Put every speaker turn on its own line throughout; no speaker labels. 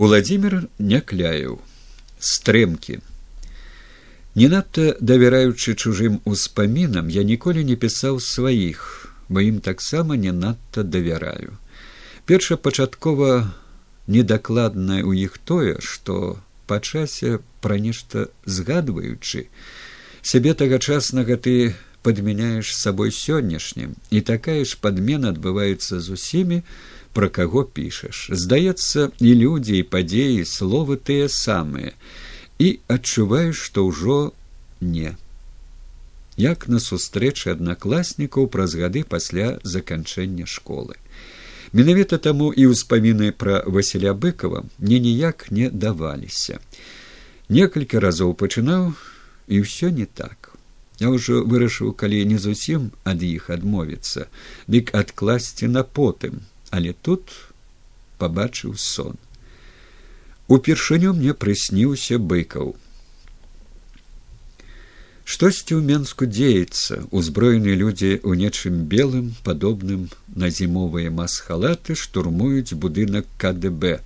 Уладзімир някляеў стрэмкі не надта давяраючы чужым успамінам я ніколі не пісаў сваіх бо ім таксама не надта давяраю. Першапачаткова недакладнае ў іх тое што па часе пра нешта згадваючы сябе тагачаснага ты падмяняеш сабой сённяшнім і такая ж падмена адбываецца з усімі пра каго пішаш здаецца і людзі і падзеі словы тыя самыя і адчуваеш што ўжо не. Як на сустрэчы аднакласнікаў праз гады пасля заканчэння школы. Менавіта таму і ўспаміны пра васіля быкова мне ніяк не даваліся. Некалькі разоў пачынаў і ўсё не так. Я ўжо вырашыў калі не зусім ад іх адмовіцца дык адкласці на потым але тут пабачыў сон. Упершыню мне прысніўся быкаў. Штосьці ў менску дзеецца узброеныя людзі ў нечым белым падобным на зімовыя масхалаты штурмуюць будынак кДб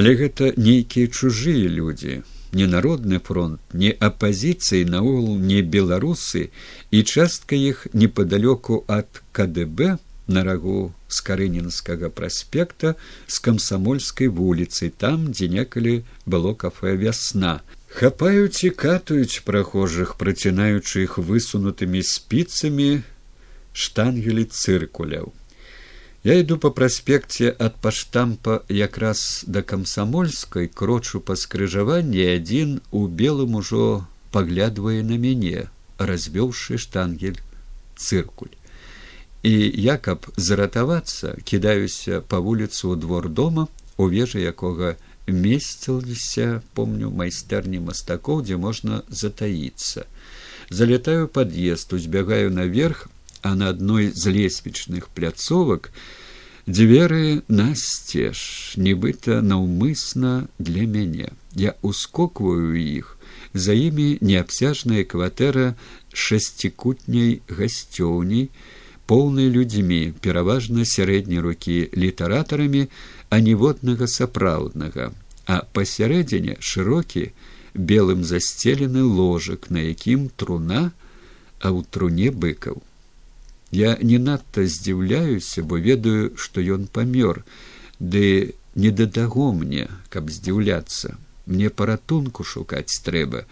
але гэта нейкія чужыя людзі не народны фронт не апазіцыі наогул не беларусы і частка іх непадалёку ад кДб на рагу з карынінскага праспекта з камсамольскай вуліцы там дзе некалі было кафе вясна хапаюць і катаюць прахожых працінаючы іх высунутымі спіцамі штангелі цыркуляў я іду па праспекце ад паштампа якраз да камсамольскай крочу па скрыжаванні адзін у белым ужо паглядвае на мяне развёўшы штангель цыркуль і я каб заратавацца кідаюся па вуліцу ў двор дома у вежы якога месціліся помню майстэрні мастакоў дзе можна затаіцца. Залетаю пад'езд узбягаю наверх а на адной з лесвічных пляцовак дзверы насцеж нібыта наўмысна для мяне. Я ускокваю іх. За імі неабсяжная кватэра шасцікутняй гасцёўней поўнай людзьмі пераважна сярэдняй рукі літаратарамі а ніводнага сапраўднага. А пасярэдзіне шырокі белым засцелены ложак на якім труна а ў труне быкаў. Я не надта здзіўляюся бо ведаю што ён памёр. Ды не да таго мне каб здзіўляцца. Мне паратунку шукаць трэба.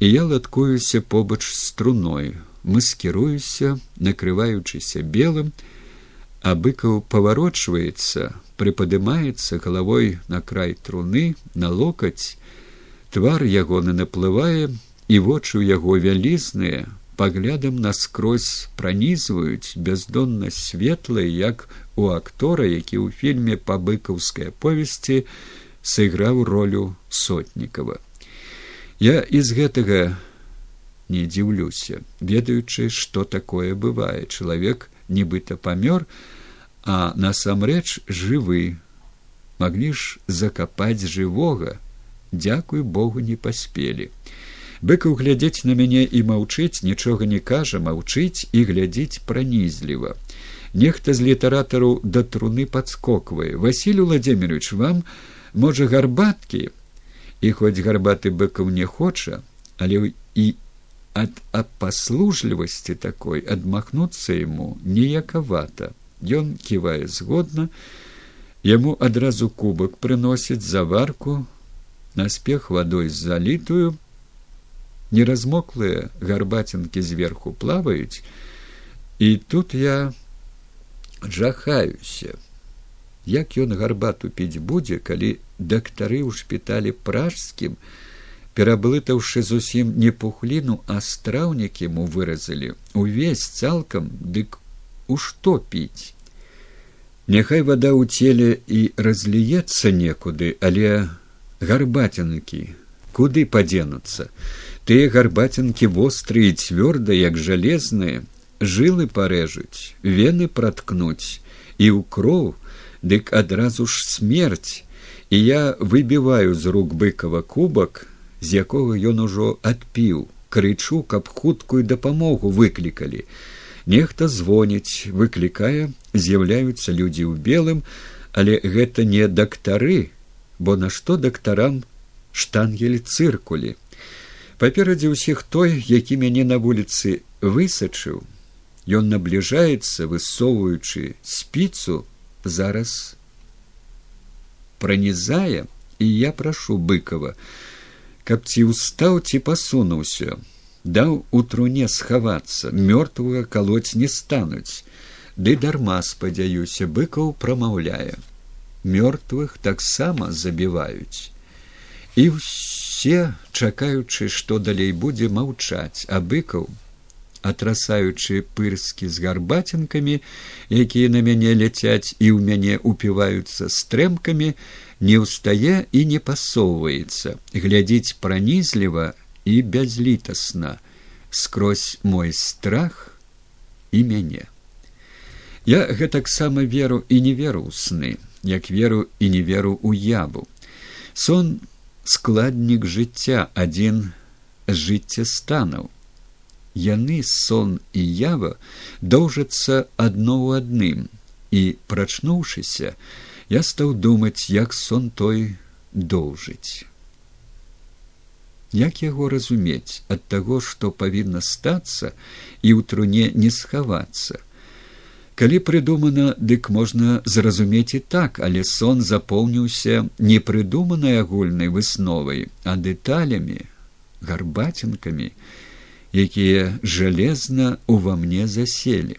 І я латкуюся побач з труной маскіруюся накрываючыся белым а быкаў паварочваецца прыпадымаецца галавой на край труны на локаць. Твар ягоны наплывае і вочы ў яго вялізныя паглядам наскрозь пранізваюць бяздонна светлыя як у актора які ў фільме па быкаўскай повесці сыграў ролю сотнікава. Я из гэтага не дзіўлюся ведаючы што такое бывае. Чалавек нібыта памёр а насамрэч жывы. Маглі ж закапаць жывога. Дзякуй богу не паспелі. Быкаў глядзець на мяне і маўчыць нічога не кажа маўчыць і глядзіць пранізліва. Нехта з літаратараў да труны падскоквае. Василь владимирович вам можа гарбаткі? І хоць гарбаты быкаў не хоча але і ад апаслужлівасці такой адмахнуцца яму неякавата ён ківае згодна яму адразу кубак прыносіць заварку наспех вадой залітую неразмоклыя гарбацінкі зверху плаваюць і тут я жахаюся. Як ён гарбату піць будзе калі дактары ў шпіталі пражскім пераблытаўшы зусім не пухліну а страўнік яму выразалі увесь цалкам дык у што піць. Няхай вада ў целе і разліецца некуды але гарбацінкі куды падзенуцца? Тыя гарбацінкі вострыя цвёрда як жалезныя жылы парэжуць вены праткнуць і ў кроў дык адразу ж смерць. І я выбіваю з рук быкава кубак з якога ён ужо адпіў крычу каб хуткую дапамогу выклікалі. Нехта звоніць выклікае з'яўляюцца людзі ў белым але гэта не дактары бо нашто дактарам штангель цыркулі. Паперадзе ўсіх той які мяне на вуліцы высачыў ён набліжаецца высоўваючы спіцу зараз пранізае і я прашу быкова каб ці ўстаў ці пасунуўся даў у труне схавацца мёртвага калоць не стануць ды дарма спадзяюся быкаў прамаўляе. Мёртвых таксама забіваюць. І ўсе чакаючы што далей будзе маўчаць а быкаў атрасаючы пырскі з гарбацінкамі якія на мяне ляцяць і ў мяне упіваюцца стрэмкамі не ўстае і не пасоўваецца глядзіць пранізліва і бязлітасна скрозь мой страх і мяне я гэтаксама веру і не веру ў сны як веру і не веру ў ябу сон складнік жыцця адзін жыцця станаў яны сон і ява доўжацца адно ў адным і прачнуўшыся я стаў думаць як сон той доўжыць як яго разумець ад таго што павінна стацца і ў труне не схавацца калі прыдумана дык можна зразумець і так але сон запоўніўся непрыдуманай агульнай высновай а дэталямі гарбацінкамі якія жалезна ува мне заселі.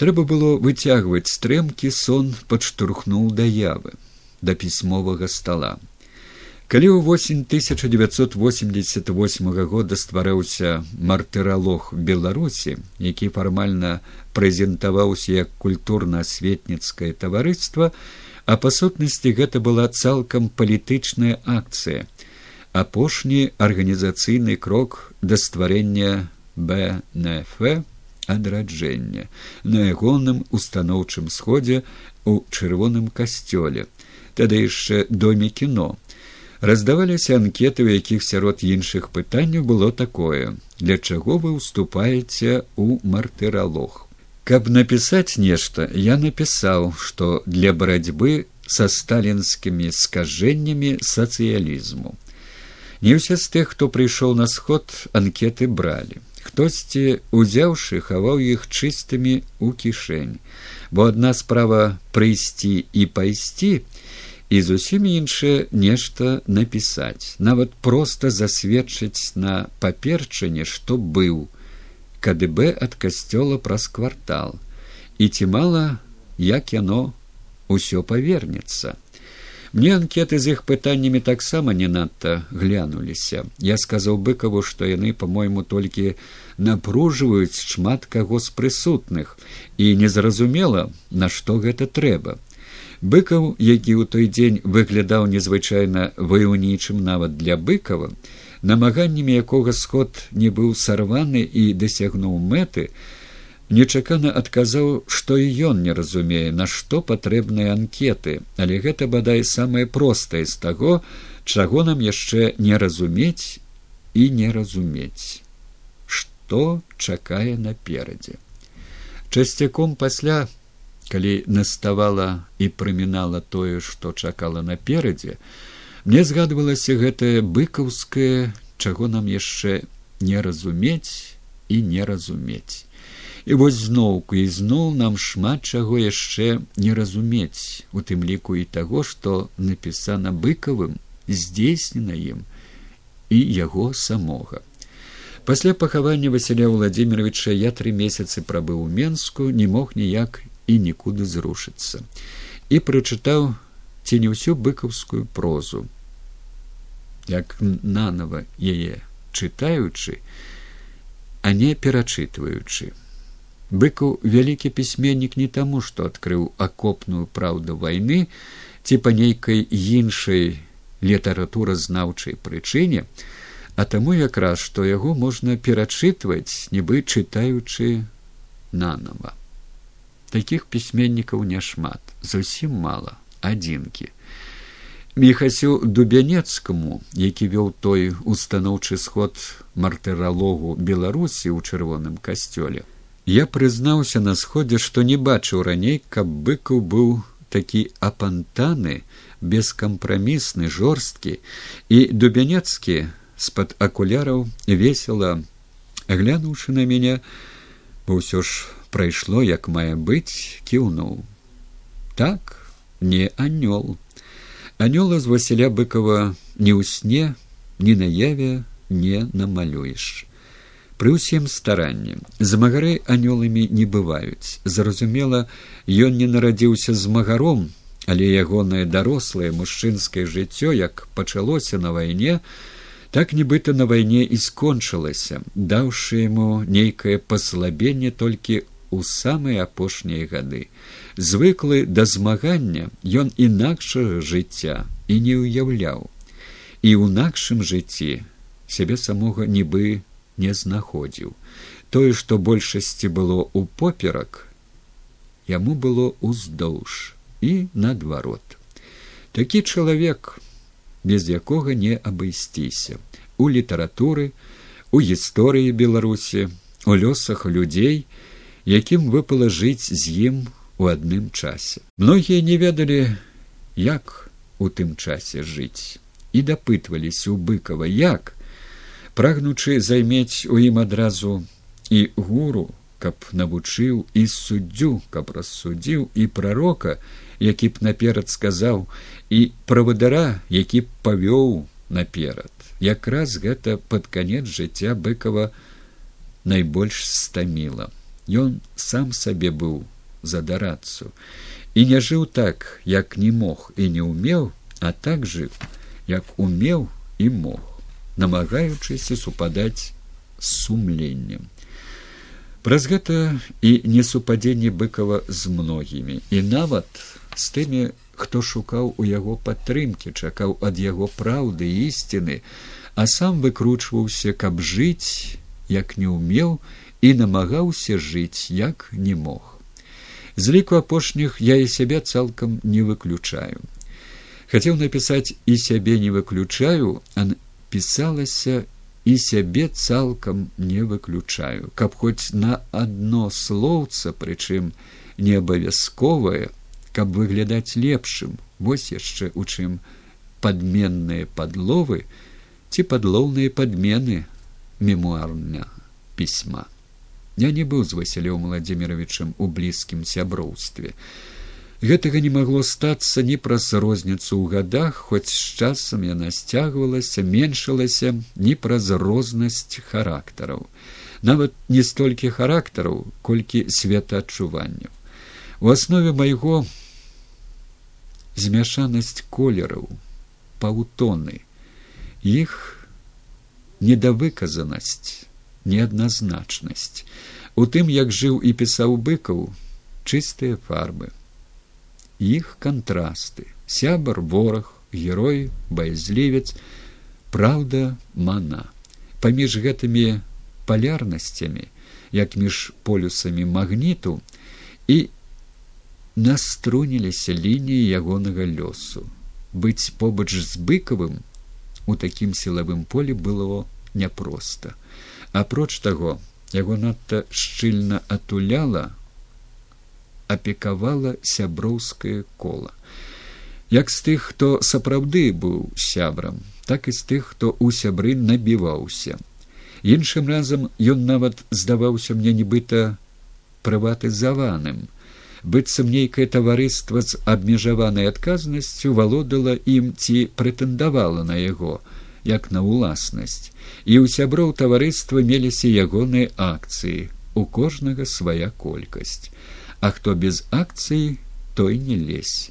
Трэба было выцягваць стрэмкі сон падштурхнуў да явы да пісьмовага стола. Калі ў восень 1988 года ствараўся мартыралог беларусі, які фармальна прэзентаваўся як культурна-асветніцкае таварыства, а па сутнасці гэта была цалкам палітычная акцыя апошні арганізацыйны крок да стварення бнф адраджэння на ягоным устаноўчым сходзе у чырвоным касцёле. Тады яшчэ доме кіно. Раздаваліся анкеты у якіх сярод іншых пытанняў было такое для чаго вы уступаеце у мартыралог? Каб напісаць нешта я напісаў што для барацьбы са сталінскімі скажэннямі сацыялізму. Не ўсе з тых хто прыйшоў на сход анкеты бралі хтосьці узяўшы хаваў іх чыстымі ў кішэнь. Бо адна справа прыйсці і пайсці і зусім іншае нешта напісаць. Нават проста засведчыць на паперчыне што быў. кДб ад касцёла праз квартал. І ці мала як яно ўсё павернецца. Мне анкеты з іх пытаннямі таксама не надта глянуліся. Я сказаў быкаву што яны по мойму толькі напружваюць шмат каго з прысутных і незразумела на што гэта трэба. Быкаў які ў той дзень выглядаў незвычайна ваяўнічым нават для быкава намаганнямі якога сход не быў сарваны і дасягнуў мэты нечакана адказаў што і ён не разумее на што патрэбныя анкеты. Але гэта бадай самае простае з таго чаго нам яшчэ не разумець і не разумець што чакае наперадзе? Часцяком пасля калі наставала і прымінала тое што чакала наперадзе мне згадвалася гэтае быкаўскае чаго нам яшчэ не разумець і не разумець. І вось зноўку і зноў нам шмат чаго яшчэ не разумець у тым ліку і таго што напісана быкавым здзейснена ім і яго самога пасля пахавання василя владимировича я тры месяцы прабыў у менску не мог ніяк і нікуды зрушыцца і прачытаў ці не ўсю быкаўскую прозу. Як нанова яе чытаючы а не перачытваючы. Быкаў вялікі пісьменнік не таму што адкрыў акопную праўду вайны ці па нейкай іншай літаратуразнаўчай прычыне а таму якраз што яго можна перачытваць нібы чытаючы нанова такіх пісьменнікаў няшмат зусім мала адзінкі. Мехасю дубянецкаму які вёў той устаноўчы сход мартыралогу беларусі ў чырвоным касцёле Я прызнаўся на сходзе, што не бачыў раней, каб быкаў быў такі апантаны, бескампрамісны жорсткі. І дубянецкі з-пад акуляраў весела глянуўшы на мяне бо ўсё ж прайшло як мае быць кіўнуў так не анёл. Анёла з васіля быкова ні ў сне ні наяве не намалюеш. Пры ўсім старанні. Змагары анёламі не бываюць. Зразумела ён не нарадзіўся з магаром але ягонае дарослае мужчынскае жыццё як пачалося на вайне так нібыта на вайне і скончылася даўшы яму нейкае паслабенне толькі у самыя апошнія гады. Звыклы да змагання ён інакшага жыцця і не ўяўляў. І ў нашым жыцці сябе самога нібы не знаходзіў. Тое што большасці было ў поперак яму было ўздоўж і наадварот. Такі чалавек без якога не абысціся у літаратуры у гісторыі беларусі у лёсах людзей якім выпала жыць з ім у адным часе. Многія не ведалі як у тым часе жыць і дапытваліся у быкова як прагнучы займець у ім адразу і гуру каб навучыў і суддзю каб рассудзіў і прарока які б наперад сказаў і правадара які б павёў наперад. Якраз гэта пад канец жыцця быкова найбольш стаміла. Ён сам сабе быў за дарацу. І не жыў так як не мог і не ўмеў а так жыў як умеў і мог намагаючыся супадаць з сумленнем. Праз гэта і несупадзенне быкова з многімі. І нават з тымі хто шукаў у яго падтрымкі чакаў ад яго праўды ісціны а сам выкручваўся каб жыць як не ўмеў і намагаўся жыць як не мог. З ліку апошніх я і сябе цалкам не выключаю. Хацеў напісаць і сябе не выключаю а пісалася і сябе цалкам не выключаю каб хоць на адно слоўца прычым не абавязковае каб выглядаць лепшым. Вось яшчэ у чым падменныя падловы ці падлоўныя падмены мемуарня пісьма. Я не быў з васілём владимировичем у блізкім сяброўстве. Гэтага не магло стацца ні праз розніцу ў гадах хоць з часам яна сцягвалася меншылася ні праз рознасць характараў. Нават не столькі характараў колькі светаадчуванняў у аснове майго змяшанасць колераў паўтоны іх недавыказанасць неадназначнасць у тым як жыў і пісаў быкаў чыстыя фарбы. Іх кантрасты. Сябар вораг герой баязлівец праўда мана. Паміж гэтымі палярнасцямі як між полюсамі магніту і наструніліся лініі ягонага лёсу. Быць побач з быкавым у такім сілавым полі было няпроста. Апроч таго яго надта шчыльна атуляла апекавала сяброўскае кола. Як з тых хто сапраўды быў сябрам так і з тых хто у сябры набіваўся. Іншым разам ён нават здаваўся мне нібыта прыватызаваным быццам нейкае таварыства з абмежаванай адказнасцю валодала ім ці прэтэндавала на яго як на ўласнасць і ў сяброў таварыства меліся ягоныя акцыі у кожнага свая колькасць. А хто без акцыі той не лезь.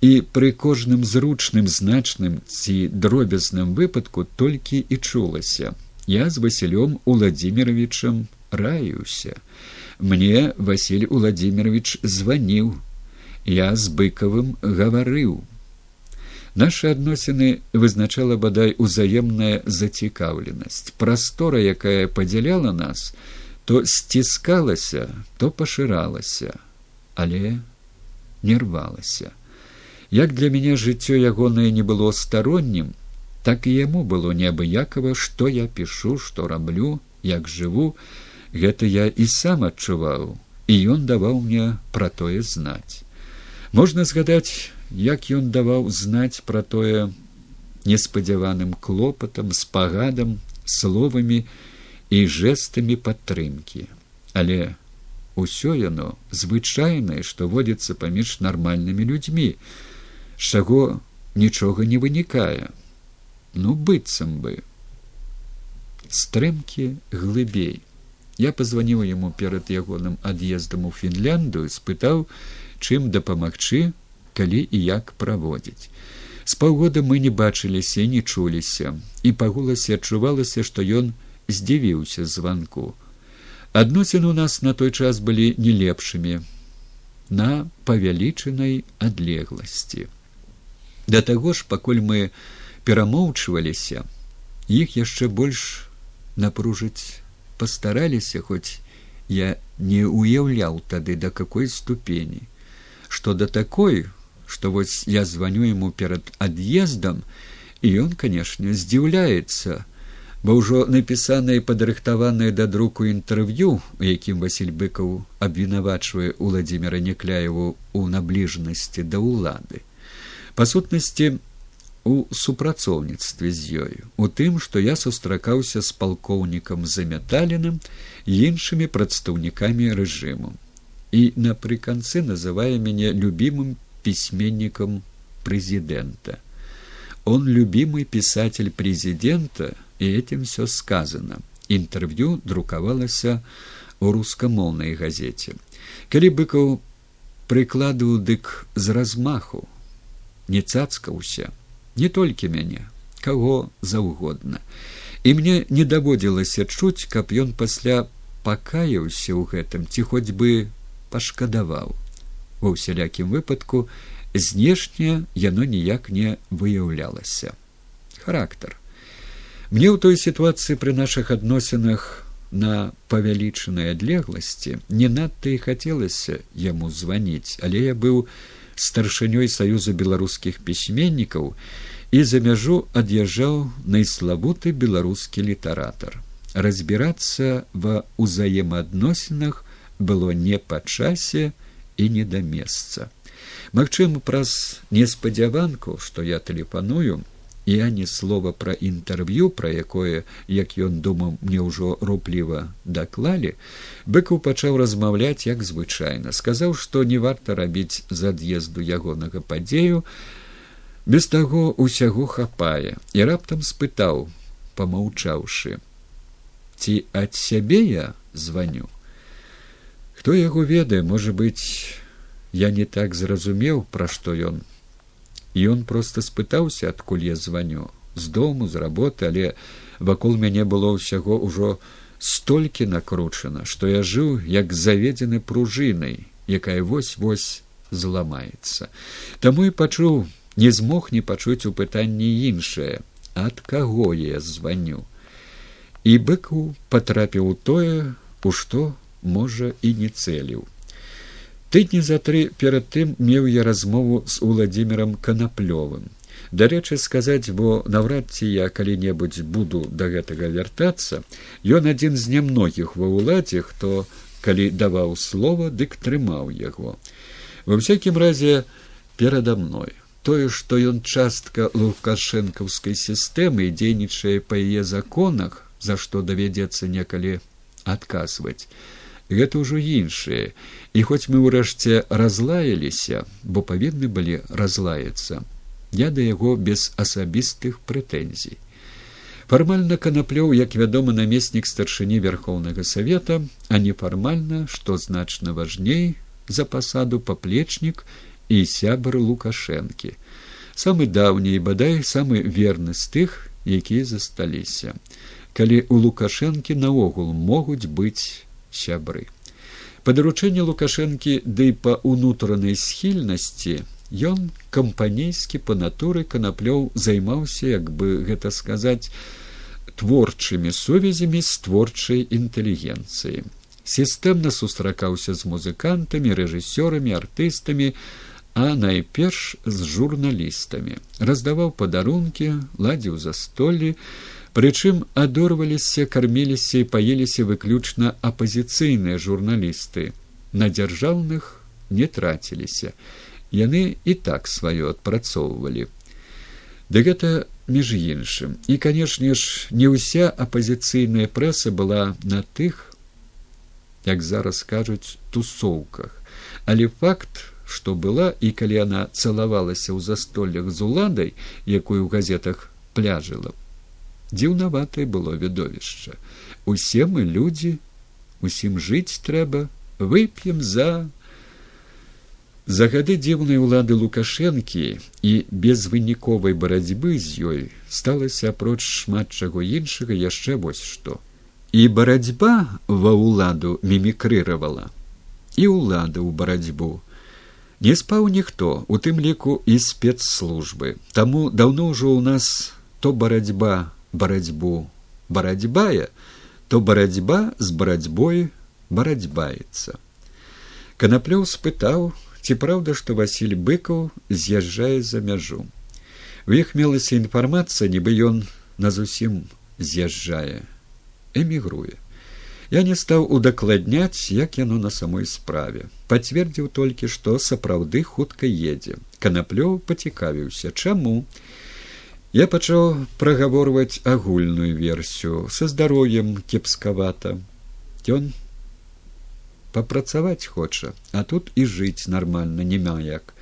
І пры кожным зручным значным ці дробязным выпадку толькі і чулася. Я з васілём владимировичем раюся мне василь владимирович званіў. Я з быкавым гаварыў. Нашы адносіны вызначала бадай узаемная зацікаўленасць. Прастора якая падзяляла нас то сціскалася то пашыралася але не рвалася. Як для мяне жыццё ягонае не было староннім так і яму было неабыякова што я пішу што раблю як жыву гэта я і сам адчуваў і ён даваў мне пра тое знаць. Можна згадаць як ён даваў знаць пра тое неспадзяваным клопатам спагадам словамі і жэстамі падтрымкі. Але ўсё яно звычайнае што водзіцца паміж нармальнымі людзьмі з чаго нічога не вынікае. Ну быццам бы. Стрымкі глыбей я пазваніў яму перад ягоным ад'ездам у фінляндую спытаў чым дапамагчы калі і як праводзіць з паўгода мы не бачыліся і не чуліся і па голасе адчувалася што ён здзівіўся званку адносіны у нас на той час былі не лепшымі на павялічанай адлегласці. Да таго ж пакуль мы перамоўчваліся іх яшчэ больш напружыць пастараліся хоць я не уяўляў тады да какой ступені что да такой что вось я звоню ему перад ад'ездам і ён канешне здзіўляецца бо ўжо напісанае падрыхтаванае да друку інтэрв'ю у якім василь быкаў абвінавачвае владимира некляеву у набліжанасці да ўлады па сутнасці у супрацоўніцтве з ёю у тым што я сустракаўся з палкоўнікам замяталеным і іншымі прадстаўнікамі рэжыму. І напрыканцы называе мяне любімым пісьменнікам прэзідэнта. Он любимый писатель президента і этим все сказано. Інтэрв'ю друкавалася у рускамоўнай газеце. Калі быкаў прыкладу дык з размаху не цацкаўся не толькі мяне каго заўгодна. І мне не даводзілася чуць каб ён пасля пакаяўся ў гэтым ці хоць бы пашкадаваў. Ва ўсялякім выпадку знешне яно ніяк не выяўлялася. Характар. Мне ў той сітуацыі пры нашых адносінах на павялічанай адлегласці не надта і хацелася яму званіць але я быў старшынёй саюза беларускіх пісьменнікаў і за мяжу ад'язджаў найславуты беларускі літаратар. Разбірацца ва ўзаемаадносінах было не па часе і не да месца. Магчыма праз неспадзяванку што я тэлефаную і ані слова пра інтэрв'ю пра якое як ён думаў мне ўжо рупліва даклалі быкаў пачаў размаўляць як звычайна. Сказаў што не варта рабіць з ад'езду ягонага падзею без таго усяго хапае. І раптам спытаў помаўчаўшы ці ад сябе я званю? Хто яго ведае можа быць я не так зразумеў пра што ён ён проста спытаўся адкуль я званю. З дому з работы але вакол мяне было ўсяго ўжо столькі накручана што я жыў як заведзены пружынай якая вось вось зламаецца. Таму і пачуў не змог не пачуць у пытанні іншае ад каго я званю. І быку патрапіў тое у што можа і не цэліў тыдні за тры перад тым меў я размову з владимиром канаплёвым. Дарэчы сказаць бо наўрад ці я калі-небудзь буду да гэтага вяртацца ён адзін з нямногіх ва ўладзе хто калі даваў слова дык трымаў яго. Во всякім разе перада мной. Тое што ён частка лукашэнкаўскай сістэмы і дзейнічае па яе законах за што давядзецца некалі адказваць гэта ўжо іншае і хоць мы ўрэшце разлаяліся бо павінны былі разлаяцца я да яго без асабістых прэтэнзій. Фармальна канаплёў як вядома намеснік старшыні верхоўнага савета а нефармальна што значна важней за пасаду паплечнік і сябр лукашэнкі. Самы даўні і бадай самы верны з тых якія засталіся. Калі у лукашэнкі наогул могуць быць сябры. Па даручэнні лукашэнкі ды да па ўнутранай схільнасці ён кампанейскі па натуры канаплёў займаўся, як бы гэта сказаць творчымі сувязямі з творчай інтэлігенцыі. Сістэмна сустракаўся з музыкантамі, рэжысёрамі, артыстамі, а найперш з журналістамі. Раздаваў падарункі, ладзіў застоллі, прычым адорваліся карміліся і паеліся выключна апазіцыйныя журналісты. На дзяржаўных не траціліся. Яны і так сваё адпрацоўвалі. Ды гэта між іншым. І канешне ж не ўся апазіцыйная прэса была на тых як зараз кажуць тусоўках. Але факт што была і калі яна цалавалася ў застоллях з уладай якую ў газетах пляжыла дзіўнаватае было відовішча. Усе мы людзі усім жыць трэба вып'ем за за гады дзіўнай улады лукашэнкі і безвыніковай барацьбы з ёй сталася апроч шмат чаго іншага яшчэ вось што. І барацьба ва ўладу мімікрыравала і ўлада ў барацьбу. Не спаў ніхто, у тым ліку і спецслужбы. Таму даўно ўжо ў нас то барацьба барацьбу барацьбая, то барацьба з барацьбой барацьбаецца. Канаплёў спытаў, ці праўда, што Васіль быкаў з'язджае за мяжу. У іх мелася інфармацыя, нібы ён на зусім з'язджае, эмігруе. Я не стаў удакладняць, як яно на самой справе. Пацвердзіў толькі, што сапраўды хутка едзе. Канаплёў пацікавіўся, чаму. Я пачаў прагаворваць агульную версію са здароўем кепскавата. Ён папрацаваць хоча, а тут і жыць нармальна няма як.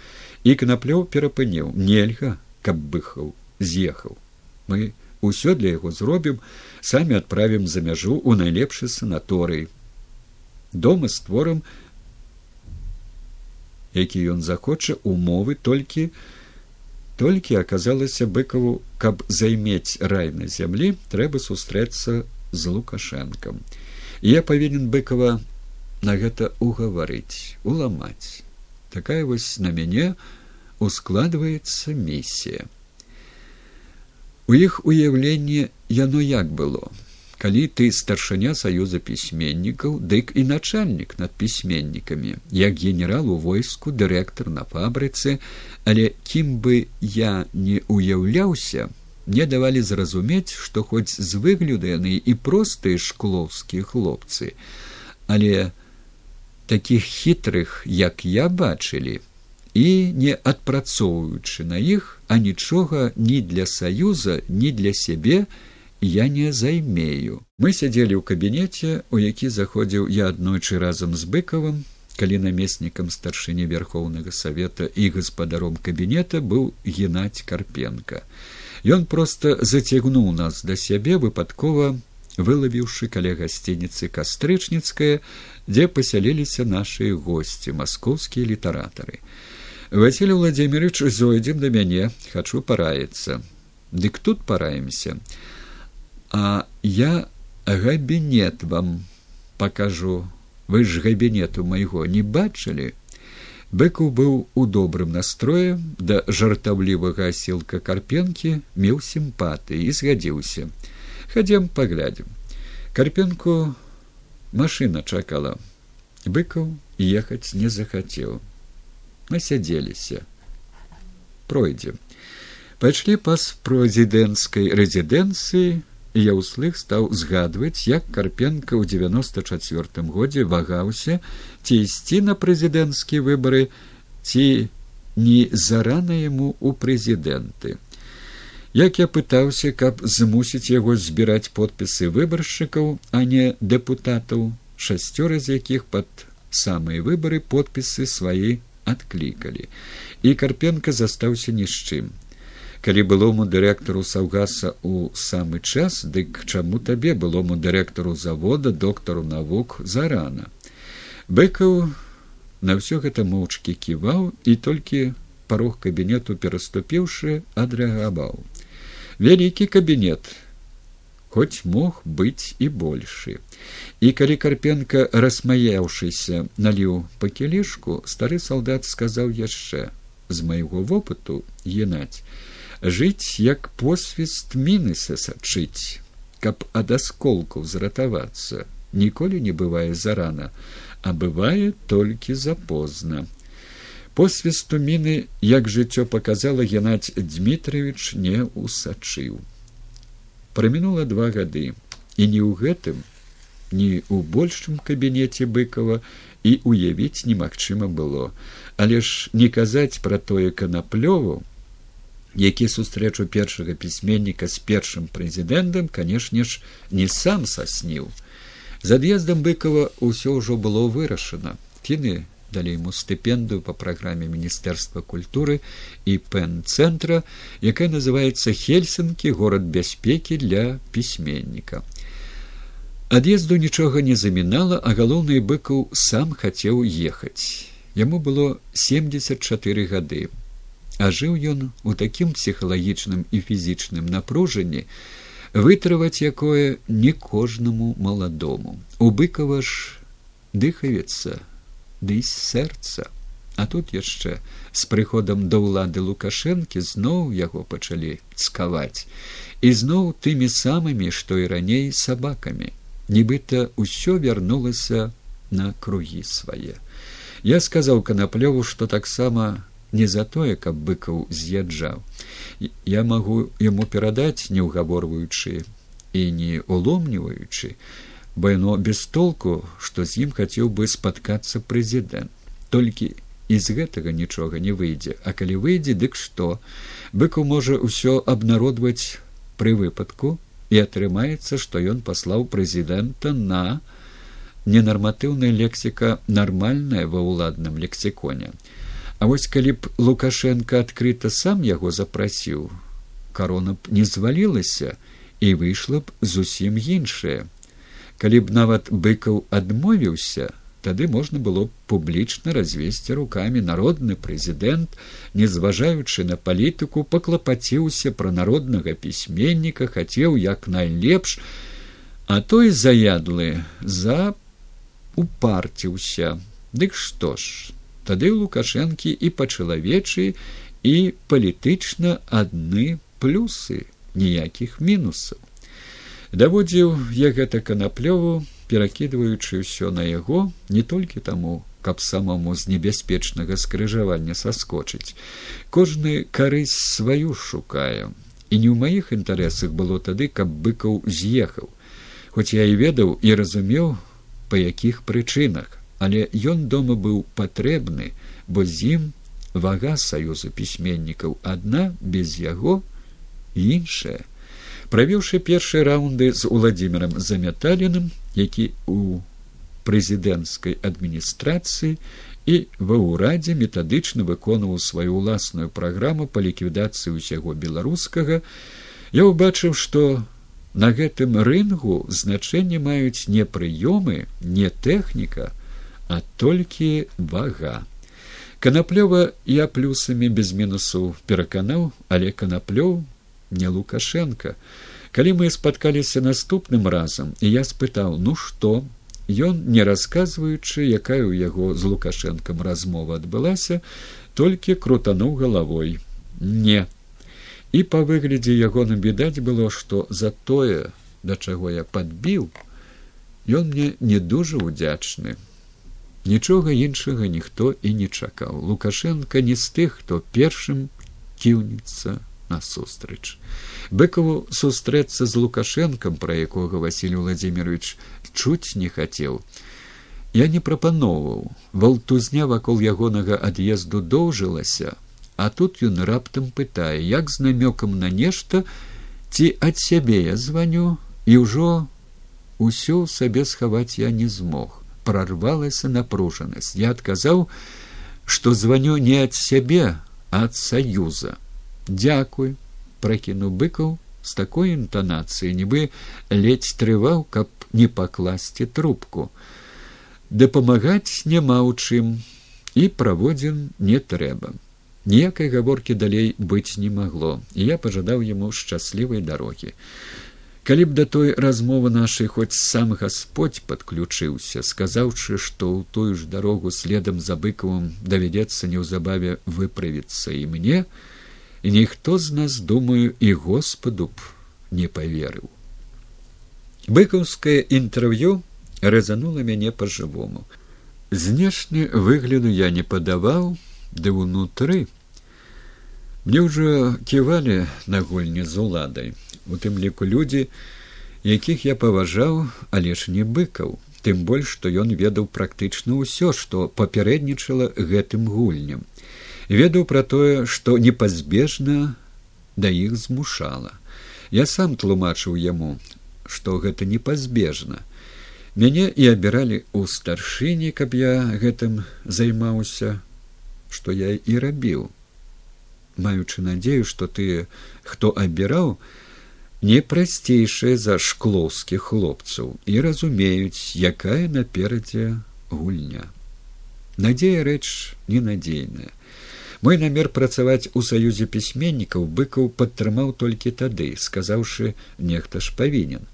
І канаплёў перапыніў, нельга, каб быхаў, з'ехаў. Мы ўсё для яго зробім самі адправім за мяжу ў найлепшы санаторый дома створам які ён захоча умовы толькі толькі аказалася быкаву каб займець рай на зямлі трэба сустрэцца з лукашэнкам. Я павінен быкова на гэта угаварыць уламаць. Такая вось на мяне ускладваецца місія. У іх уяўленне яно як было. Калі ты старшыня саюза пісьменнікаў, дык і начальнік над пісьменнікамі, як генерал у войску, дырэктар на фабрыцы, але кім бы я не уяўляўся, мне давалі зразумець, што хоць з выгляду яны і простыя шклоўскія хлопцы, але такіх хітрых, як я бачылі, і не адпрацоўваючы на іх а нічога ні для саюза ні для сябе я не займею. Мы сядзелі ў кабінеце у які заходзіў я аднойчы разам з быкавым калі намеснікам старшыні верхоўнага савета і гаспадаром кабінета быў геннадзь карпенко ён просто зацягнуў нас да сябе выпадкова вылавіўшы каля гасцініцы кастрычніцкая дзе пасяліліся нашыя госці маскоўскія літаратары. Василий Владимирович зойдзем да мяне хачу параіцца. Дык тут параемся а я габінет вам покажу вы ж габінету майго не бачылі? Быкаў быў у добрым настроі да жартаўлівага асілка карпенкі меў сімпаты і згадзіўся. Хадзем паглядзім. Карпенку машына чакала. Быкаў ехаць не захацеў. Насядзеліся пройдзем. Пайшлі пас прэзідэнцкай рэзідэнцыі я ўслых стаў згадваць як карпенко ў девяносто четвертым годзе вагаўся ці ісці на прэзідэнцкія выбары ці не зарана яму у прэзідэнты. Як я пытаўся каб змусіць яго збіраць подпісы выбаршчыкаў а не дэпутатаў шасцёра з якіх пад самыя выбары подпісы свае адклікалі. І карпенко застаўся ні з чым калі былому дырэктару саўгаса ў самы час дык чаму табе былому дырэктару завода доктару навук зарана? Быкаў на ўсё гэта моўчкі ківаў і толькі парог кабінету пераступіўшы адрэагаваў. Вялікі кабінет хоць мог быць і большы і калі карпенко расмаяўшыся наліў па кілішку стары салдат сказаў яшчэ з майго вопыту геннадзь жыць як посвіст міны сасачыць каб ад асколкаў зратавацца. Ніколі не бывае зарана а бывае толькі запозна. Посвісту міны як жыццё показала геннадзь дмітриевич не усачыў прамінула два гады і не ў гэтым ні ў большым кабінеце быкова і уявіць немагчыма было. Але ж не казаць пра тое канаплёву які сустрэчу першага пісьменніка з першым прэзідэнтам канешне ж не сам сасніў з ад'ездам быкова ўсё ўжо было вырашана. Фіны далі ему стыпендую по праграме міністэрства культуры і пен-цэнтра якая называется хельсінкі. Горад бяспекі для пісьменніка ад'езду нічога не замінала а галоўны быкаў сам хацеў ехаць. Яму было семьдесят чатыры гады а жыў ён у такім псіхалагічным і фізічным напружанні вытрываць якое не кожнаму маладому. У быкава ж дыхаецца ды з сэрца. А тут яшчэ з прыходам да ўлады лукашэнкі зноў яго пачалі цкаваць. І зноў тымі самымі што і раней сабакамі. Нібыта ўсё вярнулася на кругі свае. Я сказаў канаплёву што таксама не за тое каб быкаў з'язджаў. Я магу яму перадаць не ўгаворваючы і не уломніваючы бо яно без толку што з ім хацеў бы спаткацца прэзідэнт. Толькі і з гэтага нічога не выйдзе. А калі выйдзе дык што? Быку можа ўсё абнародваць пры выпадку і атрымаецца што ён паслаў прэзідэнта на ненарматыўная лексіка нармальная ва ўладным лексіконе А вось калі б лукашенко адкрыта сам яго запрасіў карона б не звалілася і выйшла б зусім іншае. Калі б нават быкаў адмовіўся тады можна было б публічна развесці руками народны прэзідэнт не зважаючы на палітыку паклапаціўся пра народнага пісьменніка хацеў як найлепш а той заядлы за упарціўся. Дык што ж тады лукашэнкі і па-чалавечы і палітычна адны плюсы ніякіх мінусаў. Даводзіў я гэта канаплёву перакідваючы ўсё на яго не толькі таму каб самому з небяспечнага скрыжавання саскочыць. Кожны карысць сваю шукаю і не ў маіх інтарэсах было тады каб быкаў з'ехаў. Хоць я і ведаў і разумеў па якіх прычынах але ён дома быў патрэбны бо з ім вага саюзу пісьменнікаў адна без яго іншая. Правіўшы першыя раунды з уладзімиром замяталіным які у прэзідэнцкай адміністрацыі і ва ўрадзе метадычна выконваў сваю ўласную праграму па ліквідацыі ўсяго беларускага я ўбачыў што на гэтым рынгу значэнне маюць не прыёмы не тэхніка а толькі вага. Канаплёва я плюсамі без мінусаў пераканаў, але канаплёў не лукашенко. Калі мы спаткаліся наступным разам і я спытаў ну што ён не расказваючы якая ў яго з лукашэнкам размова адбылася толькі крутануў галавой не і па выглядзе ягоным відаць было што за тое да чаго я падбіў ён мне не дужа удзячны Нічога іншага ніхто і не чакаў. Лукашенко не з тых, хто першым кіўніцца насустрач. Быкаву сустрэцца з лукашэнкам, пра якога Васіль Владимирович чуць не хацеў. Я не прапаноўваў. Валтузня вакол ягонага ад'езду доўжылася, а тут ён раптам пытае, як з намёкам на нешта ці ад сябе я званю і ўжо ўсё сабе схаваць я не змог прорвалася напружанасць я адказаў што званю не ад сябе ад саюза дзякуй пракіну быкаў з такой інтанацыі нібы ледзь трываў каб не пакласці трубку. Дапамагаць няма ў чым і праводзін не трэба. Ніякай гаворкі далей быць не магло і я пажадаў яму шчаслівай дарогі калі б да той размовы нашай хоць сам гасподь подключыўся сказаўшы што ў тую ж дарогу следам за быкавым давядзецца неўзабаве выправіцца і мне ніхто з нас думаю і господу б не поверыў быкаўскае інтэрв'ю рэзанула мяне по-жывому знешні выгляду я не падаваў ды ўнутры. Мне ўжо ківалі на гульні з уладай у тым ліку людзі якіх я паважаў але ж не быкаў. Тым больш што ён ведаў практычна ўсё што папярэднічала гэтым гульням. Ведаў пра тое што непазбежна да іх змушала. Я сам тлумачыў яму што гэта непазбежна. Мяне і абіралі ў старшыні каб я гэтым займаўся што я і рабіў. Маючы надзею што тыя хто абіраў не прасцейшыя за шклоўскіх хлопцаў і разумеюць якая наперадзе гульня. Надзея рэч ненадзейная мой намер працаваць у саюзе пісьменнікаў быкаў падтрымаў толькі тады сказаўшы нехта ж павінен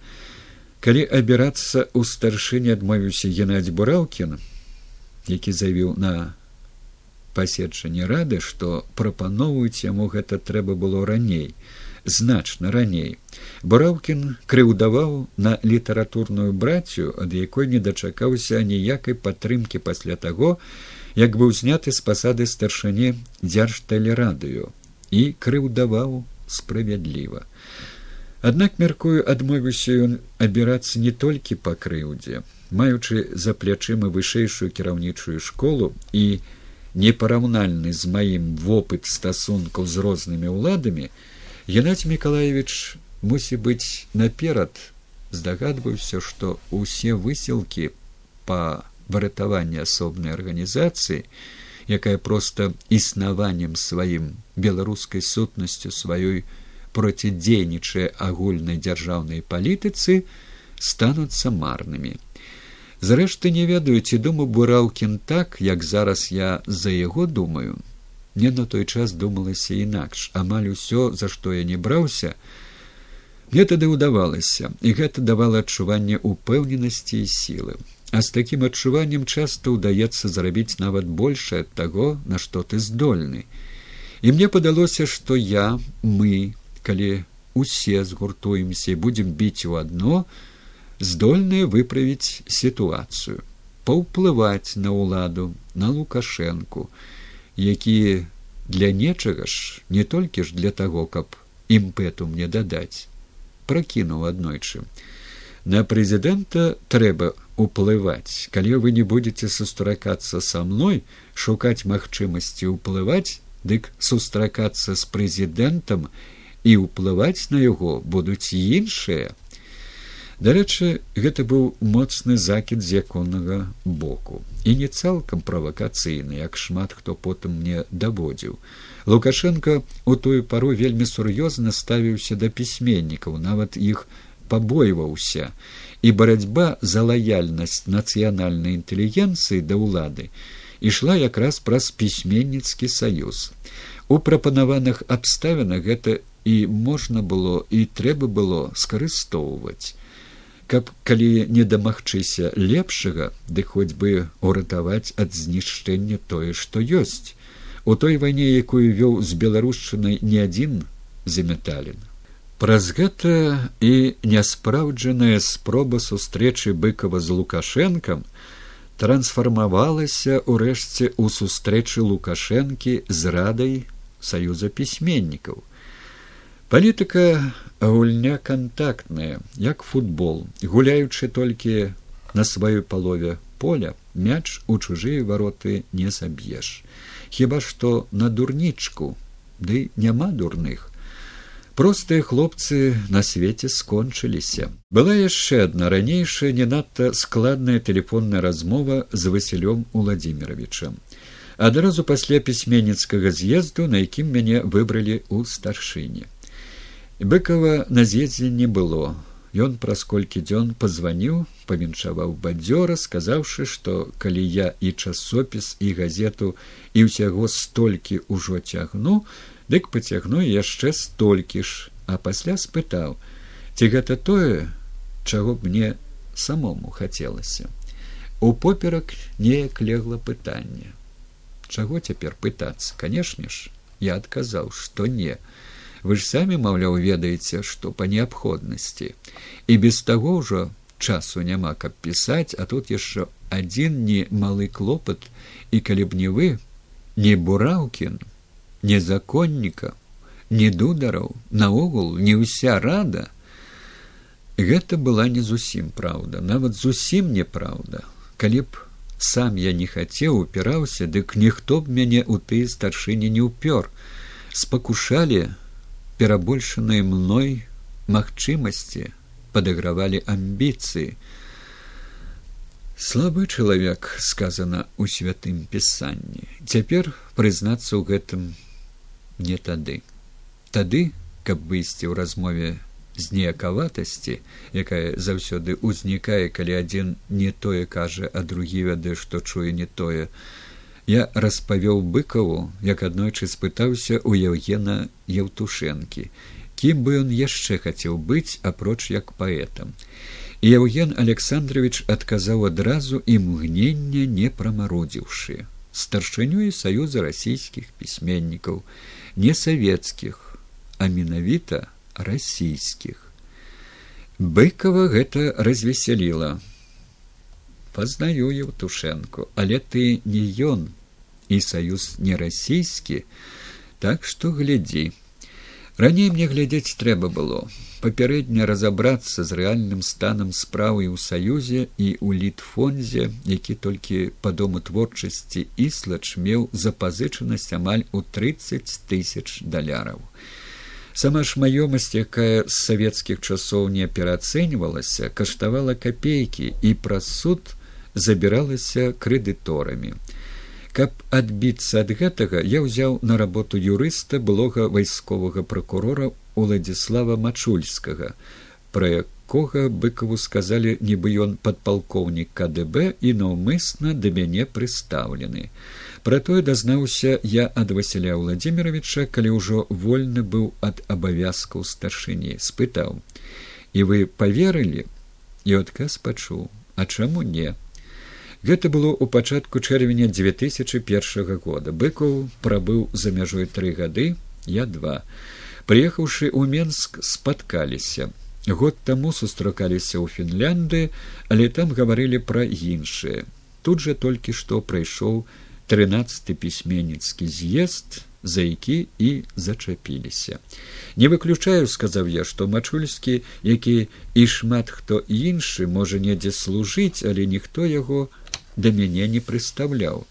калі абірацца ў старшыне адмовіўся геннадзь бураўкін які заявіў на паседжанне рады што прапаноўваюць яму гэта трэба было раней значна раней бураўкін крыўдаваў на літаратурную брацію ад якой не дачакаўся аніякай падтрымкі пасля таго як быў зняты з пасады старшыне дзяржтэлерадыё і крыўдаваў справядліва. Аднак мяркую адмовіўся ён абірацца не толькі па крыўдзе, маючы за плячыма вышэйшую кіраўнічую школу і непараўнальны з маім вопыт стасункаў з рознымі ўладамі, Геннадзь Миколаевич мусі быць наперад здагадваўся, што ўсе высілкі па выратавання асобнай арганізацыі, якая проста існаваннем сваім беларускай сутнасцю сваёй процідзейнічае агульнай дзяржаўнай палітыцы стануцца марнымі. Зрэшты не ведаю, ці думаю бураўкін так, як зараз я за яго думаю. Мне на той час думалася інакш, амаль усё, за што я не браўся, мне тады ўдавалася, і гэта давала адчуванне упэўненасці і сілы. А з такім адчуваннем часта ўдаецца зарабіць нават большае ад таго на што ты здольны. І мне падалося што я мы калі усе згуртуемся і будзем біць у адно здольныя выправіць сітуацыю паўплываць на ўладу на лукашэнку які для нечага ж не толькі ж для таго каб імпэту мне дадаць пракінуў аднойчы. На прэзідэнта трэба уплываць калі вы не будете сустракацца са мной шукаць магчымасці ўплываць дык сустракацца з прэзідэнтам і ўплываць на яго будуць іншыя. Дарэчы гэта быў моцны закід з яконнага боку і не цалкам правакацыйны як шмат хто потым мне даводзіў лукашенко у тую пару вельмі сур'ёзна ставіўся да пісьменнікаў нават іх пабойваўся і барацьба за лаяльнасць нацыянальнай інтэлігенцыі да ўлады ішла якраз праз пісьменніцкі саюз у прапанаваных абставінах гэта і можна было і трэба было скарыстоўваць каб калі не дамагчыся лепшага ды хоць бы уратаваць ад знішчэння тое што ёсць у той вайне якую вёў з беларушчынай не адзін заметалін Праз гэта і няспраўджаная спроба сустрэчы быкова з лукашэнкам трансфармавалася ўрэшце ў сустрэчы лукашэнкі з радай саюза пісьменнікаў. Палітыка гульня кантактная, як футбол, гуляючы толькі на сваёй палове поля мяч у чужыя вароты не заб'еш. Хіба што на дурнічку, ды няма дурных. Простыя хлопцы на свеце скончыліся. Была яшчэ адна ранейшая не надта складная телефонная размова з васілём уладзімировичам адразу пасля пісьменніцкага з'езду на якім мяне выбралі ў старшыне быкова на з'ездзе не было. Ён праз колькі дзён пазваніў павіншаваў бадзёра сказаўшы што калі я і часопіс і газету і ўсяго столькі ўжо цягну дык пацягну яшчэ столькі ж. А пасля спытаў ці гэта тое чаго б мне самому хацелася? У поперак неяк легла пытанне. Чаго цяпер пытацца? Канешне ж я адказаў што не вы ж самі маўляў ведаеце што па неабходнасці. І без таго ўжо часу няма каб пісаць а тут яшчэ адзін не малы клопат. І калі б не вы не бураўкін незаконніка не дудараў наогул не ўся рада. Гэта была не зусім праўда нават зусім неправда калі б сам я не хацеў упіраўся дык ніхто б мяне ў тыя старшыні не ўпёр. Спакушалі перабольшаныя мной магчымасці падагравалі амбіцыі. Слабы чалавек сказана ў святым пісанні. Цяпер прызнацца ў гэтым не тады. Тады каб выйсці ў размове з неякаватасці якая заўсёды ўзнікае калі адзін не тое кажа а другі вядэ што чуе не тое я распавёў быкаву як аднойчы спытаўся у яўгена еўтушэнкі кім бы ён яшчэ хацеў быць апроч як паэтам і яўген александрович адказаў адразу і мгнення не прамародзіўшы старшынёй саюза расійскіх пісьменнікаў не савецкіх а менавіта расійскіх. Быкова гэта развесяліла. Пазнаю Евтушенко, але ты не ён і саюз не расійскі, так што глядзі. Раней мне глядзець трэба было папярэдне разабрацца з рэальным станам справы ў саюзе і ў літфондзе, які толькі па дому творчасці іслач меў запазычанасць амаль у тридцать тысяч даляраў. Сама ж маёмасць, якая з савецкіх часоў не пераацэньвалася, каштавала капейкі і праз суд забіралася крэдыторамі. Каб адбіцца ад гэтага, я ўзяў на работу юрыста былога вайсковага пракурора Уладзіслава Мачульскага, пра якога быкаву сказалі, нібы ён падпалкоўнік КДБ і наўмысна да мяне прыстаўлены. Пра тое дазнаўся я ад Васіля Владимировича, калі ўжо вольны быў ад абавязкаў старшыні, спытаў: « І вы поверылі і адказ пачуў, а чаму не? Гэта было ў пачатку чэрвеня 2001 года. Быкаў прабыў за мяжой тры гады, я два. Прыехаўшы ў Менск спаткаліся. Год таму сустракаліся ў Фінлянды, але там гаварылі пра іншае. Тут жа толькі што прайшоў трынаццаты пісьменніцкі з'езд за які і зачапіліся не выключаю сказаў я што мачульскі які і шмат хто іншы можа недзе служыць але ніхто яго да мяне не прыстаўляў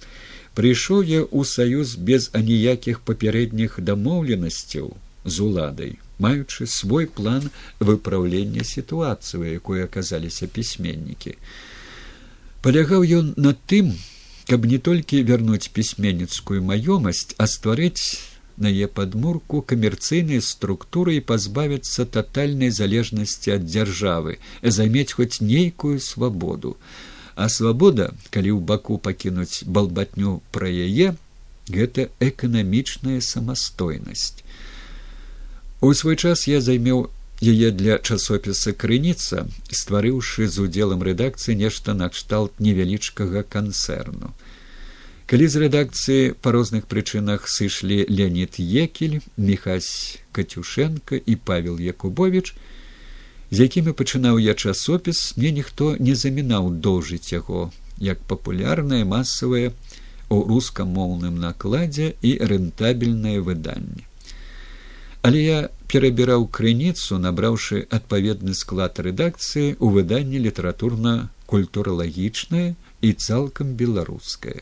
прыйшоў я ў саюз без аніякіх папярэдніх дамоўленасцяў з уладай маючы свой план выпраўлення сітуацыі якой аказаліся пісьменнікі палягаў ён на тым каб не толькі вярнуць пісьменніцкую маёмасць а стварыць на е падмурку камерцыйнай структуры і пазбавіцца татальнай залежнасці ад дзяржавы займець хоць нейкую свабоду а свабода калі ў баку пакінуць балбатню пра яе гэта эканамічная самастойнасць. У свой час я займеў яе для часопіса крыніца стварыўшы з удзелам рэдакцыі нешта накшталт невялічкага канцэрну. Калі з рэдакцыі па розных прычынах сышлі леонид екель мехась катюшенко і павел якубович з якімі пачынаў я часопіс мне ніхто не замінаў доўжыць яго як папулярнае масавае у рускамоўным накладзе і рэнтабельнае выданне. Але я перабіраў крыніцу набраўшы адпаведны склад рэдакцыі ў выданні літаратурна культуралагічнае і цалкам беларускае.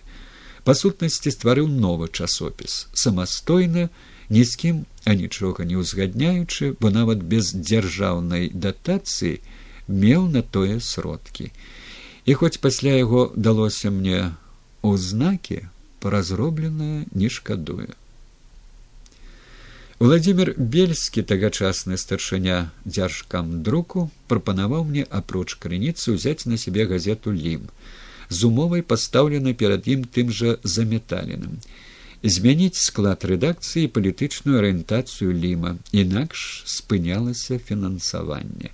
Па сутнасці стварыў новы часопіс самастойна ні з кім а нічога не ўзгадняючы бо нават без дзяржаўнай датацыі меў на тое сродкі. І хоць пасля яго далося мне у знакі паразробленае не шкадую. Владимир бельскі тагачасны старшыня дзяржкам друку прапанаваў мне апроч крыніцы ўзяць на сябе газету лім з умовай пастаўлены перад ім тым жа заметаленым змяніць склад рэдакцыі палітычную арыентацыю ліма інакш спынялася фінансаванне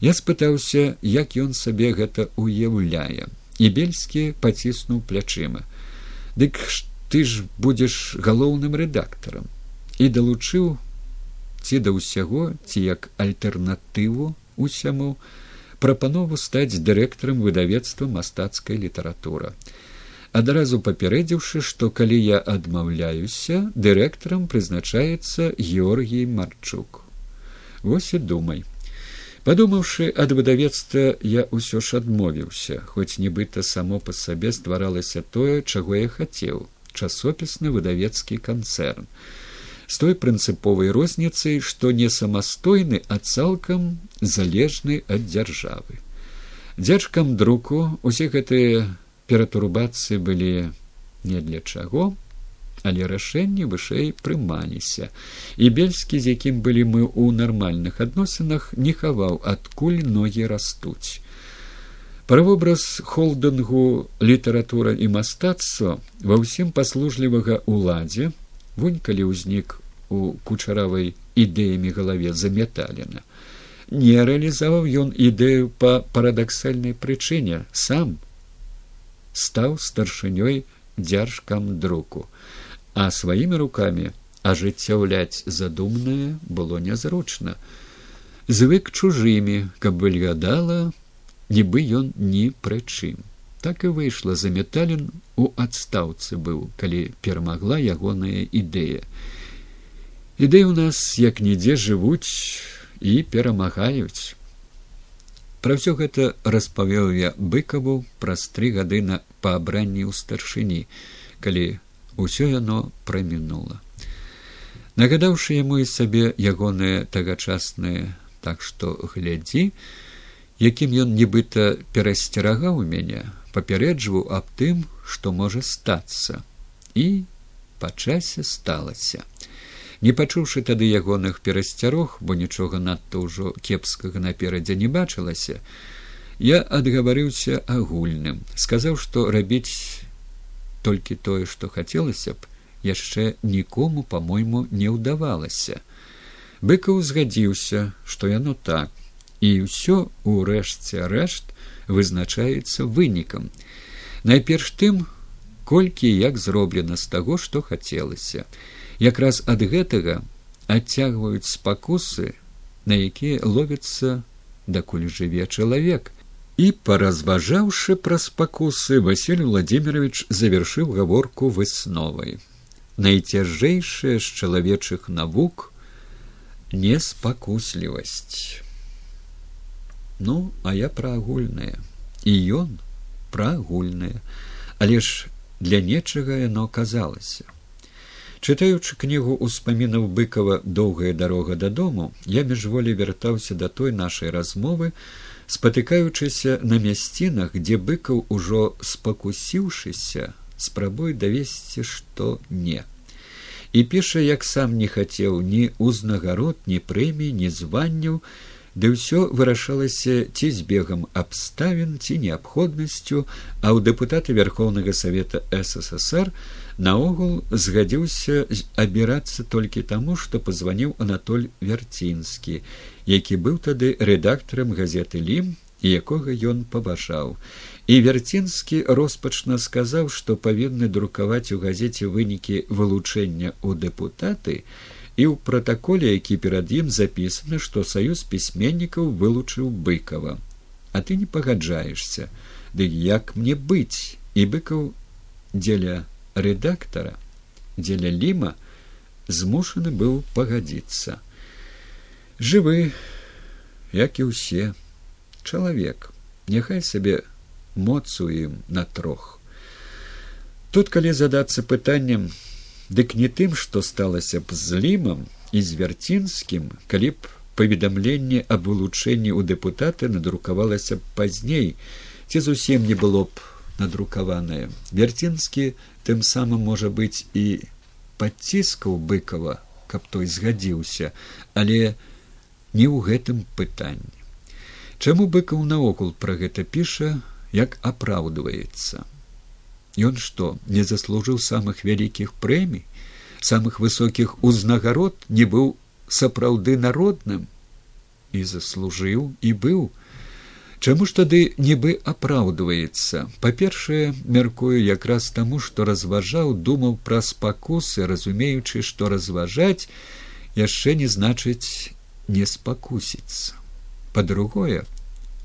я спытаўся як ён сабе гэта уяўляе і бельскі паціснуў плячыма. Дык ты ж будзеш галоўным рэдактарам. І далучыў ці да ўсяго ці як альтэрнатыву усяму прапанову стаць дырэктарам выдавецтва мастацкая літаратура адразу папярэдзіўшы што калі я адмаўляюся дырэктарам прызначаецца георгій марчук. Вось і думай. Падумаўшы ад выдавецтва я ўсё ж адмовіўся, хоць нібыта само па сабе стваралася тое, чаго я хацеў часопісны выдавецкі канцэрн. З той прынцыповай розніцай, што не самастойны, а цалкам залежны ад дзяржавы. Дзяжкам друку усе гэтыя пературбацыі былі не для чаго, але рашэнні вышэй прымаліся. І бельскі з якім былі мы ў нармальных адносінах не хаваў адкуль ногі растуць. Правобраз холдынгу літаратура і мастацтва ва ўсім паслужлівага ўладзе вунь калі ўзнік у кучаравай ідэямі галаве заметалена не рэалізаваў ён ідэю па парадаксальнай прычыне сам стаў старшынёй дзяржкам друку. А сваімі рукамі ажыццяўляць задумнае было нязручна. Звык чужымі каб выглядала нібы ён ні прычым так і выйшла за металін у адстаўцы быў калі перамагла ягоная ідэя. Ідэі ў нас як нідзе жывуць і перамагаюць пра ўсё гэта распавёў я быкаву праз тры гады на паабранні ў старшыні калі усё яно прамінула. Нагадаўшы яму і сабе ягоныя тагачасныя так што глядзі якім ён нібыта перасцерагаў мяне папярэджваў аб тым што можа стацца і па часе сталася не пачуўшы тады ягоных перасцярог бо нічога надта ўжо кепскага наперадзе не бачылася я адгаварыўся агульным сказаў што рабіць толькі тое што хацелася б яшчэ нікому по мойму не ўдавалася. Быкаў згадзіўся што яно так і ўсё у рэшце рэшт вызначаецца вынікам. Найперш тым колькі як зроблена з таго што хацелася якраз ад гэтага адцягваюць спакусы на якія ловіцца дакуль жыве чалавек. І паразважаўшы пра спакусы василь владимирович завершыў гаворку высновай. Найцяжэйшая з чалавечых навук неспакуслівасць. Ну а я пра агульнае. І ён пра агульнае. Але ж для нечага яно казалася чытаючы кнігу ўспамінаў быкова доўгая дарога дадому я міжволі вяртаўся да той нашай размовы спатыкаючыся на мясцінах дзе быкаў ужо спакусіўшыся спрабуй давесці што не. І піша як сам не хацеў ні ўзнагарод ні прэмій ні званняў ды ўсё вырашалася ці збегам абставін ці неабходнасцю а ў дэпутаты верхоўнага савета ссср наогул згадзіўся абірацца толькі таму што пазваніў анатоль вярцінскі які быў тады рэдактарам газеты лім і якога ён паважаў. І вярцінскі роспачна сказаў што павінны друкаваць у газеце вынікі вылучэння ў дэпутаты і ў пратаколе які перад ім запісаны што саюз пісьменнікаў вылучыў быкова а ты не пагаджаешся. Дык як мне быць? І быкаў дзеля рэдактара дзеля ліма змушаны быў пагадзіцца. Жывы як і ўсе чалавек. Няхай сабе моцу ім на трох. Тут калі задацца пытаннем дык не тым што сталася б з лімам і з вярцінскім калі б паведамленне аб вылучэнні ў дэпутаты надрукавалася б пазней ці зусім не было б надрукаванае вярцінскі тым самым можа быць і падціскаў быкова каб той згадзіўся але не ў гэтым пытанні. Чаму быкаў наогул пра гэта піша як апраўдваецца? Ён што не заслужыў самых вялікіх прэмій? Самых высокіх узнагарод не быў сапраўды народным? І заслужыў і быў Чаму ж тады нібы апраўдваецца? Па-першае мяркую якраз таму што разважаў думаў пра спакусы разумеючы што разважаць яшчэ не значыць не спакусіцца. Па-другое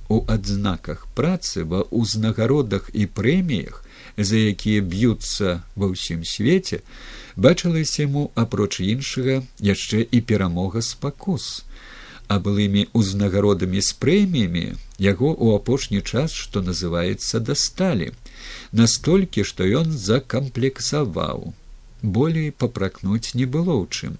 у адзнаках працы ва ўзнагародах і прэміях за якія б'юцца ва ўсім свеце бачылася яму апроч іншага яшчэ і перамога спакус а былымі ўзнагародамі з прэміямі яго ў апошні час што называецца дасталі. Настолькі што ён закамплексаваў. Болей папракнуць не было ў чым.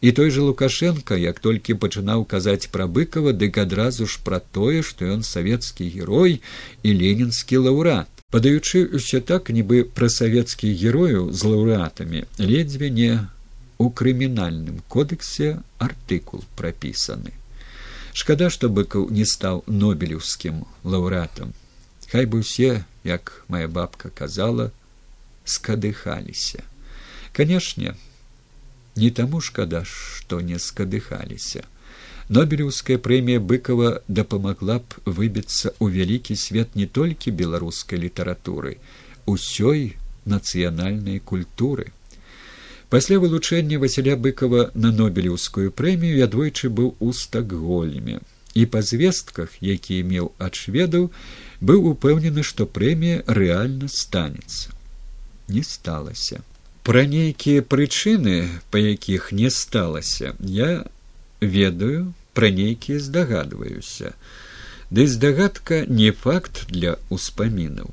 І той же лукашенко як толькі пачынаў казаць пра быкова дык адразу ж пра тое што ён савецкі герой і ленінскі лаўрат падаючы ўсё так нібы пра савецкіх герояў з лаўрэатамі ледзьве не у крымінальным кодексе артыкул прапісаны шкада што быкаў не стаў нобелеўскім лаўрэатам хай бы ўсе як моя бабка казала скадыхаліся. Канешне не таму шкада што не скадыхаліся. Нобелеўская прэмія быкова дапамагла б выбіцца ў вялікі свет не толькі беларускай літаратуры усёй нацыянальнай культуры пасля вылучэння василя быкова на нобелеўскую прэмію я двойчы быў у стакгольме. І па звестках якія меў ад шведаў быў упэўнены што прэмія рэальна станецца. Не сталася. Пра нейкія прычыны па якіх не сталася я ведаю пра нейкія здагадваюся. Ды здагадка не факт для ўспамінаў.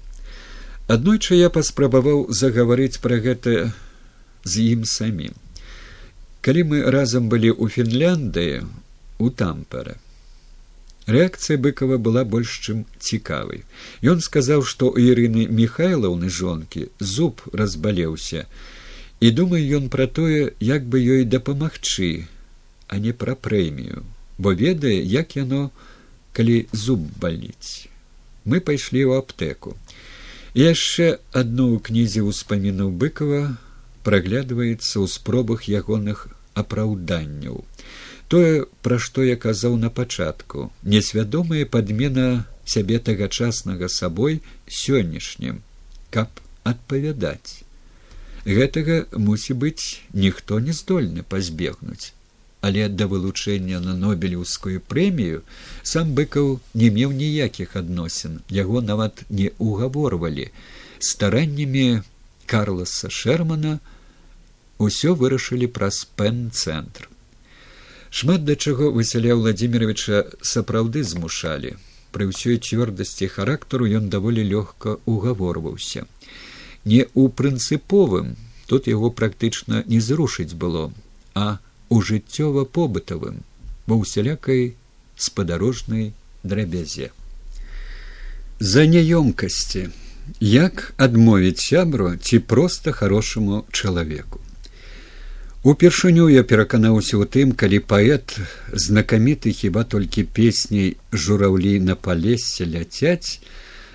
Аднойчы я паспрабаваў загаварыць пра гэта з ім самім. Калі мы разам былі ў фінляндыі у тампера рэакцыя быкова была больш чым цікавай. Ён сказаў што у ірыны михайлаўны жонкі зуб разбалеўся і думаю ён пра тое як бы ёй дапамагчы а не пра прэмію бо ведае як яно калі зуб баліць. Мы пайшлі ў аптэку. І яшчэ адну ў кнізе ўспамінаў быкова праглядваецца ў спробах ягоных апраўданняў. Тое пра што я казаў на пачатку несвядомая падмена сябе тагачаснага сабой сённяшнім каб адпавядаць. Гэтага мусі быць ніхто не здольны пазбегнуць. Але да вылучэння на нобелеўскую прэмію сам быкаў не меў ніякіх адносін яго нават не ўгаворвалі. Стараннямі карласа шермана усё вырашылі праз пен цэнтр шмат да чаго высяля владимировича сапраўды змушалі. Пры ўсёй цвёрдасці характару ён даволі лёгка угаворваўся не ў прынцыповым тут яго практычна не зрушыць было а у жыццёва побытавым ва ўсялякай спадарожнай драбязе. За няёмкасці як адмовіць сябру ці проста хорошаму чалавеку упершыню я пераканаўся ў тым калі паэт знакаміты хіба толькі песняй жураўлі на палесе ляцяць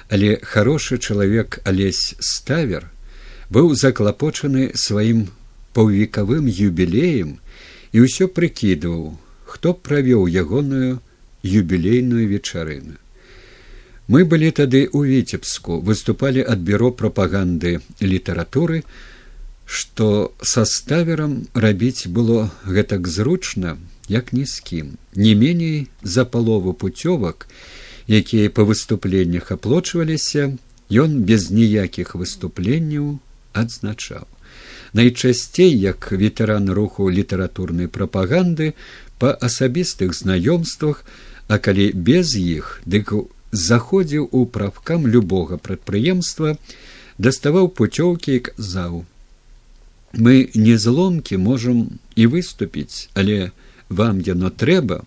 але хорошы чалавек алесь ставер быў заклапочаны сваім паўвекавым юбілеем і ўсё прыкідваў хто правёў ягоную юбілейную вечарыну. Мы былі тады ў віцебску выступалі ад бюро прапаганды літаратуры што са ставерам рабіць было гэтак зручна як ні з кім. Не меней за палову путёвак якія па выступленнях аплочваліся ён без ніякіх выступленняў адзначаў. Найчасцей як ветэран руху літаратурнай прапаганды па асабістых знаёмствах а калі без іх дык заходзіў у правкам любога прадпрыемства даставаў пуцёўкі і казаў мы не зломкі можам і выступіць але вам яно трэба.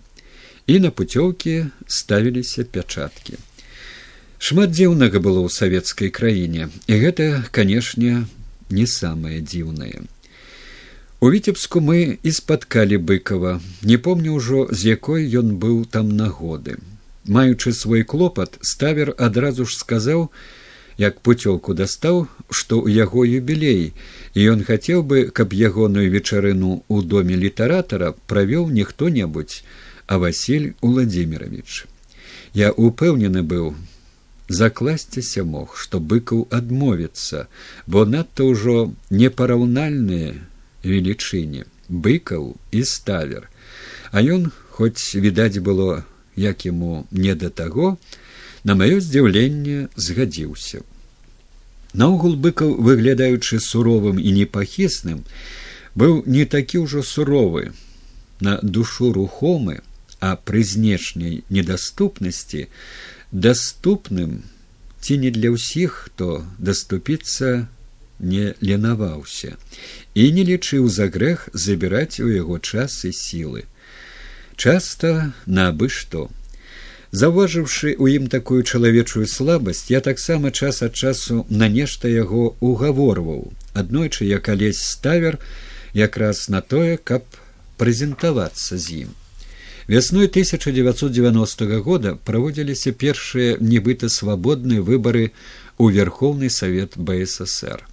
І на пуцёўкі ставіліся пячаткі. Шмат дзіўнага было ў савецкай краіне. І гэта канешне не самае дзіўнае. У віцебску мы і спаткалі быкова не помню ўжо з якой ён быў там нагоды маючы свой клопат ставер адразу ж сказаў як пуцёлку дастаў што ў яго юбілей і ён хацеў бы каб ягоную вечарыну ў доме літаратара правёў не хто небудзь а василь владимирович я упэўнены быў закласціся мог што быкаў адмовіцца бо надта ўжо непараўнальныя велічыні быкаў і ставер. А ён хоць відаць было як яму не да таго на маё здзіўленне згадзіўся наогул быкаў выглядаючы суровым і непахісным быў не такі ўжо суровы на душу рухомы а пры знешняй недаступнасці даступным ці не для ўсіх, хто даступіцца не ленаваўся і не лічыў за грэх забіраць у яго час і сілы. Часта набы што. Заўважыўшы ў ім такую чалавечую слабасць, я таксама час ад часу на нешта яго угаворваў, аднойчы я калесь ставер якраз на тое, каб прэзентавацца з ім. Вясной 1990 года праводзіліся першыя нібыта свабодныя выбары ў верхоўны савет бСр.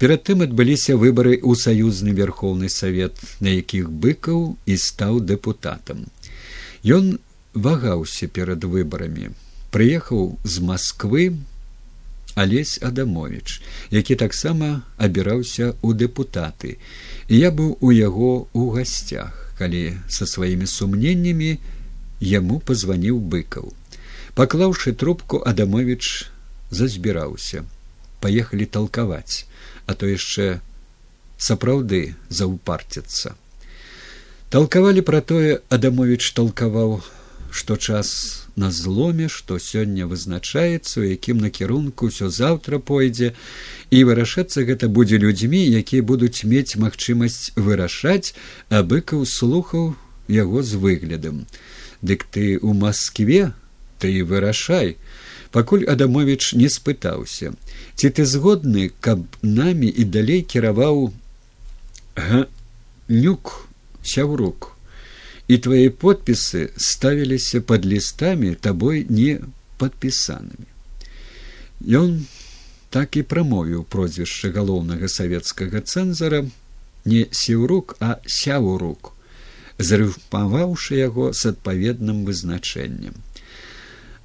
Перад тым адбыліся выбары ў саюзны верхоўны савет, на якіх быкаў і стаў дэпутатам. Ён вагаўся перад выбарамі, прыехаў з Масквы алесь Адамович, які таксама абіраўся ў дэпутаты, і я быў у яго ў гасцях калі са сваімі сумненнямі яму пазваніў быкаў. Паклаўшы трубку адамович зазбіраўся. Паехалі талкаваць а то яшчэ сапраўды заўпарціцца талкавалі пра тое адамович талкаваў што час на зломе што сёння вызначаецца у якім накірунку ўсё заўтра пойдзе. І вырашацца гэта будзе людзьмі якія будуць мець магчымасць вырашаць а быкаў слухаў яго з выглядам. Дык ты у москве ты вырашай пакуль адамович не спытаўся. Ці ты згодны каб намі і далей кіраваў га нюк і твои подпісы ставіліся под лістамі табой не подпісанымі ён так і прамовіў прозвішча галоўнага савецкага цэнзара не сеўрук а сяўрук зарыўпаваўшы яго з адпаведным вызначэннем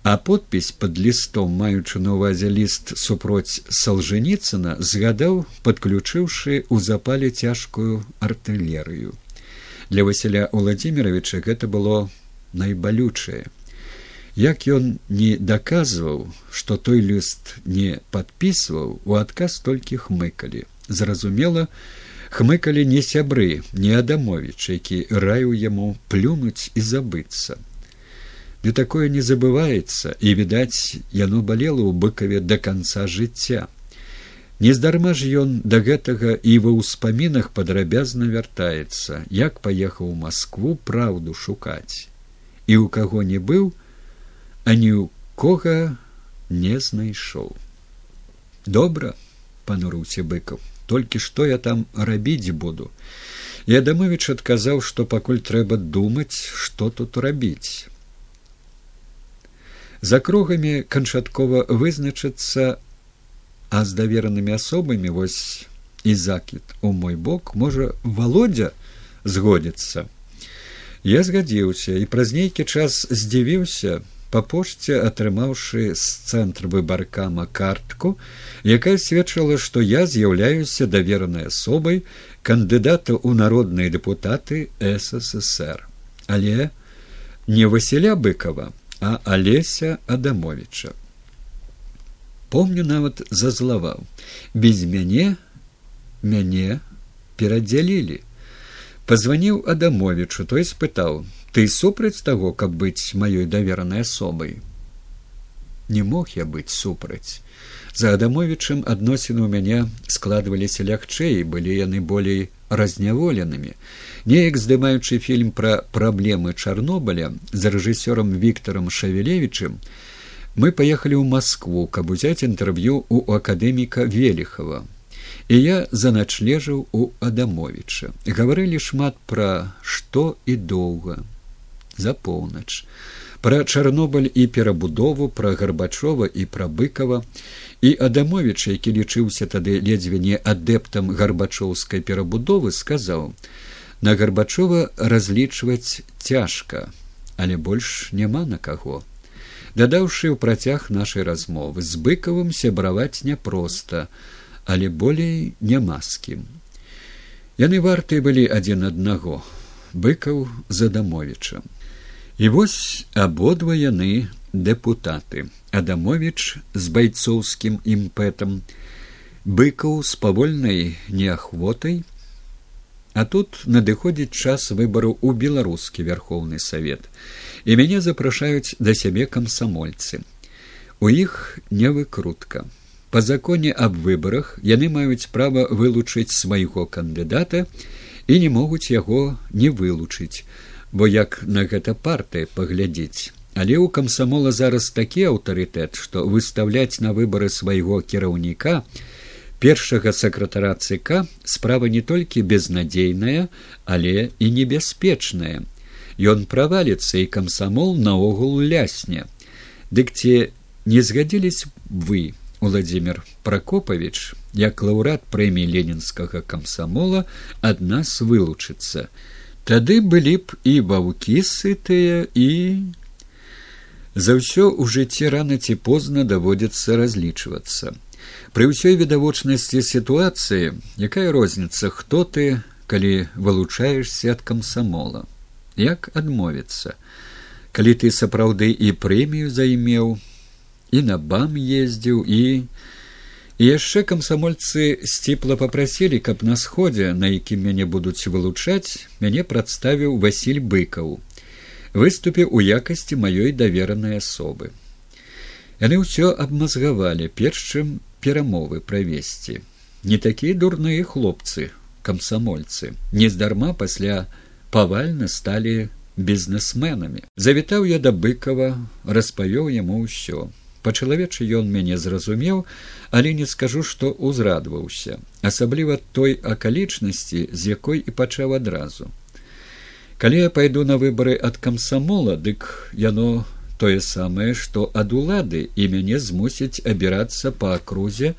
а подпіс под лістом маючы на увазе ліст супроць салжаніцына згадаў подключыўшы ў запале цяжкую артылерыю для василя владимировича гэта было найбалючае. Як ён не даказваў што той ліст не подписываў у адказ толькі хмыкалі. Зразумела хмыкалі не сябры не адамович які раю яму плюнуць і забыцца. Не такое не забываецца і відаць яно балела ў быкаве до конца жыцця Нездарма ж ён да гэтага і ва ўспамінах падрабязна вяртаецца, як паехаў у Маскву праўду шукаць. І ў каго не быў, а ні ў кога не знайшоў. Добра, панурыўся быкаў, толькі што я там рабіць буду. Я дамовіч адказаў, што пакуль трэба думаць, што тут рабіць. За кругамі канчаткова вызначыцца а з даверанымі асобамі вось і закід у мой бок можа володя згодзіцца. Я згадзіўся і праз нейкі час здзівіўся па пошце атрымаўшы з цэнтр выбаркама картку якая сведчыла што я з'яўляюся даверанай асобай кандыдата ў народныя дэпутаты ссср але не васіля быкова а алеся адамовича помню нават зазлаваў. Без мяне мяне перадзялілі. Позваніў адамовичу той спытаў ты супраць таго каб быць маёй даверанай асобай? Не мог я быць супраць за адамовичым адносіны ў мяне складваліся лягчэй былі яны болей разняволенымі. Неяк здымаючы фільм пра праблемы чарнобыля за рэжысёрам виктором шавелевичем мы поехали ў москву каб узяць інтэрв'ю у акадэміка велихова і я заначлежыў у адамовича гаварылі шмат пра што і доўга. За поўнач. Пра чарнобыль і перабудову пра гарбачова і пра быкова і адамович які лічыўся тады ледзьве не адэптам гарбачоўскай перабудовы сказаў на гарбачова разлічваць цяжка але больш няма на каго дадаўшы ў працяг нашай размовы з быкавым сябраваць няпроста але болей няма з кім яны вартыя былі адзін аднаго быкаў за дамовічам і вось абодва яны дэпутаты. Адамович з байцоўскім імпэтам быкаў з павольнай неахвотай А тут надыходзіць час выбару ў беларускі вярхоўны савет і мяне запрашаюць да сябе камсамольцы у іх не выкрутка по законе аб выбарах яны маюць права вылучыць свайго кандыдата і не могуць яго не вылучыць бо як на гэта партыя паглядзець. Але ў камсамола зараз такі аўтарытэт што выставляць на выбары свайго кіраўніка першага сакратара цк справа не толькі безнадзейная але і небяспечная ён праваліцца і камсамол наогул лясне. Дык ці не згадзілись вы владимир прокопавіч як лаўрад прэміі ленінскага камсамола ад нас вылучыцца тады былі б і ваўкі сытыя і за ўсё ў жыцці рана ці позна даводзіцца разлічвацца. Пры ўсёй відавочнасці сітуацыі якая розніца хто ты калі вылучаешься ад камсамола як адмовіцца. Калі ты сапраўды і прэмію займеў і на бам ездзіў і і яшчэ камсамольцы сціпла попрасілі каб на сходзе на якім мяне будуць вылучаць мяне прадставіў василь быкаў. Выступіў у якасці маёй даверанай асобы. Яны ўсё абмазгавалі перш чым перамовы правесці. Не такія дурныя хлопцы камсамольцы. Нездарма пасля павальна сталі бізнесменамі завітаў я да быкова распавёў яму ўсё. Па-чалавечы ён мяне зразумеў але не скажу што ўзрадваўся асабліва той акалічнасці з якой і пачаў адразу. Калі я пайду на выбары ад камсамола дык яно тое самае што ад улады і мяне змусіць абірацца па акрузе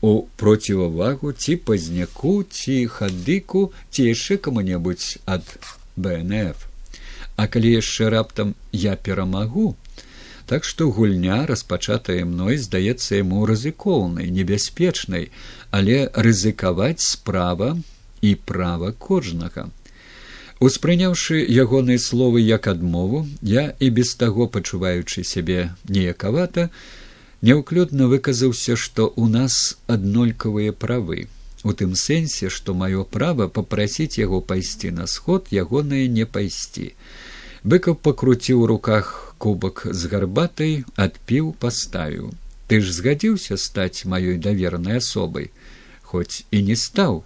у процівавагу ці пазняку ці хадыку ці яшчэ каму-небудзь ад бнф а калі яшчэ раптам я перамагу так што гульня распачатая мной здаецца яму рызыкоўнай небяспечнай але рызыкаваць справа і права кожнага. Успрыняўшы ягоныя словы як адмову я і без таго пачуваючы сябе неякавата няўклюдна выказаўся што ў нас аднолькавыя правы у тым сэнсе што маё права попрасіць яго пайсці на сход ягонае не пайсці. Быкаў пакруціў у руках кубак з гарбатай адпіў паставіў. Ты ж згадзіўся стаць маёй давернай асобай хоць і не стаў.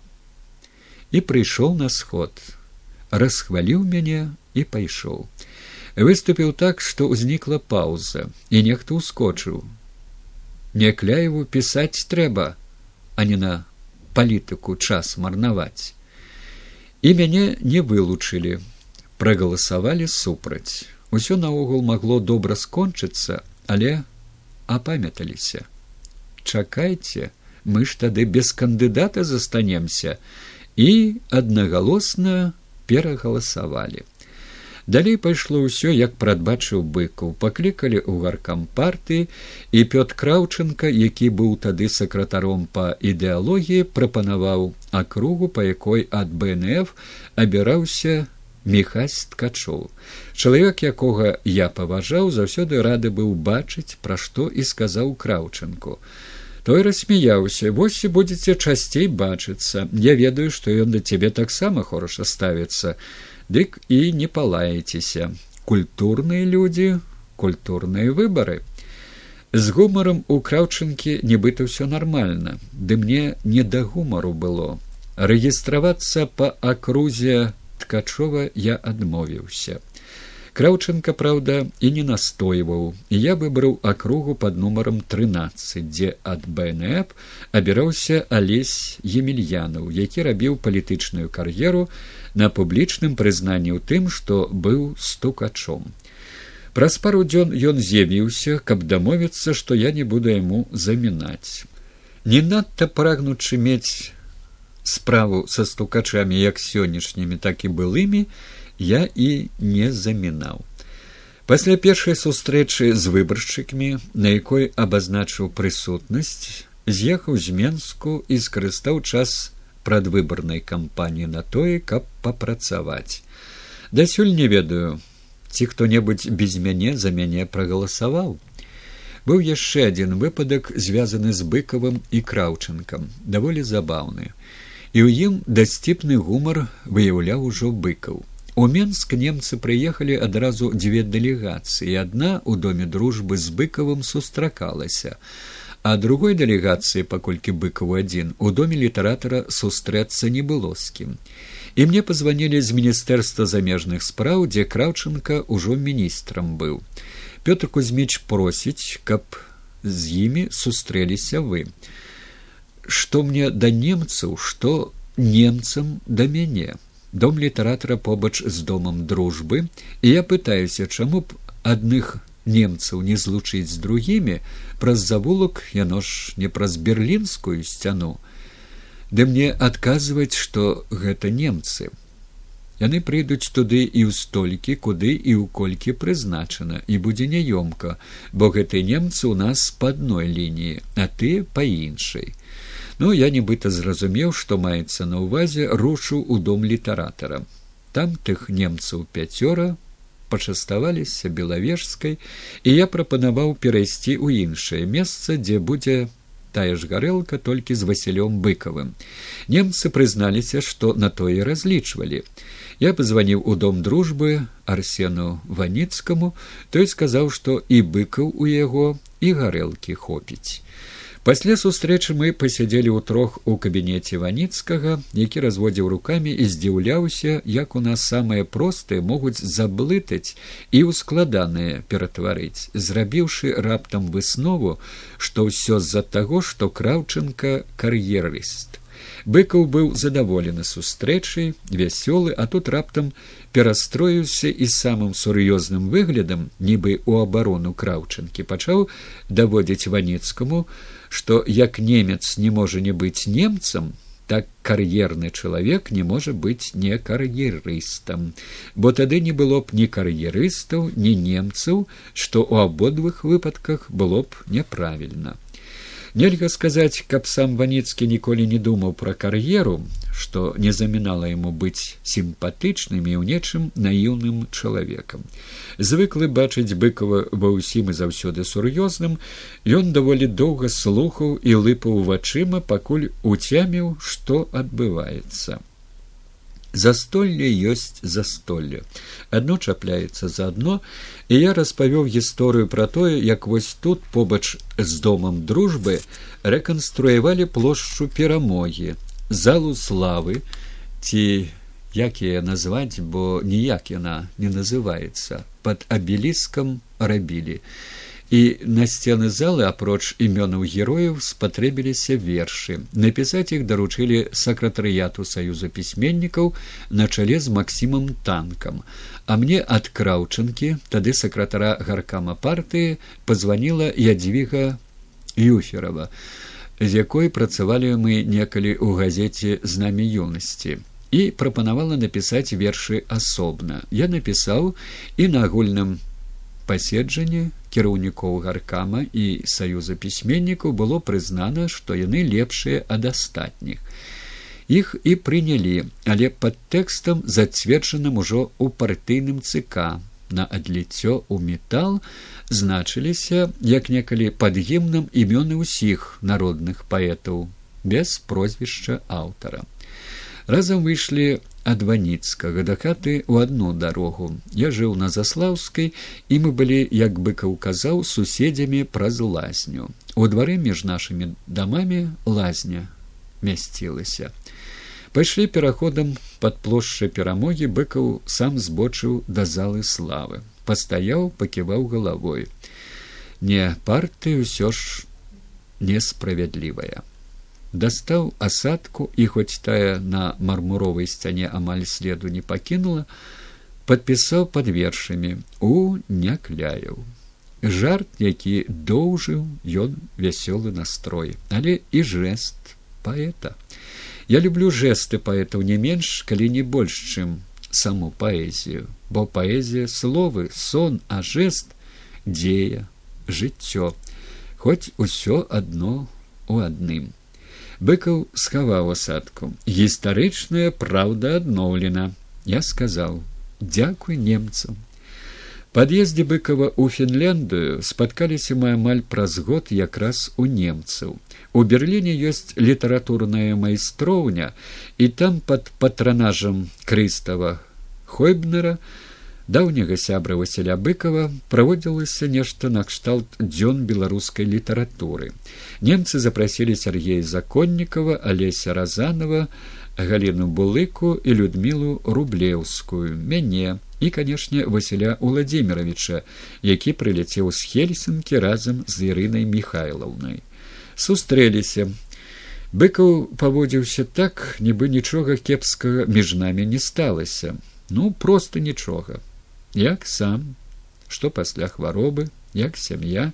І прыйшоў на сход. Расхваліў мяне і пайшоў. Выступіў так што ўзнікла паўза і нехто ўскочыў Някляеву пісаць трэба, а не на палітыку час марнаваць. І мяне не вылучылі, прагаласавалі супраць. Усё наогул магло добра скончыцца, але апамяталіся. Чакайце, мы ж тады без кандыдата застанемся і аднагалосна перагаласавалі. Далей пайшло ўсё як прадбачыў быкаў. Паклікалі ў гаркам партыі і пёт краўчынка які быў тады сакратаром па ідэалогіі прапанаваў акругу па якой ад бнф абіраўся мехась ткачоў. Чалавек якога я паважаў заўсёды рады быў бачыць пра што і сказаў краўчынку. Той рассмяяўся вось і будзеце часцей бачыцца. Я ведаю што ён да цябе таксама хораша ставіцца дык і не палаецеся. Культурныя людзі культурныя выбары. З гумаром у краўчынкі нібыта ўсё нармальна. Ды мне не да гумару было. Рэгістравацца па акрузе ткачова я адмовіўся. Краўчынка праўда і не настойваў. І я выбраў акругу под нумаром трынаццаць дзе ад бнп абіраўся алесь емельянаў які рабіў палітычную кар'еру на публічным прызнанні ў тым што быў стукачом праз пару дзён ён з'явіўся каб дамовіцца што я не буду яму замінаць не надта прагнучы мець справу са стукачамі як сённяшнімі так і былымі я і не замінаў. Пасля першай сустрэчы з выбаршчыкамі, на якой абазначыў прысутнасць, з'ехаў з менску і скарыстаў час прадвыбарнай кампаніі на тое, каб папрацаваць. Дасюль не ведаю, ці хто-небудзь без мяне за мяне прагаласаваў. Быў яшчэ адзін выпадак, звязаны з быкавым і краўчынкам, даволі забаўны і ў ім дасціпны гумар выяўляў ужо быкаў. У Менск немцы прыехалі адразу дзве дэлегацыі. адна ў доме дружбы з быкавым сустракалася, а другой дэлегацыі, паколькі быкаў адзін, у доме літаратара сустрэцца не было з кім. І мне пазванілі з міністэрства замежных спраў, дзе краўчынка ўжо міністрам быў. Пётр Кузьміч просіць, каб з імі сустрэліся вы. Што мне да немцаў, што немцам да мяне дом літаратара побач з домам дружбы і я пытаюся чаму б адных немцаў не злучыць з другімі праз завулак яно ж не праз берлінскую сцяну. Ды мне адказваць што гэта немцы. Яны прыйдуць туды і ў столькі куды і ў колькі прызначана і будзе няёмка бо гэтыя немцы ў нас па адной лініі а ты па іншай. Ну я нібыта зразумеў, што маецца на ўвазе рушу ў дом літаратара. Там тых немцаў пяцёра пачаставаліся белавежскай і я прапанаваў перайсці ў іншае месца, дзе будзе тая ж гарэлка толькі з васілём быкавым. Немцы прызналіся, што на тое разлічвалі. Я пазваніў у дом дружбы арсену ваніцкаму, той сказаў, што і быкаў у яго і гарэлкі хопіць. Пасля сустрэчы мы пасядзелі ў трох у кабінеце ваніцкага, які разводзіў рукамі і здзіўляўся, як у нас самыя простыя могуць заблытаць і ў складаныя ператварыць, зрабіўшы раптам выснову, што ўсё з-за таго, што краўчынка кар'ерыст. Быкаў быў задаволены сустрэчай, вясёлы, а тут раптам перастроіўся і самым сур'ёзным выглядам, нібы ў абарону краўчынкі пачаў даводзіць ванецкаму, што як немец не можа не быць немцам, так кар'ерны чалавек не можа быць не кар'ерыстам, бо тады не было б ні кар'ерыстаў, ні немцаў, што ў абодвых выпадках было б няправільна. Нельга сказаць, каб сам ваніцкі ніколі не думаў пра кар'еру, што не замінала яму быць сімпатычным і ў нечым наіўным чалавекам. Звыклы бачыць быкова ва ўсім і заўсёды сур'ёзным, ён даволі доўга слухаў і лыпаў вачыма, пакуль уцяміў, што адбываецца. Застолле ёсць застолле. Адно чапляецца за адно і я распавёў гісторыю пра тое як вось тут побач з домам дружбы рэканструявалі плошчу перамогі залу славы ці як яе назваць бо ніяк яна не называецца под абеліскам рабілі. І на сцены залы апроч імёнаў герояў спатрэбіліся вершы. Напісаць іх даручылі сакратарыяту саюза пісьменнікаў на чале з максімам танкам. А мне ад краўчынкі тады сакратара гаркама партыі пазваніла ядзвіга юферова з якой працавалі мы некалі ў газеце з намі юнасці і прапанавала напісаць вершы асобна. Я напісаў і на агульным паседжанні кіраўнікоў гаркама і саюза пісьменнікаў было прызнана што яны лепшыя ад астатніх. Іх і прынялі але пад тэкстам зацверджаным ужо ў партыйным цк на адліццё ў метал значыліся як некалі пад гімнам імёны ўсіх народных паэтаў без прозвішча аўтара. Разам выйшлі ад ваніцкага да хаты ў адну дарогу. Я жыў на заслаўскай і мы былі як быкаў казаў суседзямі праз лазню. У двары між нашымі дамамі лазня мясцілася. Пайшлі пераходам пад плошчай перамогі быкаў сам збочыў да залы славы. Пастаяў паківаў галавой. Не парты ўсё ж несправядлівая дастаў асадку і хоць тая на мармуровай сцяне амаль следу не пакінула падпісаў пад вершамі у някляяў жарт які доўжыў ён вясёлы настрой але і жэст паэта я люблю жэсты паэтаў не менш калі не больш чым саму паэзію бо паэзія словы сон а жэст дзея жыццё хоць усё адно у адным быкаў схаваў асадку гістарычная праўда адноўлена я сказаў дзякуй немцам пад'ездзе быкова ў фінляндыю спаткаліся мы амаль праз год якраз у немцаў у берліне ёсць літаратурная майстроўня і там под патранажам крыстава хойбнера даўняга сябра василя быкова праводзілася нешта накшталт дзён беларускай літаратуры немцы запрасілі сергея законнікова алеся разанова галіну булыку і людмілу рублеўскую мяне і канешне васіля владимировича які прыляцеў з хельсінкі разам з ірынай михайлаўнай сустрэліся. Быкаў паводзіўся так нібы нічога кепскага між намі не сталася. Ну просто нічога. Як сам што пасля хваробы як сям'я.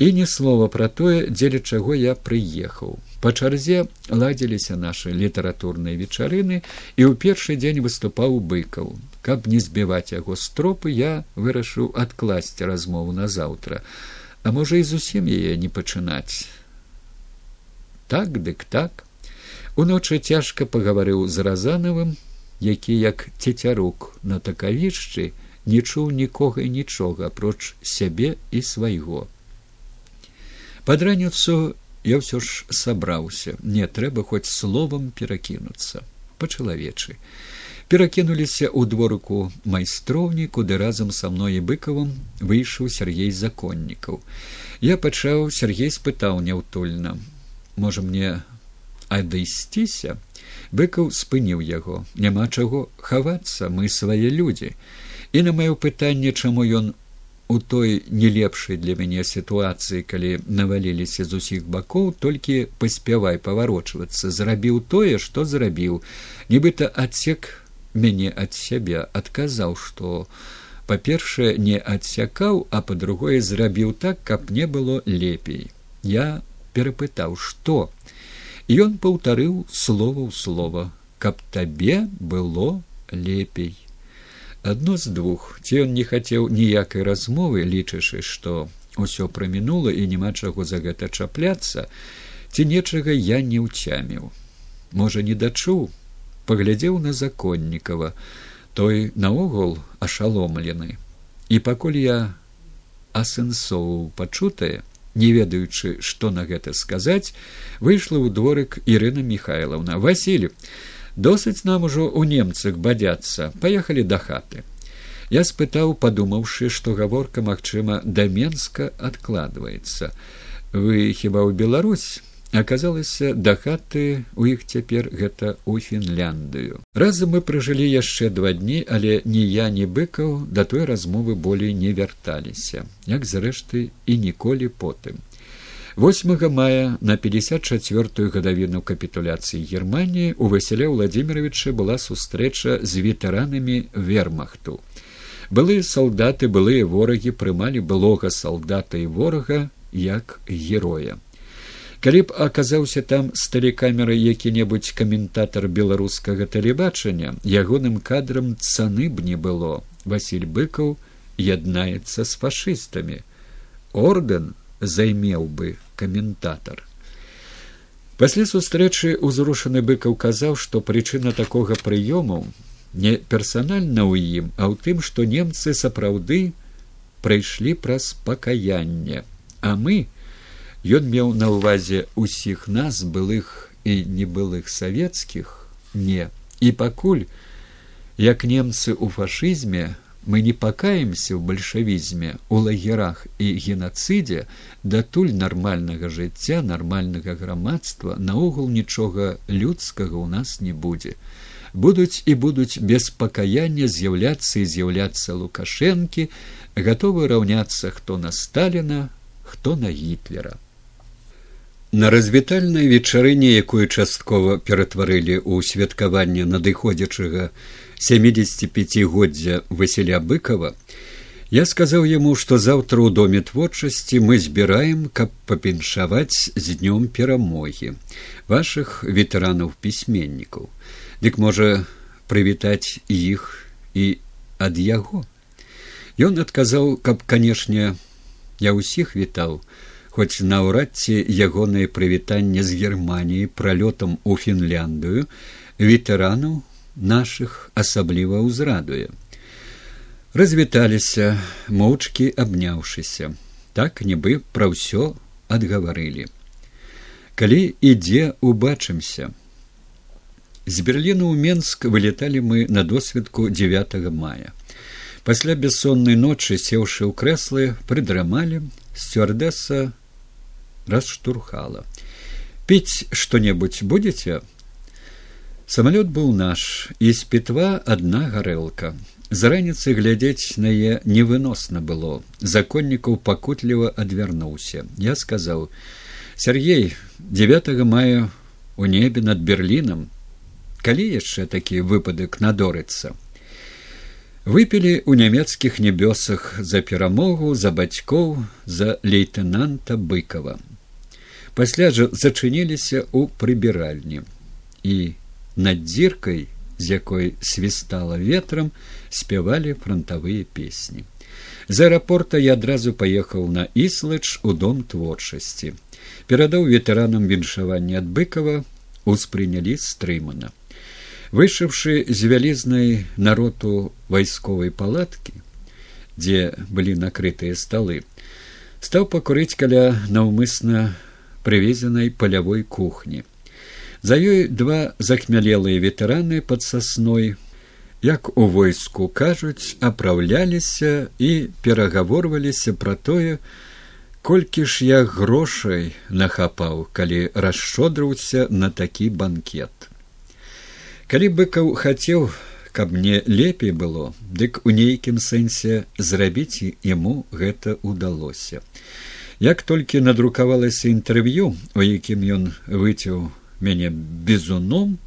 І ні слова пра тое дзеля чаго я прыехаў. Па чарзе ладзіліся нашы літаратурныя вечарыны і ў першы дзень выступаў быкаў. Каб не збіваць яго стропы я вырашыў адкласці размову на заўтра. А можа і зусім яе не пачынаць так дык так. Уночы цяжка пагаварыў з разанавым які як цецярук на такавішчы не чуў нікога і нічога апроч сябе і свайго. Пад раніцу я ўсё ж сабраўся. Не трэба хоць словам перакінуцца. Па-чалавечы. Перакінуліся ў дворыку майстроўні куды разам са мной і быкавым выйшаў сергей законнікаў. Я пачаў сергей спытаў няўтульна можа мне адысціся? Быкаў спыніў яго. Няма чаго хавацца мы свае людзі. І на маё пытанне чаму ён у той не лепшай для мяне сітуацыі калі наваліліся з усіх бакоў толькі паспявай паварочвацца. Зрабіў тое што зрабіў. Нібыта адсек мяне ад сябе. Адказаў што па першае не адсякаў а па другое зрабіў так каб не было лепей. Я перапытаў што? Ён паўтарыў слова ў слова каб табе было лепей. Адно з двух. Ці ён не хацеў ніякай размовы лічачы што ўсё прамінула і няма чаго за гэта чапляцца ці нечага я не ўцяміў. Можа не дачуў. Паглядзеў на законнікава. Той наогул ашаломлены. І пакуль я асэнсоўваў пачутае не ведаючы што на гэта сказаць выйшла ў дворык ірына михайловна василь досыць нам ужо у немцах бадзяцца. Паехалі да хаты я спытаў падумаўшы што гаворка магчыма да менска адкладваецца. Вы хіба ў беларусь аказалася да хаты у іх цяпер гэта у фінляндыю. Разам мы пражылі яшчэ два дні але ні я ні быкаў да той размовы болей не вярталіся як зрэшты і ніколі потым. 8 мая на 54 гадавіну капітуляцыі германії у васіля владимировича была сустрэча з ветэранамі вермахту. Былыя салдаты былыя ворагі прымалі былога салдата і ворага як героя калі б аказаўся там з тэлекамеры які-небудзь каментатар беларускага тэлебачання ягоным кадрам цаны б не было. Василь быкаў яднаецца з фашыстамі. Орден займеў бы каментатор. Пасля сустрэчы ўзрушаны быкаў казаў, што прычына такога прыёму не персанальна ў ім, а ў тым, што немцы сапраўды прайшлі праз пакаянне, а мы ён меў на ўвазе ўсіх нас былых і небылых савецкіх не. І пакуль як немцы ў фашызме мы не пакаемся ў бальшавізме у лагерах і генацыдзе датуль нармальнага жыцця нармальнага грамадства наогул нічога людскага ў нас не будзе. Будуць і будуць без пакаяння з'яўляцца і з'яўляцца лукашэнкі гатовы раўняцца хто на сталіна хто на гітлера на развітальнай вечарыне якую часткова ператварылі ў святкаванне надыходзячага семидесятипятигоддзя василя быкова я сказаў яму што заўтра ў доме творчасці мы збіраем каб папіншаваць з днём перамогі вашых ветэранаў пісьменнікаў дык можа прывітаць іх і ад яго? Ён адказаў каб канешне я ўсіх вітаў хоць наўрад ці ягонае прывітанне з германіі пралётам у фінляндыю ветэранаў нашых асабліва ўзрадуе. Развіталіся моўчкі абняўшыся. Так нібы пра ўсё адгаварылі. Калі ідзе убачымся. З берліну ў менск вылеталі мы на досведку 9 мая. Пасля бессоннай ночы сеўшы ў крэслы прыдрамалі сцюардэса расштурхала піць што небудзь будзеце самалёт быў наш і з пітва адна гарэлка з раніцы глядзець на яе невыносна было. Законнікаў пакутліва адвярнуўся я сказаў сергей 9 мая у небе над берлінам калі яшчэ такі выпадак надорыцца выпілі ў нямецкіх небёсах за перамогу за бацькоў за лейтенанта быкова. Пасля жа зачыніліся ў прыбіральні. І над дзіркай з якой свістала ветрам спявалі фронтавыя песні. З аэрапорта я адразу паехаў на іслач у дом творчасці. Перадаў ветэранам віншавання ад быкова успрынялі стрымана выйшаўшы з вялізнай народу вайсковай палаткі дзе былі накрытыя сталы стаў пакурыць каля наўмысна прывезенай палявой кухні. За ёй два захмялелыя ветэраны пад сасной як у войску кажуць апраўляліся і перагаворваліся пра тое колькі ж я грошай нахапаў калі расшодраўся на такі банкет калі быкаў хацеў каб мне лепей было дык у нейкім сэнсе зрабіць яму гэта ўдалося. Як толькі надрукавалася інтэрв'ю у якім ён выцяў мяне бізуном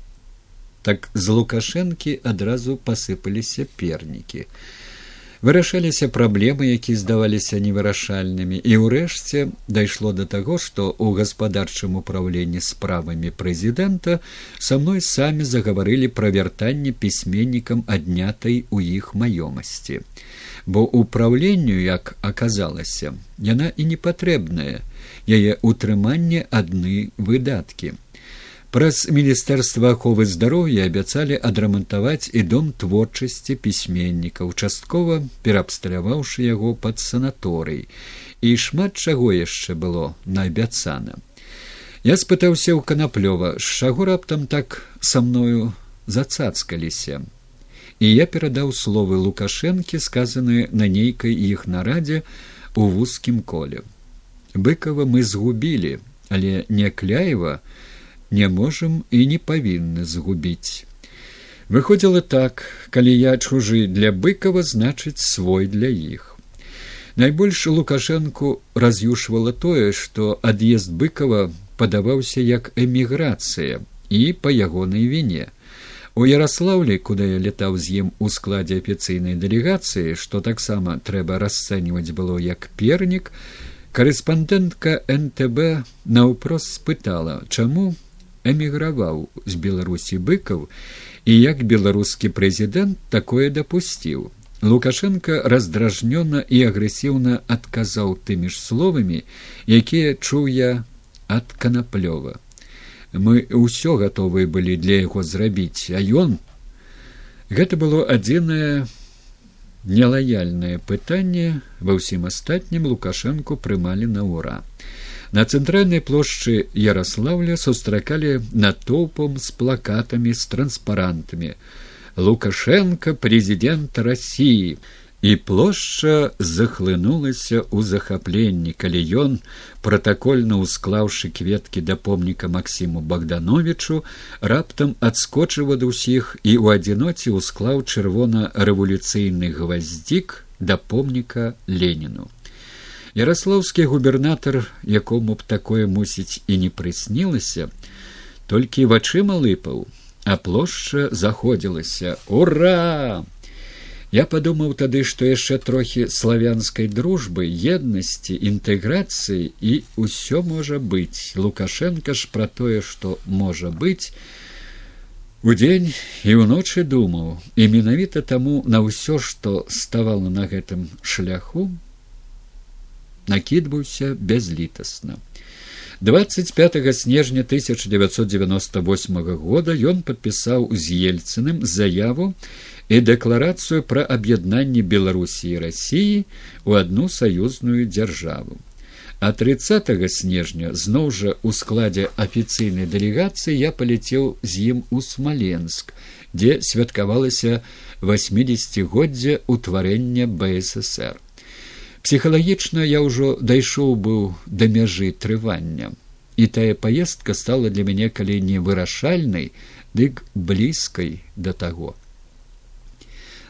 так з лукашэнкі адразу пасыпаліся пернікі вырашаліся праблемы якія здаваліся невырашальнымі. І ўрэшце дайшло да таго што ў гаспадарчым управленні справамі прэзідэнта са мной самі загаварылі пра вяртанне пісьменнікам аднятай у іх маёмасці. Бо ўпраўленню як аказалася яна і не патрэбная яе утрыманне адны выдаткі праз міністэрства аховы здароўя абяцалі адрамантаваць і дом творчасці пісьменніка участкова пераабсталяваўшы яго пад санаторый. І шмат чаго яшчэ было наабяцана. Я спытаўся ў канаплёва з чаго раптам так са мною зацацкаліся. І я перадаў словы лукашэнкі сказаныя на нейкай іх нарадзе у вузкім коле. Быкова мы згубілі але не кляева не можам і не павінны згубіць. Выходзіла так, калі я чужы для быкава значыць свой для іх. Найбольш лукашэнку раз'юшвала тое, што ад'езд быкава падаваўся як эміграцыя і па ягонай віне. У Ярослаўлі, куды я летаў з ім у складзе афіцыйнай дэлегацыі, што таксама трэба расцэньваць было як пернік, карэспандэнтка НТБ наўпрост спытала, чаму эміграваў з беларусі быкаў і як беларускі прэзідэнт такое дапусціў. Лукашенко раздражнёна і агрэсіўна адказаў тымі ж словамі якія чуў я ад канаплёва. Мы ўсё гатовыя былі для яго зрабіць а ён? Гэта было адзінае нелаяльнае пытанне ва ўсім астатнім лукашэнку прымалі на ура На цэнтральнай плошчы Ярослаўля сустракалі натоўпам з плакатамі з транспарантамі. Лукашенко прэзідэнт рассіі і плошча захлынулася ў захапленні, калі ён, пратакольна ўсклаўшы кветкі да помніка Масіму Богдановичу, раптам адскочыў ад усіх і ў адзіноце ўсклаў чырвона-рэвалюцыйны гваздзік да помніка Леніну ярослаўскі губернатар якому б такое мусіць і не прыснілася толькі вачыма лыпаў а плошча заходзілася. Ура! Я падумаў тады што яшчэ трохі славянскай дружбы еднасці інтэграцыі і ўсё можа быць. Лукашенко ж пра тое што можа быць удзень і ўночы думаў. І менавіта таму на ўсё што ставала на гэтым шляху накідваўся бязлітасна. 25 снежня 1998 года ён падпісаў з ельцыным заяву і дэкларацыю пра аб'яднанне беларусі і рассіі у адну саюзную дзяржаву. А 30 снежня зноў жа ў складзе афіцыйнай дэлегацыі я паляцеў з ім у смаленск дзе святкавалася восьмидесятгоддзя ўтварэння бсср псіхалагічна я ўжо дайшоў быў да мяжы трывання. І тая паездка стала для мяне калі не вырашальнай дык блізкай да таго.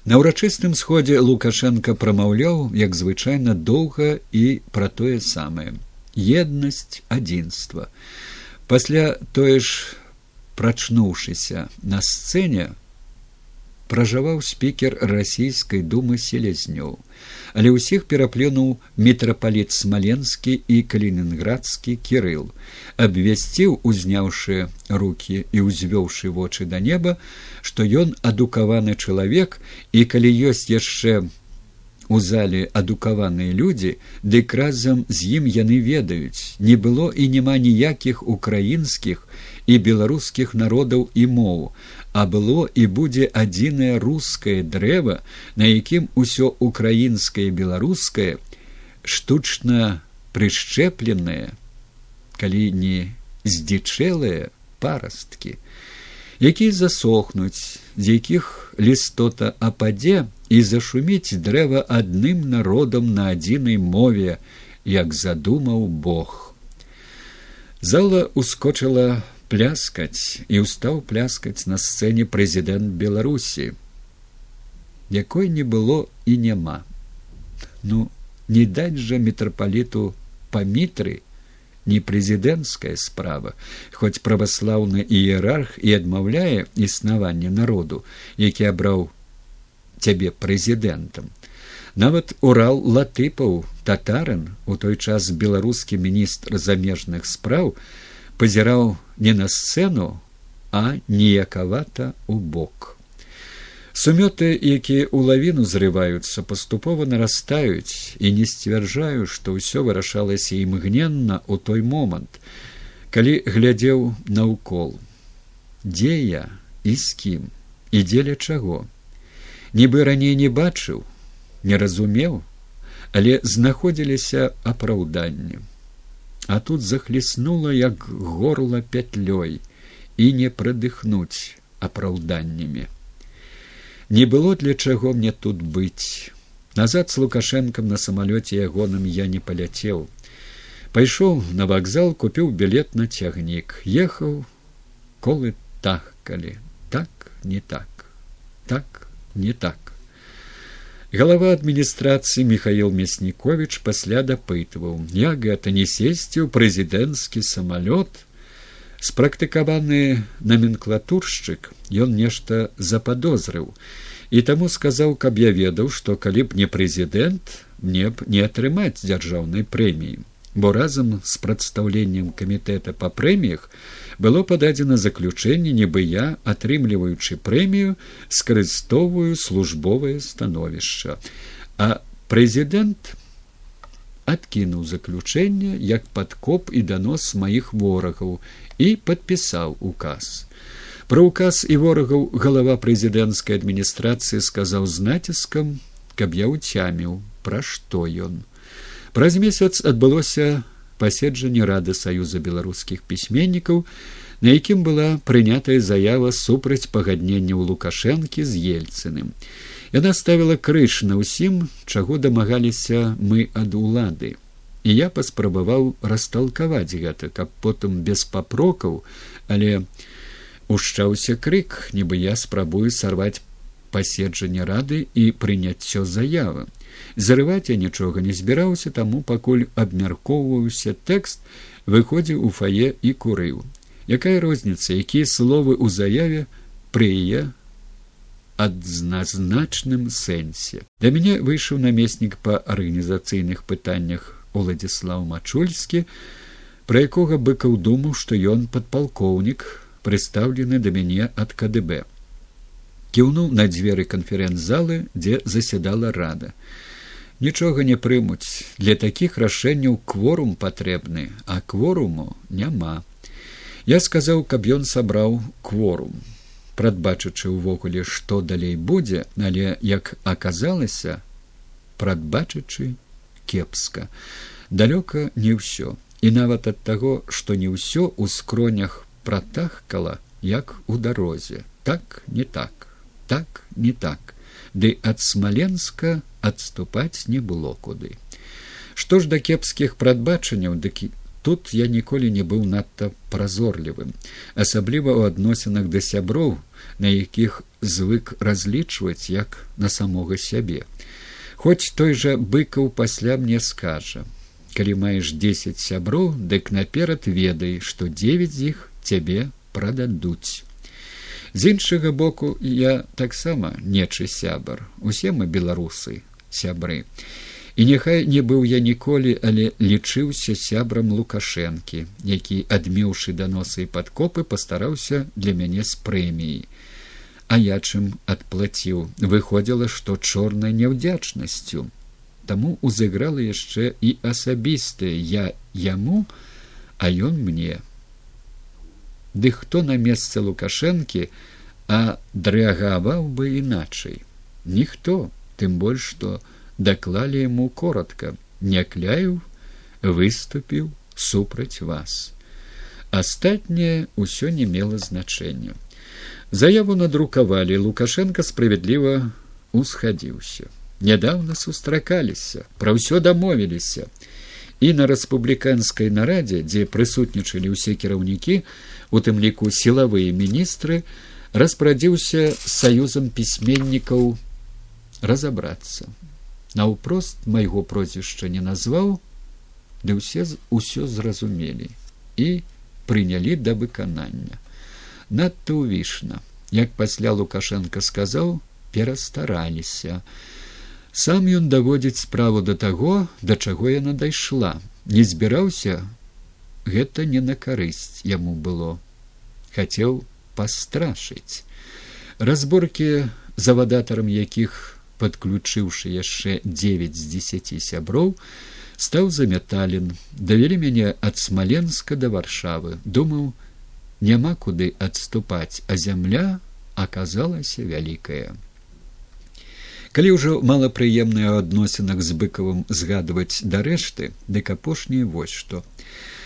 На ўрачыстым сходзе Лукашенко прамаўляў, як звычайна доўга і пра тое самае. Еднасць адзінства. Пасля тое ж прачнуўшыся на сцэне пражаваў спікер расійскай думы селезнёў але ўсіх пераплюнуў мітрапаліт смаленскі і калінінградскі кірыл. Абвясціў узняўшы руки і ўзвёўшы вочы да неба што ён адукаваны чалавек і калі ёсць яшчэ у зале адукаваныя людзі дык разам з ім яны ведаюць не было і няма ніякіх украінскіх і беларускіх народаў і моў а было і будзе адзінае рускае дрэва на якім усё украінскае беларускае штучна прышчэпленае калі не здзічэлыя парасткі якія засохнуць з якіх лістота ападзе і зашуміць дрэва адным народам на адзінай мове як задумаў бог. Зала ускочыла пляскаць і ўстаў пляскаць на сцэне прэзідэнт беларусі якой не было і няма. Ну не даць жа мітрапаліту памітры не прэзідэнцкая справа хоць праваслаўны іерарх і адмаўляе існаванне народу які абраў цябе прэзідэнтам. Нават урал латыпаў татарын у той час беларускі міністр замежных спраў пазіраў не на сцэну, а ніякавата ў бок. Сумёты, якія ў лавіну зрываюцца, паступова нарастаюць і не сцвярджаю, што ўсё вырашалася імгненна ў той момант, калі глядзеў наўкол, дзе я і з кім і дзеля чаго. Нібы раней не бачыў, не разумеў, але знаходзіліся апраўданнем а тут захлеснула як горла пятлёй і не прадыхнуць апраўданнямі. Не было для чаго мне тут быць. Назад з лукашэнкам на самалёце ягоным я не паляцеў. Пайшоў на вакзал купіў білет на цягнік. Ехаў колы тахкалі. Так не так. Так не так Галава адміністрацыі Михаил Мяснікович пасля дапытваў, як гэта не сесці ў прэзідэнцкі самалёт. Спрактыкаваны наменклатуршчык ён нешта западозрыў. І таму сказаў, каб я ведаў, што калі б не прэзідэнт, мне б не атрымаць дзяржаўнай прэміі. Бо разам з прадстаўленнем камітэта па прэміях было пададзена заключэнне нібы я атрымліваючы прэмію скарыстовую службовае становішча. А прэзідэнт адкінуў заключэнне як падкоп і данос маіх ворагаў і падпісаў указ. Пра указ і ворагаў галава прэзідэнцкай адміністрацыі сказаў з націскам каб я ўцяміў пра што ён. Праз месяц адбылося паседжанне рады саюза беларускіх пісьменнікаў на якім была прынятая заява супраць пагаднення ў лукашэнкі з ельцыным. Яна ставіла крыж на ўсім чаго дамагаліся мы ад улады. І я паспрабаваў расталкаваць гэта каб потым без папрокаў але ушчаўся крык нібы я спрабую сарваць паседжанне рады і прыняццё заявы зарываць я нічога не збіраўся таму пакуль абмяркоўваўся тэкст выходзіў у фае і курыў. Якая розніца якія словы ў заяве прые адназначным сэнсе? Да мяне выйшаў намеснік па арганізацыйных пытаннях уладзіслав мачульскі пра якога быкаў думаў што ён падпалкоўнік прыстаўлены да мяне ад кДб кіўнуў на дзверы канферэнц-залы дзе засядала рада нічога не прымуць. Для такіх рашэнняў кворум патрэбны а кворуму няма. Я сказаў каб ён сабраў кворум. Прадбачачы ўвогуле што далей будзе але як аказалася прадбачачы кепска. Далёка не ўсё. І нават ад таго што не ўсё ў скронях пратахкала як у дарозе. Так не так так не так. Ды ад смаленска адступаць не было куды. Што ж да кепскіх прадбачанняў дыкі тут я ніколі не быў надта празорлівым асабліва ў адносінах да сяброў на якіх звык разлічваць як на самога сябе. Хоць той жа быкаў пасля мне скажа калі маеш дзесяць сяброў дык наперад ведай што дзевяць з іх цябе прададуць з іншага боку я таксама нечы сябар усе мы беларусы сябры. І няхай не быў я ніколі але лічыўся сябрам лукашэнкі які адмеўшы даносы і падкопы пастараўся для мяне з прэміяй а я чым адплаціў? Выходзіла што чорнай няўдзячнасцю. Таму узыграла яшчэ і асабістае я яму а ён мне ды хто на месцы лукашэнкі а дрэагаваў бы іначай? Ніхто тым больш што даклалі яму коротко. Не кляю выступіў супраць вас астатняе ўсё не мела значэння заяву надрукавалі лукашенко справядліва усхадзіўся нядаўна сустракаліся пра ўсё дамовіліся і на рэспубліканскай нарадзе дзе прысутнічалі ўсе кіраўнікі у тым ліку сілавыя міністры распрадзіўся саюзам пісьменнікаў разабрацца наўпрост майго прозвішча не назваў ды ўсе ўсё зразумелі і прынялі да выканання надта ўвішна як пасля лукашенко сказаў перастараліся. Сам ён даводзіць справу да таго да чаго яна дайшла. Не збіраўся гэта не на карысць яму было. Хацеў пастрашыць. Разборкі завадатарам якіх подключыўшы яшчэ девять з десяти сяброў стаў заметален. Давялі мяне ад смаленска да варшавы. Думаў няма куды адступаць а зямля аказалася вялікая калі ўжо малапрыемныя адносінах з быкавым згадваць дарэшты дык апошняе вось што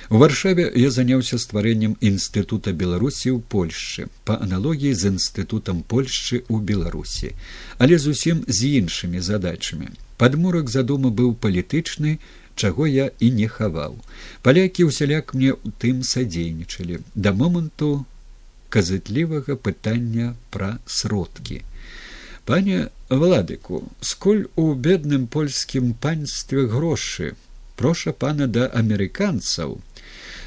У варшаве я заняўся стварэннем інстытута беларусі ў польшчы па аналогіі з інстытутам польшчы ў беларусі але зусім з іншымі задачамі. Падмурак задума быў палітычны чаго я і не хаваў. Палякі ўсяляк мне ў тым садзейнічалі. Да моманту казытлівага пытання пра сродкі. Пане владыку сколь у бедным польскім панстве грошы? Проша пана да амерыканцаў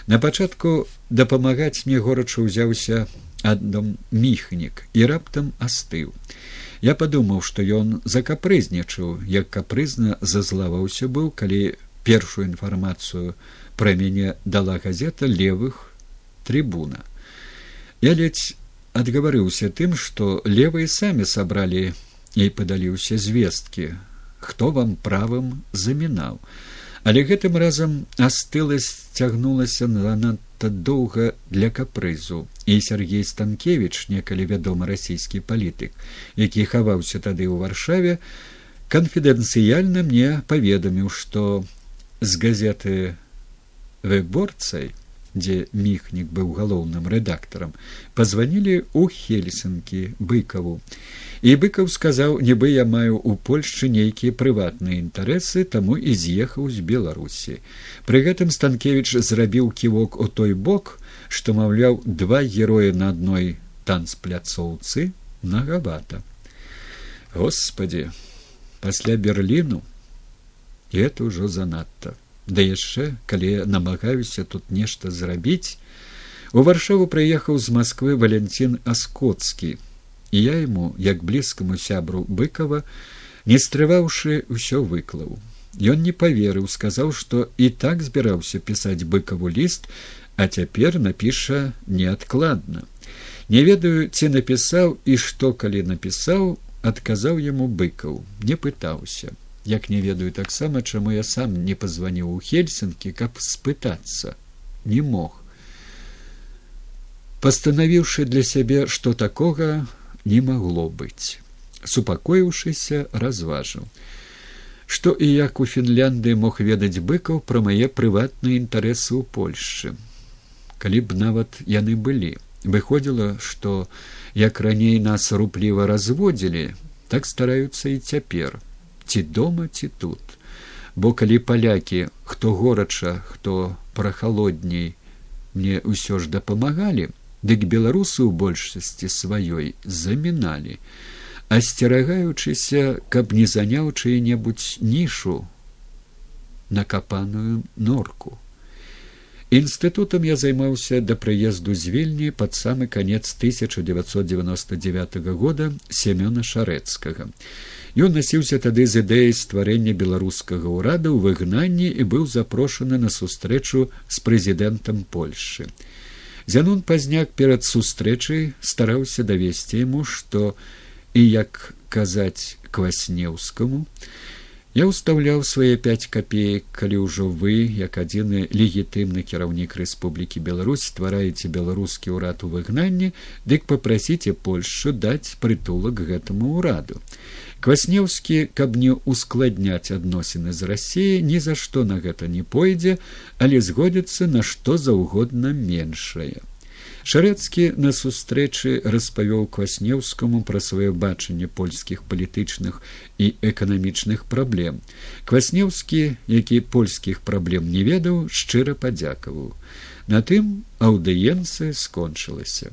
на пачатку дапамагаць мне горача ўзяўся адном міхнік і раптам астыў. Я падумаў што ён закапрызнічаў як капрызна зазлаваўся быў калі першую інфармацыю пра мяне дала газета левых трибуна я ледзь адгаварыўся тым што левыя самі сабралі і падаліўся звесткі хто вам правым замінаў але гэтым разам астыласць цягнулася на надта доўга для капрызу. І сергей станкевич некалі вядомы расійскі палітык які хаваўся тады ў варшаве канфідэнцыяльна мне паведаміў што з газеты выборцай дзе міхнік быў галоўным рэдактарам пазванілі ў хельсінкі быкаву і быкаў сказаў нібы я маю ў польшчы нейкія прыватныя інтарэсы таму і з'ехаў з беларусі пры гэтым станкевич зрабіў ківок у той бок што маўляў два героя на адной танцпляцоўцы нагавата господи пасля берліну это ўжо занадта да яшчэ калі намагаюся тут нешта зрабіць у варшаву прыехаў з москвы валянцін аскоцкі і я ему як блізкаму сябру быкова не стрываўшы ўсё выклаў. Ён не поверыў сказаў што і так збіраўся пісаць быкаву ліст а цяпер напіша неадкладна. Не ведаю ці напісаў і што калі напісаў адказаў яму быкаў не пытаўся як не ведаю таксама чаму я сам не пазваніў у хельсінкі каб спытацца. Не мог. Пастанавіўшы для сябе што такога не магло быць. Супакоіўшыся разважыў. Што і як у фінлянды мог ведаць быкаў пра мае прыватныя інтарэсы ў польшчы. Калі б нават яны былі. Выходзіла што як раней нас рупліва разводзілі так стараюцца і цяпер ці дома ці тут. Бо калі палякі хто горача хто прахалодней мне ўсё ж дапамагалі дык беларусы ў большасці сваёй заміналі асцерагаючыся каб не заняў чые-небудзь нішу накапаную норку. Інстытутам я займаўся да прыезду з вільні пад самы канец 1999 года семёна шарэцкага Ён насіўся тады з ідэяй стварэння беларускага ўрада ў выгнанні і быў запрошаны на сустрэчу з прэзідэнтам польльшы. Зянун пазняк перад сустрэчай стараўся давесці яму, што і як казаць кваснеўскаму, Я ўстаўляў свае пяць капеек, калі ўжо вы, як адзіны легітымны кіраўнік Рэспублікі Беларусь ствараеце беларускі ўрад у выгнанні, дык попрасіце Польшу даць прытулак гэтаму ўраду. Кваснеўскі, каб не ускладняць адносіны з рассіі, ні за што на гэта не пойдзе, але згодзіцца на што заўгодна меншае. Шарэцкі на сустрэчы распавёў кваснеўскаму пра сваё бачанне польскіх палітычных і эканамічных праблем. Кваснеўскі, які польскіх праблем не ведаў, шчыра падзякаваў. На тым аўдыенцыя скончылася.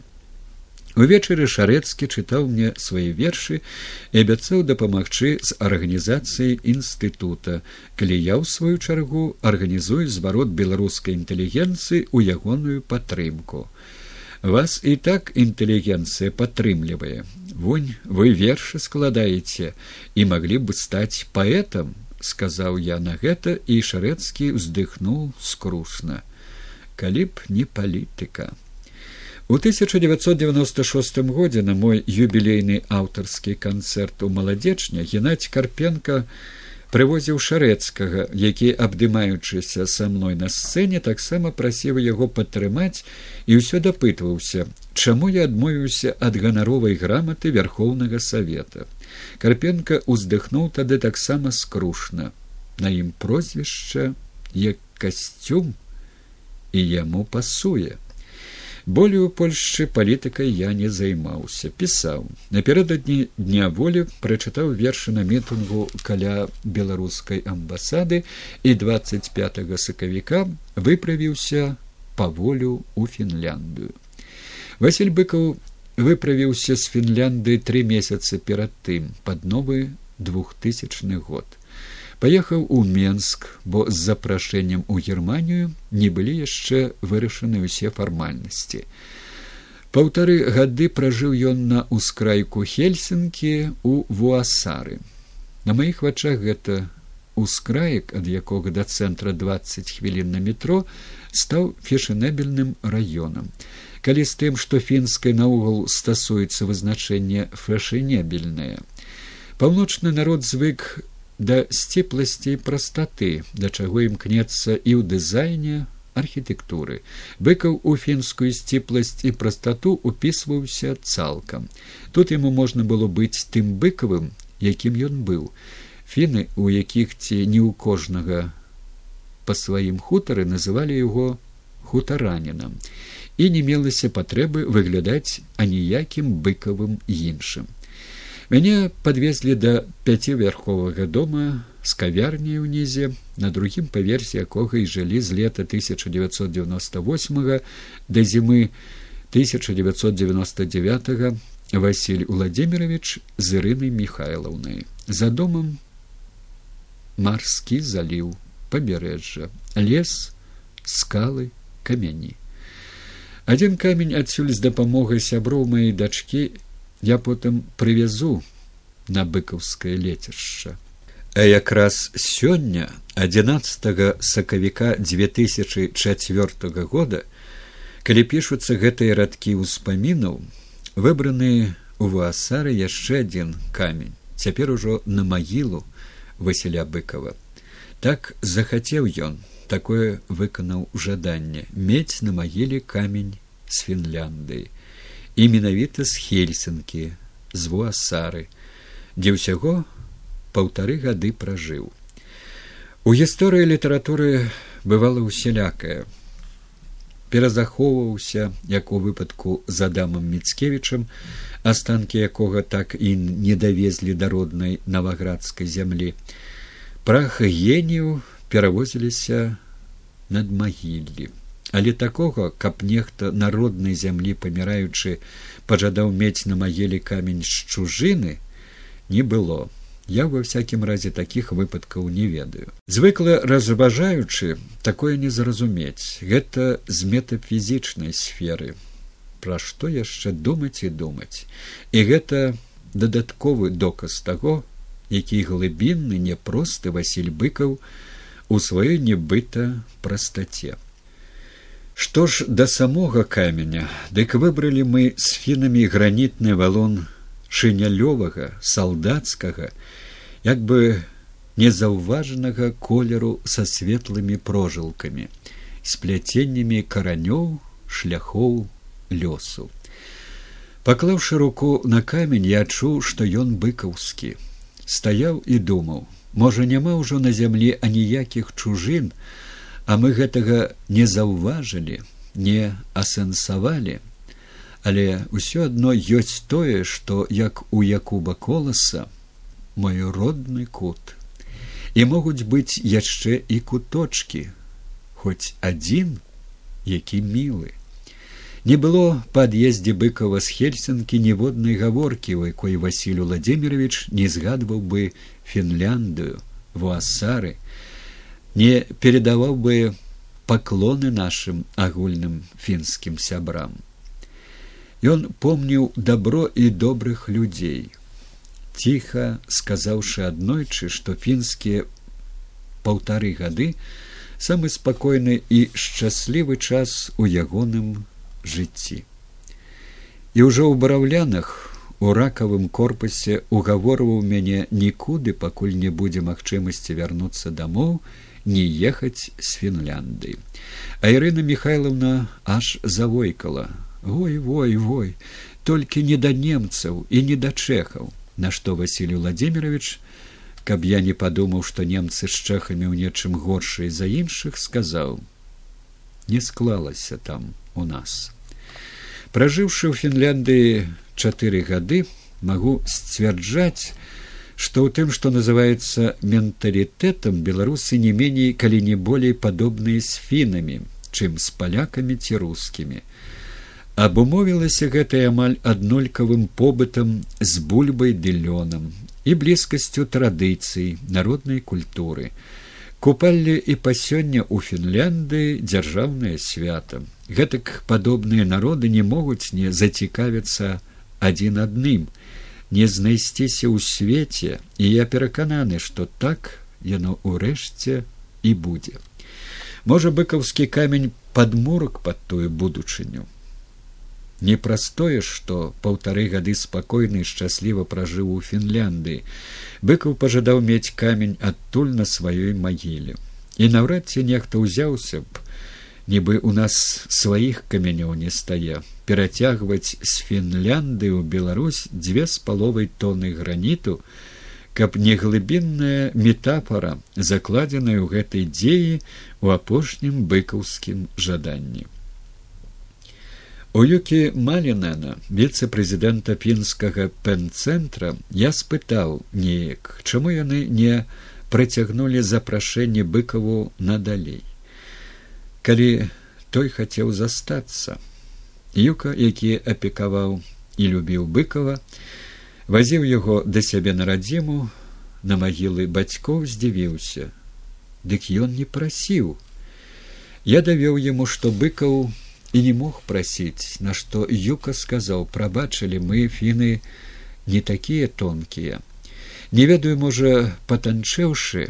Увечары шарэцкі чытаў мне свае вершы і абяцаў дапамагчы з арганізацыяй інстытута, калі я ў сваю чаргу арганізую зварот беларускай інтэлігенцыі ў ягоную падтрымку. Вас і так інтэлігенцыя падтрымлівае. Вунь вы вершы складаеце і маглі б стаць паэтам, сказаў я на гэта і шарэцкі ўздыхнуў скрушна. Калі б не палітыка. У 1996 годзе на мой юбілейны аўтарскі канцэрт у маладзечня геннадзь карпенко прывозіў шарэцкага які абдымаючыся са мной на сцэне таксама прасіў яго падтрымаць і ўсё дапытваўся чаму я адмовіўся ад ганаровай граматы вярхоўнага савета. Карпенко уздыхнуў тады таксама скрушна. На ім прозвішча як касцюм і яму пасуе болей у польшчы палітыкай я не займаўся пісаў. Напярэдадні дня волі прачытаў вершы на мітынгу каля беларускай амбасады і двадцать пять сакавіка выправіўся па волю у фінляндыю. Василь быкаў выправіўся з фінлянды тры месяцы перад тым пад новы двухтысячны год паехаў у менск бо з запрашэннем у германію не былі яшчэ вырашаны ўсе фармальнасці. Паўтары гады пражыў ён на ўскрайку хельсінкі у вуасары. На маіх вачах гэта ускраек ад якога да цэнтра двадцать хвілін на метро стаў фешанебельным раёнам. Калі з тым што фінскай наогул стасуецца вызначэнне фэшанебельнае. Паўночны народ звык да сціпласці і прастаты, да чаго імкнецца і ў дызайне архітэктуры. Быкаў у фінскую сціпласць і прастату упісваўся цалкам. Тут яму можна было быць тым быкавым, якім ён быў. Фіны, у якіх ці не ў кожнага па сваім хутары называлі яго хутаранінам і не мелася патрэбы выглядаць аніякім быкавым іншым. Мяне подвезлі да пяцівярховага дома з кавярняй унізе, на другім паверсе якога і жылі з лета 1998 да зімы 1999 Васіль Владимирович з Ірынай Михайлаўнай. За домам марскі заліў пабярэжжа, лес, скалы, камяні. Адзін камень адсюль з дапамогай сяброў маёй дачкі я потым прывязу на быкаўскае лецішча. А якраз сёння адзінаццатого сакавіка две тысячи четвертого года калі пішуцца гэтыя радкі ўспамінаў выбраны у ваасары яшчэ адзін камень цяпер ужо на магілу васіля быкова так захацеў ён такое выканаў жаданне мець на магіле камень з фінляндыі і менавіта з хельсынкі з вуасары дзе ўсяго паўтары гады пражыў. У гісторыі літаратуры бывала усялякая перазахоўваўся як у выпадку з адамам міцкевічам астанкі якога так і не давезлі да роднай наваградскай зямлі. Прах генію перавозіліся над магіллі але такога каб нехта народнай зямлі паміраючы пажадаў мець на магіле камень з чужыны не было. Я во всякім разе такіх выпадкаў не ведаю. Звыкла разважаючы такое не зразумець. Гэта з метафізічнай сферы. Пра што яшчэ думаць і думаць? І гэта дадатковы доказ таго які глыбінны непросты васіль быкаў у сваёй нібыта прастаце што ж да самога каменя дык выбралі мы з фінамі гранітны валон шынялёвага салдацкага як бы незаўважанага колеру са светлымі прожылкамі з пляценнямі каранёў шляхоў лёсу. Паклаўшы руку на камень я чуў што ён быкаўскі. Стаяў і думаў можа няма ўжо на зямлі аніякіх чужын а мы гэтага не заўважылі не асэнсавалі. Але ўсё адно ёсць тое што як у якуба коласа мой родны кут. І могуць быць яшчэ і куточки хоць адзін які мілы. Не было па ад'ездзе быкова з хельсінкі ніводнай гаворкі у якой василь владимирович не згадваў бы фінляндыю вуасары не передаваў бы паклоны нашим агульным фінскім сябрам. Ён помніў добро і добрых людзей. Ціха сказаўшы аднойчы што фінскія паўтары гады самы спакойны і шчаслівы час у ягоным жыцці. І ўжо ў бараўлянах у ракавым корпусе угаворваў мяне нікуды пакуль не будзе магчымасці вярнуцца дамоў не ехаць з фінлянды а ірына михайловна аж завойкала. Ой вой вой толькі не да немцаў і не да чэхаў на што василий владимирович каб я не падумаў што немцы з чэхамі ў нечым горшай за іншых сказаў не склалася там у нас. Пражыўшы ў фінляндыі чатыры гады магу сцвярджаць што ў тым што называецца менталітэтам беларусы не меней калі не болей падобныя з фінамі чым з палякамі ці рускімі абумовілася гэтая амаль аднолькавым побытам з бульбай дылёнам і блізкасцю традыцый народнай культуры. Купалле і па сёння ў фінляндыі дзяржаўнае свята гэтак падобныя народы не могуць не зацікавіцца адзін адным не знайсціся ў свеце і я перакананы што так яно ўрэшце і будзе. Можа быкаўскі камень падмурак пад тую будучыню. Непростое што паўтары гады спакойны шчасліва пражыў у фінляндыі быкаў пажадаў мець камень адтуль на сваёй магіле. І наўрад ці нехта ўзяўся б нібы у нас сваіх камянёў не стае перацягваць з фінлянды ў беларусь дзве з паловай тоны граніту каб не глыбінная метафора закладзеная ў гэтай дзеі у апошнім быкаўскім жаданні У юкі Малінена, віцэ-прэзідэнта пінскага пэнцэнтра, я спытаў неяк, чаму яны не прыцягнулі запрашэнне быкаву надалей. Калі той хацеў застацца, Юка, які апекаваў і любіў быкава, вазіў яго да сябе на радзіму, на магілы бацькоў здзівіўся. Дык ён не прасіў. Я давёў яму, што быкаў і не мог прасіць на што юка сказаў прабачылі мы фіны не такія тонкія не ведаю можа патанчэўшы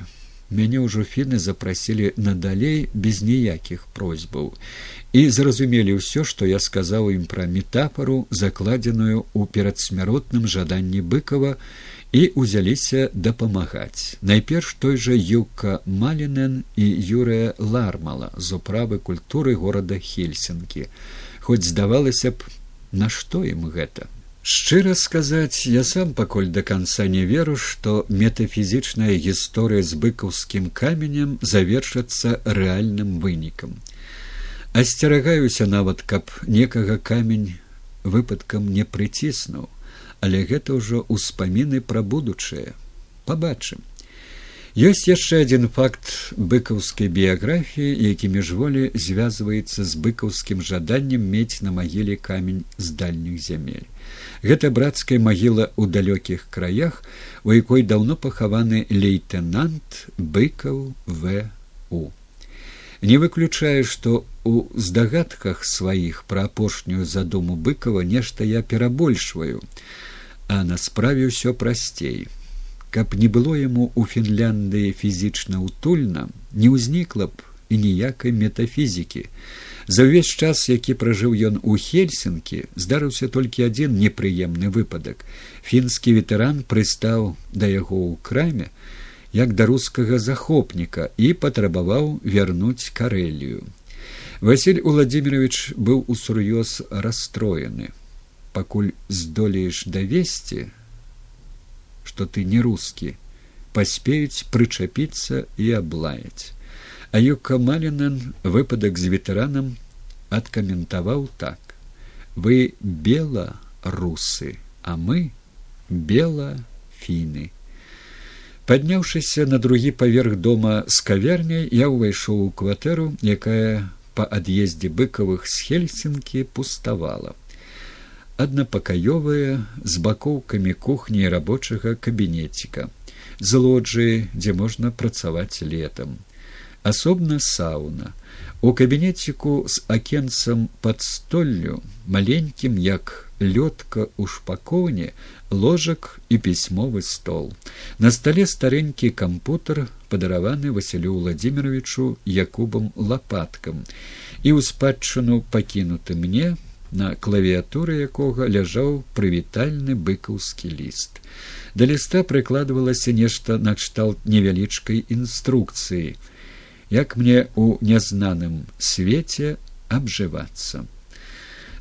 мяне ўжо фіны запрасілі надалей без ніякіх просьбаў і зразумелі ўсё што я сказаў ім пра метафору закладзеную ў перадсмяротным жаданні быкова і узяліся дапамагаць. Найперш той жа Юка Малінен і Юрыя Лармала з управы культуры горада Хельсінкі. Хоць здавалася б, нашто ім гэта. Шчыра сказаць, я сам пакуль да канца не веру, што метафізічная гісторыя з быкаўскім каменем завершацца рэальным вынікам. Асцерагаюся нават, каб некага камень выпадкам не прыціснуў але гэта ўжо ўспаміны пра будучае. Побачым ёсць яшчэ адзін факт быкаўскай біяграфіі які міжволі звязваецца з быкаўскім жаданнем мець на магіле камень з дальніх зямель гэта брацкая магіла ў далёкіх краях у якой даўно пахаваны лейтенант быкаў в у. Не выключае што у здагадках сваіх пра апошнюю задуму быкова нешта я перабольшваю а на справе ўсё прасцей. Каб не было яму у фінляндыі фізічна утульна не ўзнікла б і ніякай метафізікі за ўвесь час які пражыў ён у хельсінкі здарыўся толькі адзін непрыемны выпадак. Фінскі ветэран прыстаў да яго ў краме як да рускага захопніка і патрабаваў вярнуць карэлію. Василь уладзімирович быў усур'ёз расстроены. Пакуль здолееш давесці что ты не рускі паспеюць прычапіцца і аблаяць а юкамалінен выпадак з ветэранам адкаментаваў так. Вы бела русы а мы бела фіны падняўшыся на другі паверх дома з кавярняй я ўвайшоў у кватэру якая па ад'ездзе быкавых з хельсінкі пуставала аднапакаёвая з бакоўкамі кухні рабочага кабінеціка з лоджыі дзе можна працаваць летам асобна сауна. У кабінеціку з акенцам пад столлю маленькім як лёдка ў шпакоўне ложак і пісьмовы стол. На стале старэнькі кампутер падараваны василю владимировичу якубам лапаткам і ў спадчыну пакінуты мне на клавіатуры якога ляжаў прывітальны быкаўскі ліст да ліста прыкладвалася нешта накшталт невялічкай інструкцыі як мне у нязнаным свеце абжывацца.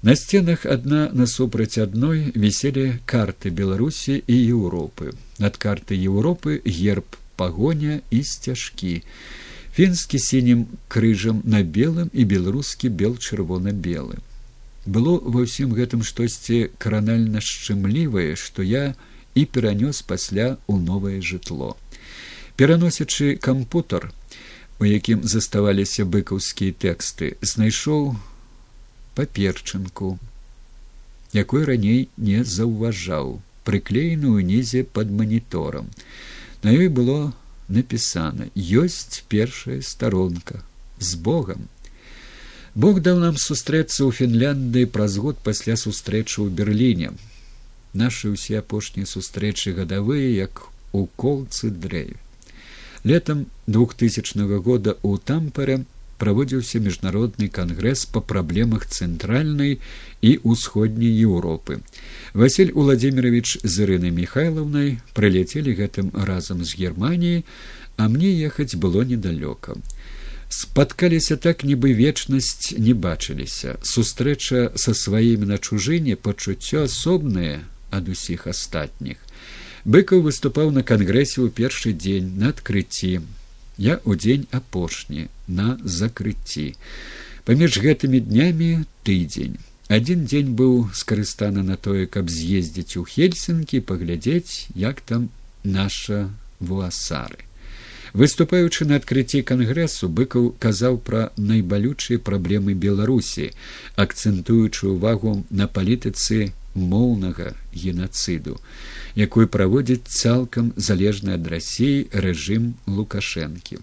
На сценах адна насупраць адной віселі карты беларусі і еўропы. Над карты еўропы герб пагоня і сцяжкі. Фінскі сінім крыжам на белым і беларускі бел чырвона белым было ва ўсім гэтым штосьці кранальна шчымлівае што я і перанёс пасля ў новае жытло. Пераносячы кампутар у якім заставаліся быкаўскія тэксты знайшоў паперчынку якой раней не заўважаў прыклееную нізе под маніторам на ёй было напісана ёсць першая старонка з богам Бог даў нам сустрэцца ў Фінляндыі праз год пасля сустрэчы ў Берліне. Нашы ўсе апошнія сустрэчы гадавыя, як у колцы дрэю. Летам двухтысячнага года ў тампере праводзіўся міжнародны кангрэс па праблемах цэнтральнай і ўсходняй Еўропы. Васіль Уладзімирович з Ірынай Михайлаўнай прыляцелі гэтым разам з Геррманіяй, а мне ехаць было недалёка. Спаткаліся так нібы вечнасць не бачыліся. Сустрэча са сваімі на чужыне пачуццё асобнае ад усіх астатніх быкаў выступаў на кангрэсе ў першы дзень на адкрыцці я ў дзень апошні на закрыцці паміж гэтымі днямі тыдзень. Адзін дзень быў скарыстаны на тое каб з'ездзіць у хельсінкі паглядзець як там наша вуасары выступаючы на адкрыцці кангрэсу быкаў казаў пра найбалючыя праблемы беларусі акцэнтуючы ўвагу на палітыцы моўнага генацыду якую праводзіць цалкам залежны ад рассіі рэжым лукашэнкі.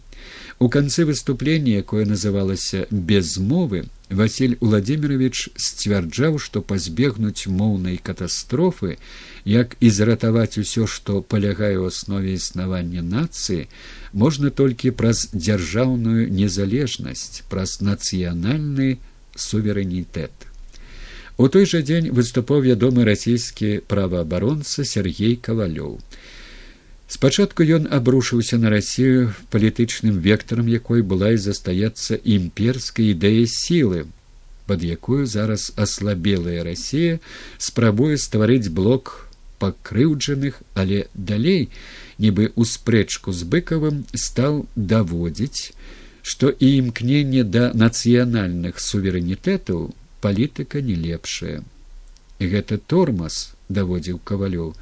У канцы выступлення якое называлася без мовы василь владимирович сцвярджаў што пазбегнуць моўнай катастрофы як і заратаваць усё што палягае ў аснове існавання нацыі можна толькі праз дзяржаўную незалежнасць праз нацыянальны суверэнітэт У той жа дзень выступаў вядомы расійскі праваабаронца Сергей кавалёў. Спачатку ён абрушыўся на рассію палітычным вектарам, якой была і застаецца імперскай ідэя сілы, пад якую зараз аслабелая рассія спрабуе стварыць блок пакрыўджаных, але далей, нібы ў спрэчку з быкавым стаў даводзіць, што і імкненне да нацыянальных суверэнітэтаў палітыка не лепшая. Гэта тормаз даводзіў кавалёў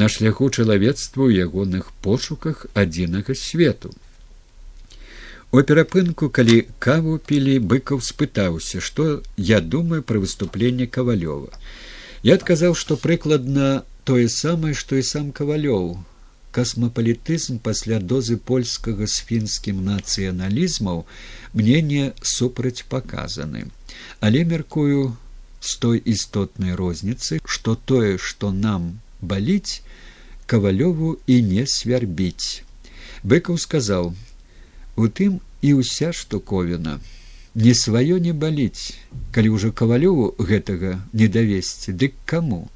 на шляху чалавецтва ў ягоных пошуках адзінага свету. У перапынку, калі каву пілі быкаў спытаўся, што я думаю пра выступленне кавалёва. Я адказаў, што прыкладна тое самае, што і сам кавалёў касмапалітызм пасля дозы польскага з фінскім нацыяналізмаў мне не супрацьпаказаны але мяркую з той істотнай розніцы што тое што нам баліць кавалёву і не свярбіць. Быкаў сказаў у тым і ўся штуковіна. Не сваё не баліць. Калі ўжо кавалёву гэтага не давесці дык каму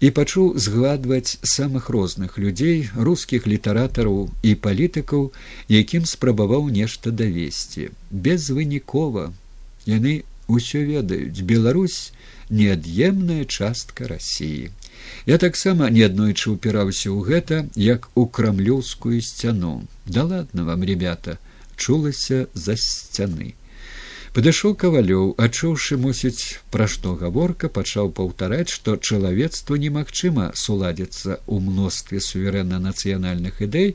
і пачуў згадваць самых розных людзей рускіх літаратараў і палітыкаў якім спрабаваў нешта давесці. Безвынікова. Яны ўсё ведаюць. Беларусь неад'емная частка рассіі я таксама неаднойчы упіраўся ў гэта як у крамлёўскую сцяну. Да ладно вам ребята чулася за сцяны падышоў кавалёў адчуўшы мусіць пра што гаворка пачаў паўтараць што чалавецтву немагчыма суладзіцца ў мностве суверэнна нацыянальных ідэй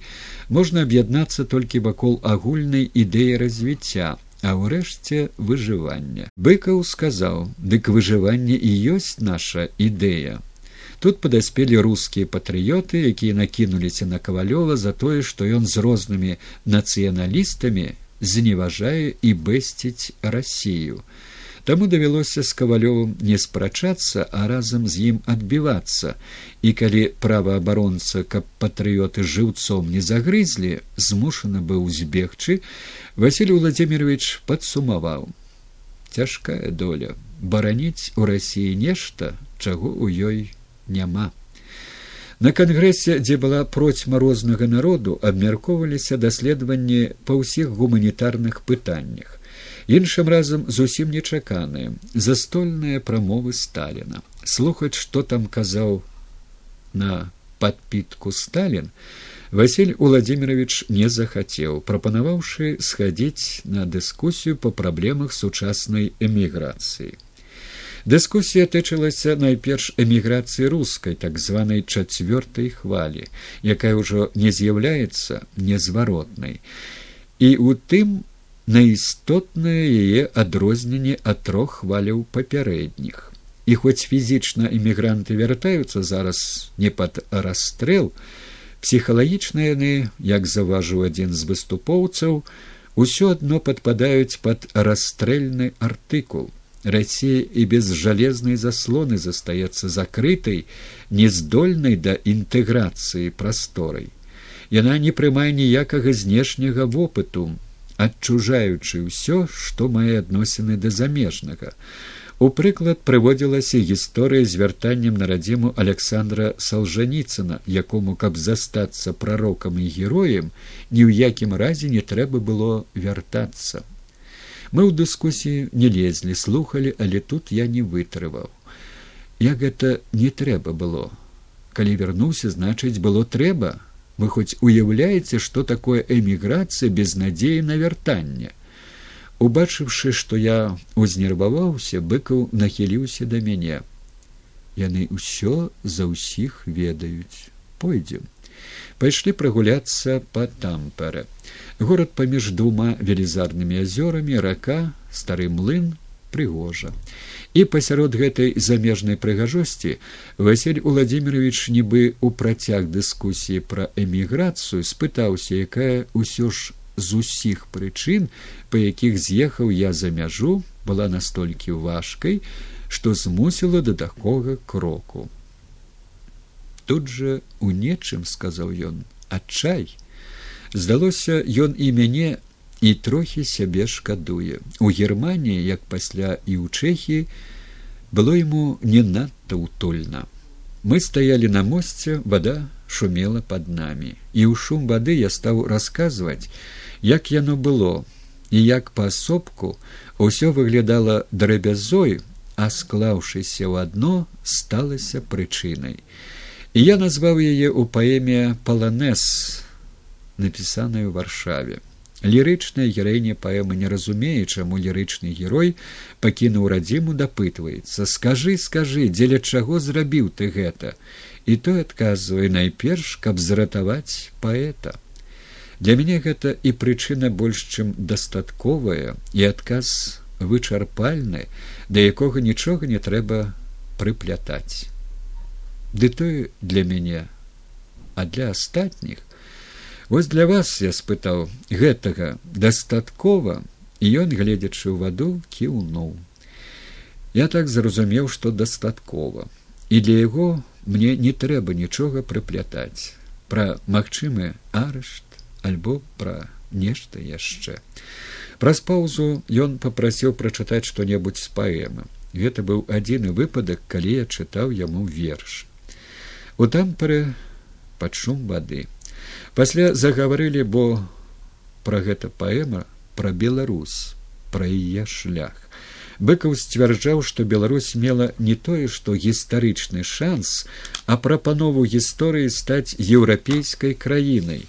можна аб'яднацца толькі вакол агульнай ідэі развіцця а ўрэшце выжывання. Быкаў сказаў дык выжыванне і ёсць наша ідэя тут падаспелі рускія патрыёты якія накінуліся на кавалёва за тое што ён з рознымі нацыяналістамі зневажае і бэсціць рассію. Таму давялося з кавалёвым не спрачацца, а разам з ім адбівацца. І калі праваабаронца, каб патрыёты жыўцом не загрызлі, змушаны быў збегчы, Васіль Владимирович падсумаваў: цяжкая доля бараніць у рассіі нешта, чаго ў ёй няма. На кангрэсе, дзе была процьма рознага народу, абмяркоўваліся даследаванні па ўсіх гуманітарных пытаннях. Іншым разам зусім нечаканыя застольныя прамовы сталіна. слухаць, што там казаў на падпітку сталін, Васіль Уладзімирович не захацеў, прапанаваўшы схадзіць на дыскусію па праблемах сучаснай эміграцыі. Дыскусія тычылася найперш эміграцыі рускай так званай чацвёртай хвалі, якая ўжо не з'яўляецца незваротнай. І ў тым наістотнае яе адрозненне ад трох хваляў папярэдніх. І хоць фізічна эмігранты вяртаюцца зараз не пад расстрэл, псіхалагічна яны, як заважыў адзін з выступоўцаў, усё адно падпадаюць пад расстрэльны артыкул. Расія і без жалезнай заслоны застаецца закрытай, нездольнай да інтэграцыі прасторай. Яна не прымае ніякага знешняга вопыту, адчужаючы ўсё, што мае адносіны да замежнага. У прыклад прыводзілася гісторыя з вяртаннем на радзіму Александра Салжаніцына, якому каб застацца прарокам і героем, ні ў якім разе не трэба было вяртацца. Мы ў дыскусіі не лезлі, слухали, але тут я не вытрываў. Як гэта не трэба было. Калі вярнуўся, значыць, было трэба. Вы хоць уяўляеце, што такое эміграцыя без надзеі на вяртанне. Убачыўшы, што я узнерваваўся, быкаў нахіліўся да мяне. Яны ўсё за ўсіх ведаюць. Пойдзем. Пайшлі прагуляцца па тампере горад паміж двума велізарнымі азёрамі рака стары млын прыгожа. І пасярод гэтай замежнай прыгажосці василь владимирович нібы у працяг дыскусіі пра эміграцыю спытаўся якая ўсё ж з усіх прычын па якіх з'ехаў я за мяжу была настолькі важкай што змусіла да такога кроку. Тут жа у нечым сказаў ён адчай здалося ён і мяне і трохі сябе шкадуе. У германії як пасля і ў чэхі было ему не надта утульна мы стаялі на мосце вода шумела под нами і ў шум вады я стаў расказваць як яно было і як паасобку ўсё выглядала драбязой а склаўшыся ў адно сталася прычынай. І я назваў яе ў паэме паланез напісаная ў варшаве. Лірычная гераіня паэмы не разумее чаму лірычны герой пакінуў радзіму дапытваецца. Скажы скажы дзеля чаго зрабіў ты гэта? І той адказвае найперш каб заратаваць паэта для мяне гэта і прычына больш чым дастатковая і адказ вычарпальны да якога нічога не трэба прыплятаць. Ды той для мяне а для астатніх Вось для вас я спытаў гэтага дастаткова і ён гледзячы ў ваду кіўнуў. Я так зразумеў што дастаткова. І для яго мне не трэба нічога прыплятаць. Пра магчымы арышт альбо пра нешта яшчэ. Праз паўзу ён попрасіў прачытаць што небудзь з паэмы. Гэта быў адзіны выпадак калі я чытаў яму верш. У тамперы пад шум вады пасля загаварылі бо пра гэта паэма пра беларус пра яе шлях. Быкаў сцвярджаў што беларусь мела не тое што гістарычны шанс а прапанову гісторыі стаць еўрапейскай краінай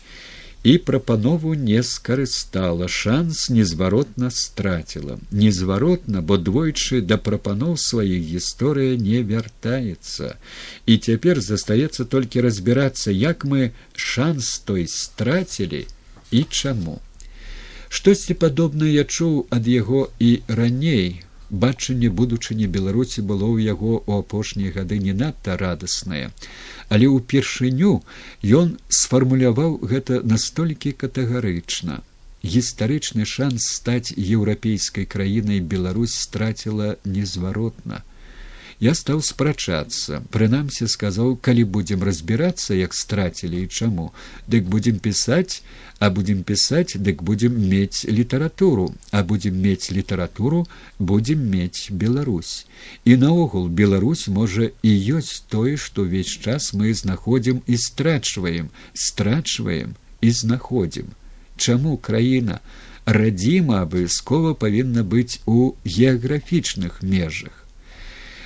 і прапанову не скарыстала шанс незваротна страціла незваротна бо двойчы да прапаноў сваіх гісторыя не вяртаецца і цяпер застаецца толькі разбірацца як мы шанс той страцілі і чаму. Штосьці падобнае я чуў ад яго і раней бачанне будучыні беларусі было ў яго ў апошнія гады не надта радаснае. Але ўпершыню ён сфармуляваў гэта настолькі катэгарычна. Гістарычны шанс стаць еўрапейскай краінай беларусь страціла незваротна я стаў спрачацца прынамсі сказаў калі будзем разбірацца як страцілі і чаму дык будзем пісаць а будзем пісаць дык будзем мець літаратуру а будзем мець літаратуру будзем мець беларусь і наогул беларусь можа і ёсць тое што ўвесь час мы знаходзім і страчваем страчваем і знаходзім. Чаму краіна радзіма абыякова павінна быць у геаграфічных межах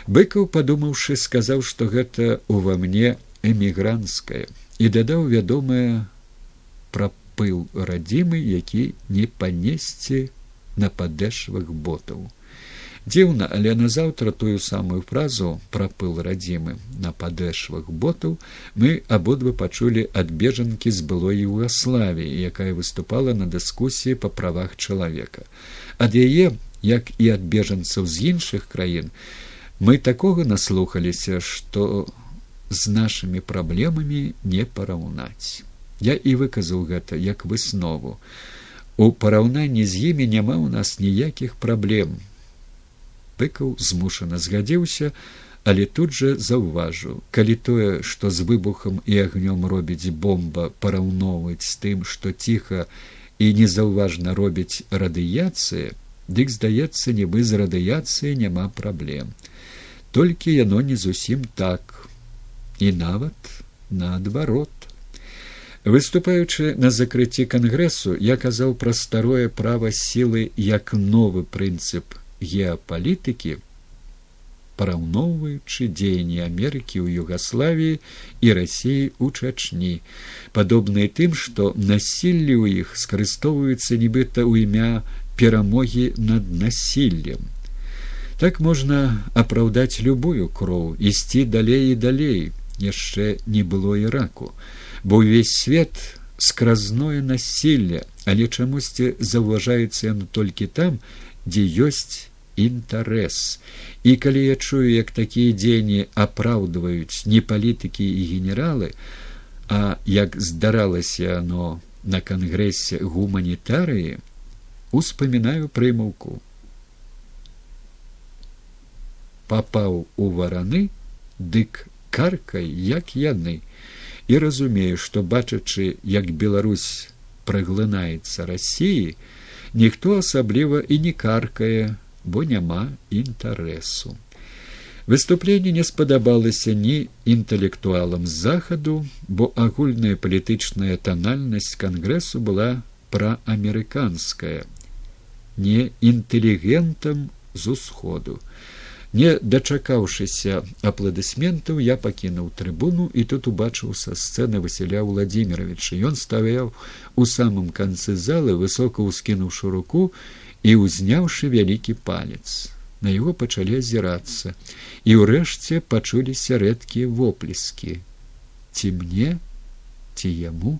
быкаў падумаўшы сказаў што гэта ува мне эмігранцкае і дадаў вядомае пра пыл радзімы які не панесці на падэшвах ботаў. Дзіўна але назаўтра тую самую фразу пра пыл радзімы на падэшвах ботаў мы абодва пачулі ад бежанкі з былой югославіі якая выступала на дыскусіі па правах чалавека. Ад яе як і ад бежанцаў з іншых краін мы такога наслухаліся што з нашымі праблемамі не параўнаць. Я і выказаў гэта як выснову. У параўнанні з імі няма ў нас ніякіх праблем. Пыкаў змушана згадзіўся але тут жа заўважыў. Калі тое што з выбухам і агнём робіць бомба параўноўваць з тым што ціха і незаўважна робіць радыяцыя дык здаецца нібы з радыяцыі няма праблем толькі яно не зусім так. І нават наадварот. Выступаючы на закрыцці кангрэсу я казаў пра старое права сілы як новы прынцып геапалітыкі параўноўваючы дзеянні амерыкі ў югаславіі і рассіі ў чачні падобныя тым што насіллі ў іх скарыстоўваюцца нібыта ў імя перамогі над насіллем так можна апраўдаць любую кроў ісці далей і далей яшчэ не было іраку бо ўвесь свет скразное насілле але чамусьці заўважаецца яно толькі там дзе ёсць інтарэс. І калі я чую як такія дзеянні апраўдваюць не палітыкі і генералы а як здаралася оно на кангрэсе гуманітарыі успамінаю прымаўку папаў у вараны дык каркай як яны і разумею што бачачы як беларусь праглынаецца рассіі ніхто асабліва і не каркае бо няма інтарэсу Выступленне не спадабалася ні інтэлектуалам з захаду, бо агульная палітычная танальнасць кангрэсу была праамерыканская, не інтэлігентам з усходу. Не дачакаўшыся апладысментаў, я пакінуў трыбуну і тут убачыў са сцэны Васіля Владимировича. Ён ставяў у самым канцы залы, высока ўскінуўшы руку і ўзняўшы вялікі палец. На яго пачалі азірацца. І ўрэшце пачуліся рэдкія воплескі. Ці мне ці яму?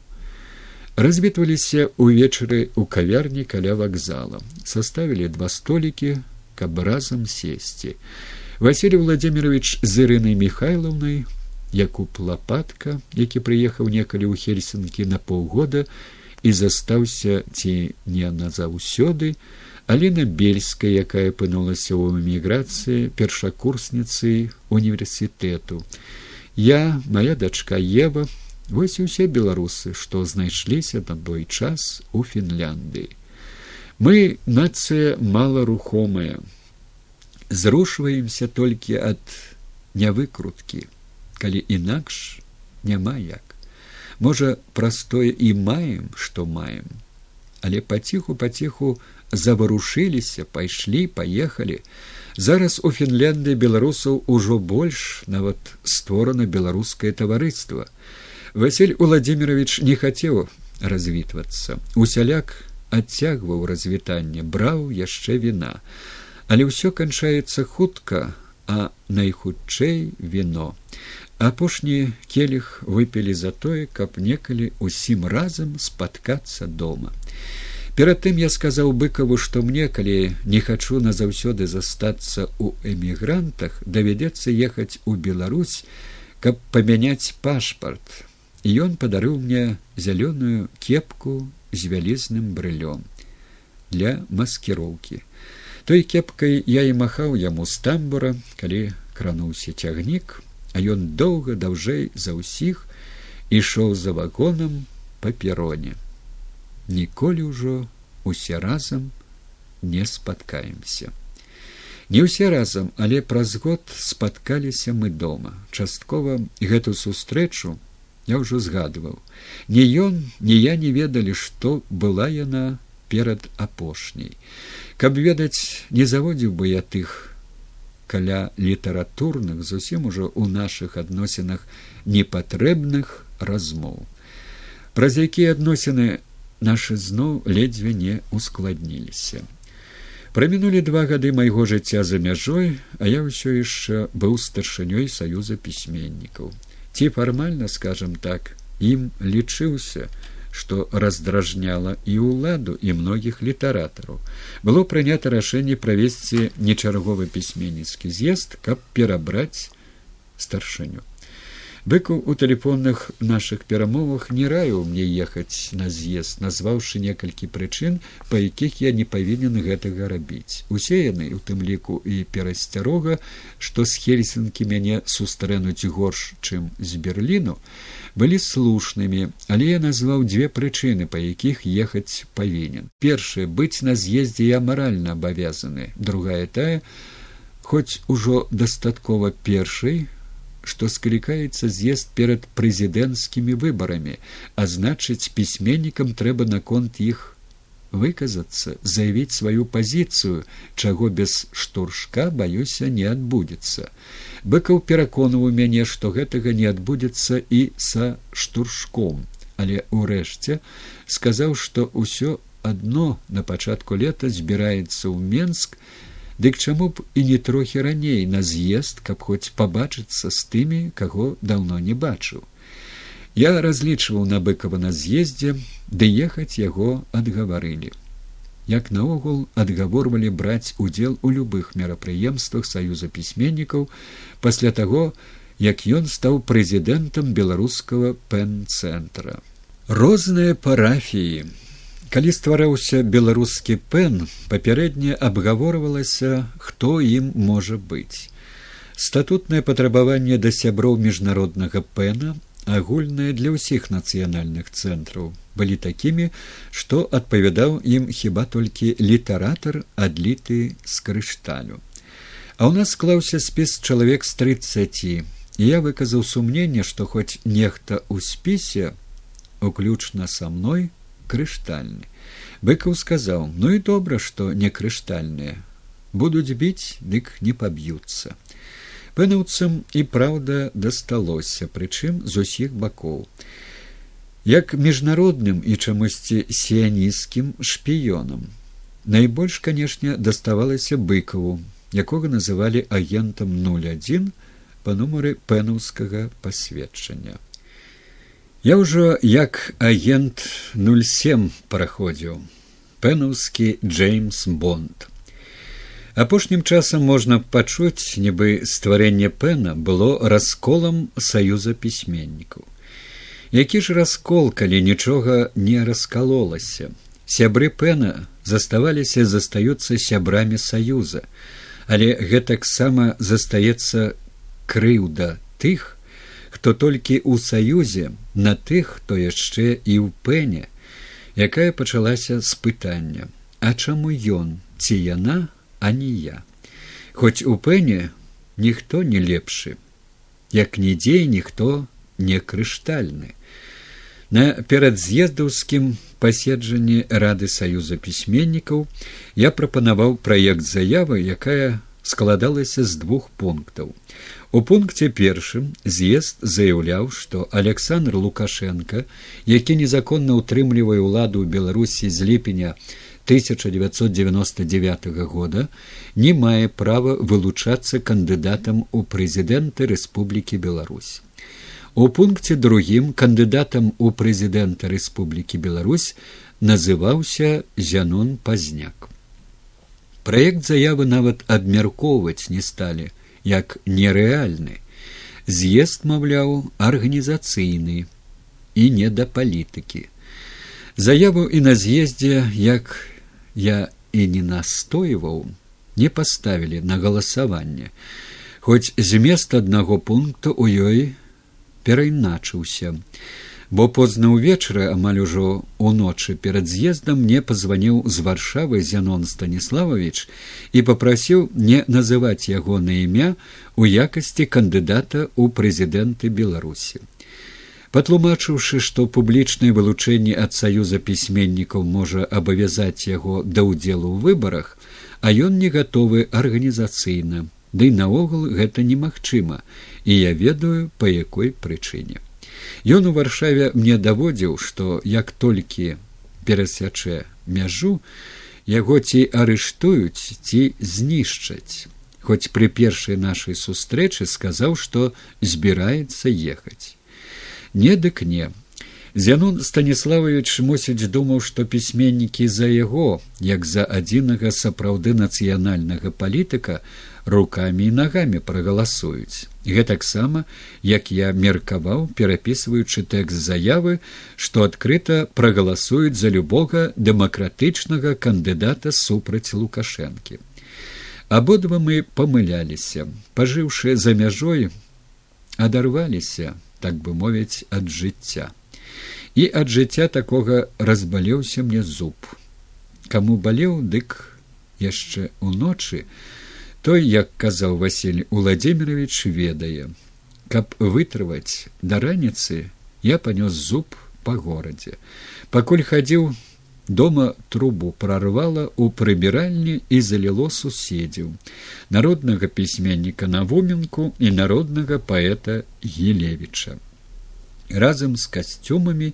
Развітваліся ўвечары ў кавярні каля вакзала. Составілі два столікі каб разам сесці василий владимирович з ірынай михайловнай якуб лапатка які прыехаў некалі ў хельсінкі на паўгода і застаўся ці не назаўсёды Аліна бельская, якая апынулася ў эміграцыі першакурсніцы універсітэту. Я, моя дачка Ева, вось і ўсе беларусы, што знайшліся на той час у Фінляндыі. Мы нацыя маларухомая, зрушваемся толькі ад нявыкруткі, калі інакш няма як. Можа, прастое і маем, што маем, але паціху паціху, заварушыліся пайшлі паехалі зараз у фінлянды беларусаў ужо больш нават створана беларускае таварыства василь владимирович не хацеў развітвацца усяляк адцягваў развітанне браў яшчэ віна. Але ўсё канчаецца хутка а найхутчэй віно. Апошні келіх выпілі за тое каб некалі усім разам спаткацца дома. Перад тым я сказаў быкаву што мне калі не хачу назаўсёды застацца ў эмігрантах давядзецца ехаць у беларусь каб памяняць пашпарт. І ён падарыў мне зялёную кепку з вялізным брылём для маскіроўкі той кепкай я і махаў яму з тамбура калі крануўся цягнік а ён доўга даўжэй за ўсіх ішоў за вагонам па пероне ніколі ўжо усе разам не спаткаемся. Не ўсе разам, але праз год спаткаліся мы дома. Часткова гэту сустрэчу я ўжо згадваў. Ні ён, ні я не ведалі, што была яна перад апошняй. Каб ведаць, не заводзіў бы я тых каля літаратурных зусім ужо ў нашых адносінах непатрэбных размоў. Праз якія адносіны нашы зноў ледзьве не ускладніліся. Прамінулі два гады майго жыцця за мяжой, а я ўсё яшчэ быў старшынёй саюза пісьменнікаў. Ці фармальна скажам так, ім лічыўся, што раздражняла і ўладу і многіх літаратараў. Было прынята рашэнне правесці нечарговы пісьменніцкі з'езд, каб перабраць старшыню быкаў у тэлефонных наших перамовах не раіў мне ехаць на з'езд назваўшы некалькі прычын па якіх я не павінен гэтага рабіць. Усе яны у тым ліку і перасцярога што з хельсінкі мяне сустрэнуць горш чым з берліну былі слушнымі але я назваў дзве прычыны па якіх ехаць павінен. Першае быць на з'ездзе я маральна абавязаны. Другая тая хоць ужо дастаткова першай што склікаецца з'езд перад прэзідэнцкімі выбарамі, а значыць, пісьменнікам трэба наконт іх выказацца, заявіць сваю пазіцыю, чаго без штуршка баюся не адбудзецца. Быкаў пераконваў мяне, што гэтага не адбудзецца і са штуршком, але ўрэшце сказаў, што ўсё адно на пачатку лета збіраецца ў Менск, Дык чаму б і не трохі раней на з'езд, каб хоць пабачыцца з тымі, каго даўно не бачыў. Я разлічваў на быкава на з'ездзе, ды ехаць яго адгаварылі. Як наогул адгаворвалі браць удзел у любых мерапрыемствах саюза пісьменнікаў пасля таго, як ён стаў прэзідэнтам беларускага пэн-цэнтра. Розныя парафіі калі ствараўся беларускі пэн папярэдне абгаворвалася хто ім можа быць. Статутнае патрабаванне да сяброў міжнароднага пэна агульнае для ўсіх нацыянальных цэнтраў былі такімі што адпавядаў ім хіба толькі літаратар адліты з крышталю. А ў нас склаўся спіс чалавек з трыццаці, і я выказаў сумненне, што хоць нехта ў спісе, уключна са мной крыштальны. Быкаў сказаў: « Ну і добра, што не крыштальныя. Будуць біць, дык не паб'юцца. Пэнаўцам і праўда дасталося, прычым з усіх бакоў. Як міжнародным і чамусьці сіянісцкім шпіёнам. Найбольш, канешне, даставалася быкаву, якога называлі агентам 01 па нумары пэнаўскага пасведчання. Я ўжо як агент 07 праходзіў. Пэнаўскі джеймс бонд. Апошнім часам можна пачуць нібы стварэнне пэна было расколам саюза пісьменнікаў які ж раскол калі нічога не раскалолася? Сябры пэна заставаліся застаюцца сябрамі саюза але гэтаксама застаецца крыўда тых хто толькі ў саюзе на тых хто яшчэ і ў пэне якая пачалася з пытання а чаму ён ці яна а не я? Хоць у пэне ніхто не лепшы як нідзе ніхто не крыштальны. На перадз'ездаўскім паседжанні рады саюза пісьменнікаў я прапанаваў праект заявы якая складалася з двух пунктаў У пункце першым з'езд заяўляў, што Александр Лукашенко, які незаконна ўтрымлівае ўладу ў Беларусі з ліпеня 1999 года, не мае права вылучацца кандыдатам у прэзідэнты Рэспублікі Беларусь. У пункце другім кандыдатам у прэзідэнта Рэспублікі Беларусь называўся Зянон Пазняк. Праект заявы нават абмяркоўваць не сталі як нерэальны. З'езд маўляў арганізацыйны і не да палітыкі. Заяву і на з'ездзе як я і не настойваў не паставілі на галасаванне. Хоць змест аднаго пункту ў ёй перайначыўся бо позна ўвечары амаль ужо уночы перад з'ездам мне пазваніў з варшавы зянон станіславович і попрасіў не называць яго на імя у якасці кандыдата ў прэзідэнты беларусі. Патлумачыўшы што публічнае вылучэнне ад саюза пісьменнікаў можа абавязаць яго да ўдзелу ў выбарах а ён не гатовы арганізацыйна ды наогул гэта немагчыма і я ведаю па якой прычыне Ён у варшаве мне даводзіў, што як толькі перасячэ мяжу, яго ці арыштуюць ці знішчаць. Хоць пры першай нашай сустрэчы сказаў, што збіраецца ехаць. Не дык не. Зянун станіславович мусіць думаў, што пісьменнікі за яго, як за адзінага сапраўды нацыянальнага палітыка, руками і нагамі прагаласуюць гэтаксама як я меркаваў перапісваючы тэкст заявы што адкрыта прагаласуюць за любога дэмакратычнага кандыдата супраць лукашэнкі. Абодва мы памыляліся пажыўшы за мяжой адарваліся так бы мовіць ад жыцця. І ад жыцця такога разбалеўся мне зуб. Каму балеў дык яшчэ уночы той як казаў василь владимирович ведае каб вытрываць да раніцы я панёс зуб по горадзе. Пакуль хадзіў дома трубу прорвала у прыбіральні і заліло суседзяў народнага пісьменніка навуменку і народнага паэта гілевіча. Разам з касцюмамі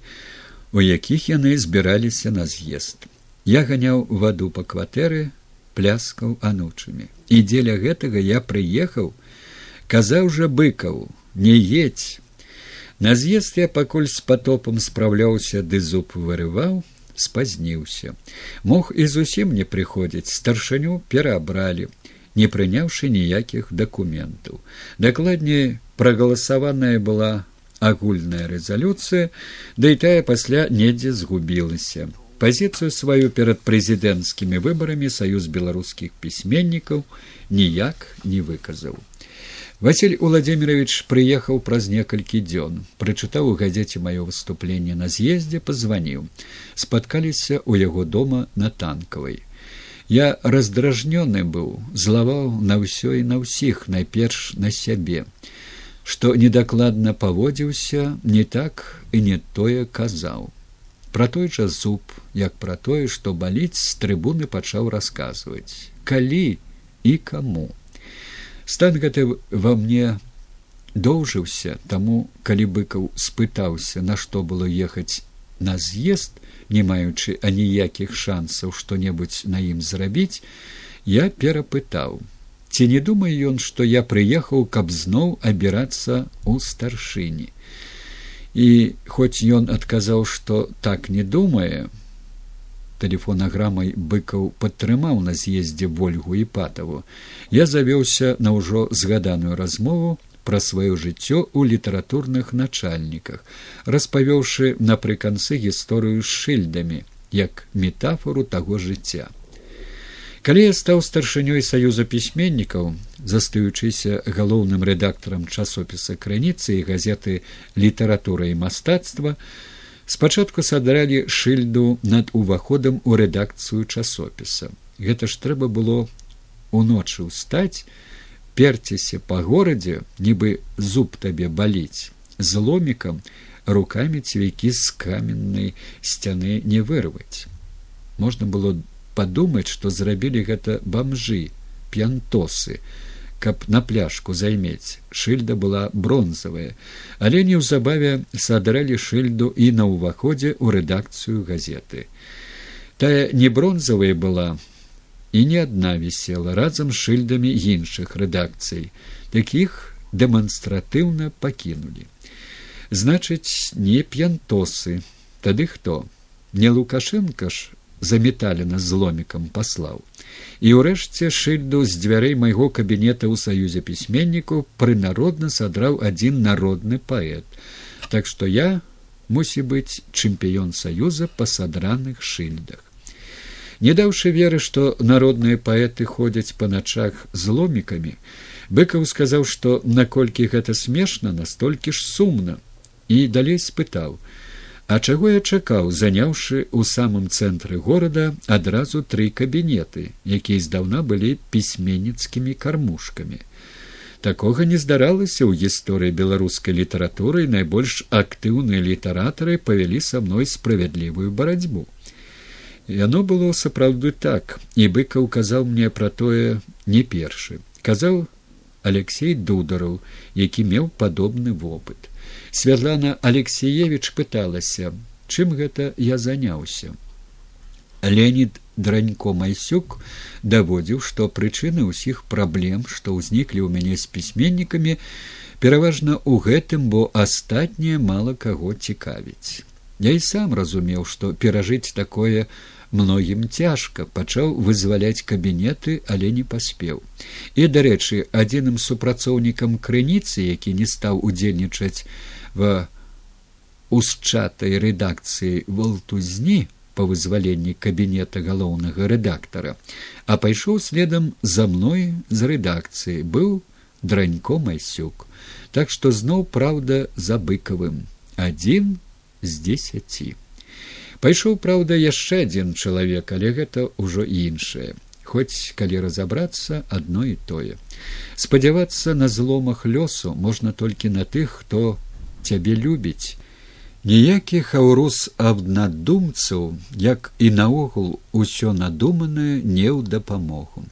у якіх яны збіраліся на з'езд. Я ганяў ваду па кватэры пляскаў анучамі. І дзеля гэтага я прыехаў казаў жа быкаў не едь на з'езд я пакуль з патопам спраўляўся ды зуб вырываў спазніўся. Мог і зусім не прыходзіць старшыню пераабралі не прыняўшы ніякіх дакументаў. Дакладней прагаласаваная была агульная рэзалюцыя да і тая пасля недзе згубілася пазіцыю сваю перад прэзідэнцкімі выбарамі саюз беларускіх пісьменнікаў ніяк не выказаў василь владимирович прыехаў праз некалькі дзён прычытаў у газеце маё выступленне на з'ездзе пазваніў спаткаліся ў яго дома на танкавай Я раздражнёны быў, злаваў на ўсё і на ўсіх, найперш на сябе, што недакладна паводзіўся, не так і не тое казаў. Пра той жа зуб, як пра тое, што баліць з трыбуны пачаў расказваць, калі і каму. Стан гэты ва мне доўжыўся, таму калі быкаў спытаўся, на што было ехаць на з'езд, не маючы аніякіх шансаў што-небудзь на ім зрабіць, я перапытаў ці не думае ён што я прыехаў каб зноў абірацца ў старшыні і хоць ён адказаў што так не думае тэлефонаграмай быкаў падтрымаў на з'ездзе ольгу і патаву я завёўся на ўжо згаданую размову пра сваё жыццё ў літаратурных начальніках, распавёўшы напрыканцы гісторыю з шыльдамі як метафору таго жыцця. Калі я стаў старшынёй саюза пісьменнікаў, застаючыся галоўным рэдактарам часопіса крыніцы і газеты літаратура і мастацтва, спачатку садралі шыльду над уваходам у рэдакцыю часопіса. Гэта ж трэба было уночы ўстаць, перціся па горадзе нібы зуб табе баліць з ломікам руками цвейкі з каменнай сцяны не вырваць можна было падумаць што зрабілі гэта бамжы п'янтосы каб на пляшку займець. Шыльда была бронзавая але неўзабаве садралі шыльду і на ўваходзе ў рэдакцыю газеты. Тая не бронзавая была і не адна вісела разам з шыльдамі іншых рэдакцый. Такіх дэманстратыўна пакінулі. Значыць не п'янтосы. Тады хто? Не лукашенко ж заметалена зломікам паслаў. І ўрэшце шыльду з дзвярэй майго кабінета ў саюзе пісьменніку прынародна садраў адзін народны паэт. Так што я мусі быць чэмпіён саюза па садраных шыльдах. Не даўшы веры што народныя паэты ходзяць па начах з ломікамі быкаў сказаў што наколькі гэта смешна настолькі ж сумна. І далей спытаў а чаго я чакаў заняўшы ў самым цэнтры горада адразу тры кабінеты якія здаўна былі пісьменніцкімі кармушкамі. Такога не здаралася ў гісторыі беларускай літаратуры найбольш актыўныя літаратары павялі са мной справядлівую барацьбу. Яно было сапраўды так і быкаў казаў мне пра тое не першы. Казаў алексей дудараў які меў падобны вопыт святлана алексеевич пыталася чым гэта я заняўся леонид дранько майсюк даводзіў што прычыны ўсіх праблем што ўзніклі ў мяне з пісьменнікамі пераважна ў гэтым бо астатняе мала каго цікавіць Я і сам разумеў, што перажыць такое многім цяжка, пачаў вызваляць кабінеты, але не паспеў. І, дарэчы, адзіным супрацоўнікам крыніцы, які не стаў удзельнічаць в усчатай рэдакцыі валтузні па вызваленні кабінета галоўнага рэдактара, а пайшоў следам за мной з рэдакцыі быў дранько майсюк, так што зноў праўда за быкавым адзін з дзесяці. Пайшоў, праўда, яшчэ адзін чалавек, але гэта ўжо іншае. Хоць калі разабрацца адно і тое. Спадзявацца на зломах лёсу можна толькі на тых, хто цябе любіць. Ніякі хаўрус абнадумцаў, як і наогул усё надуманае не ў дапамогу.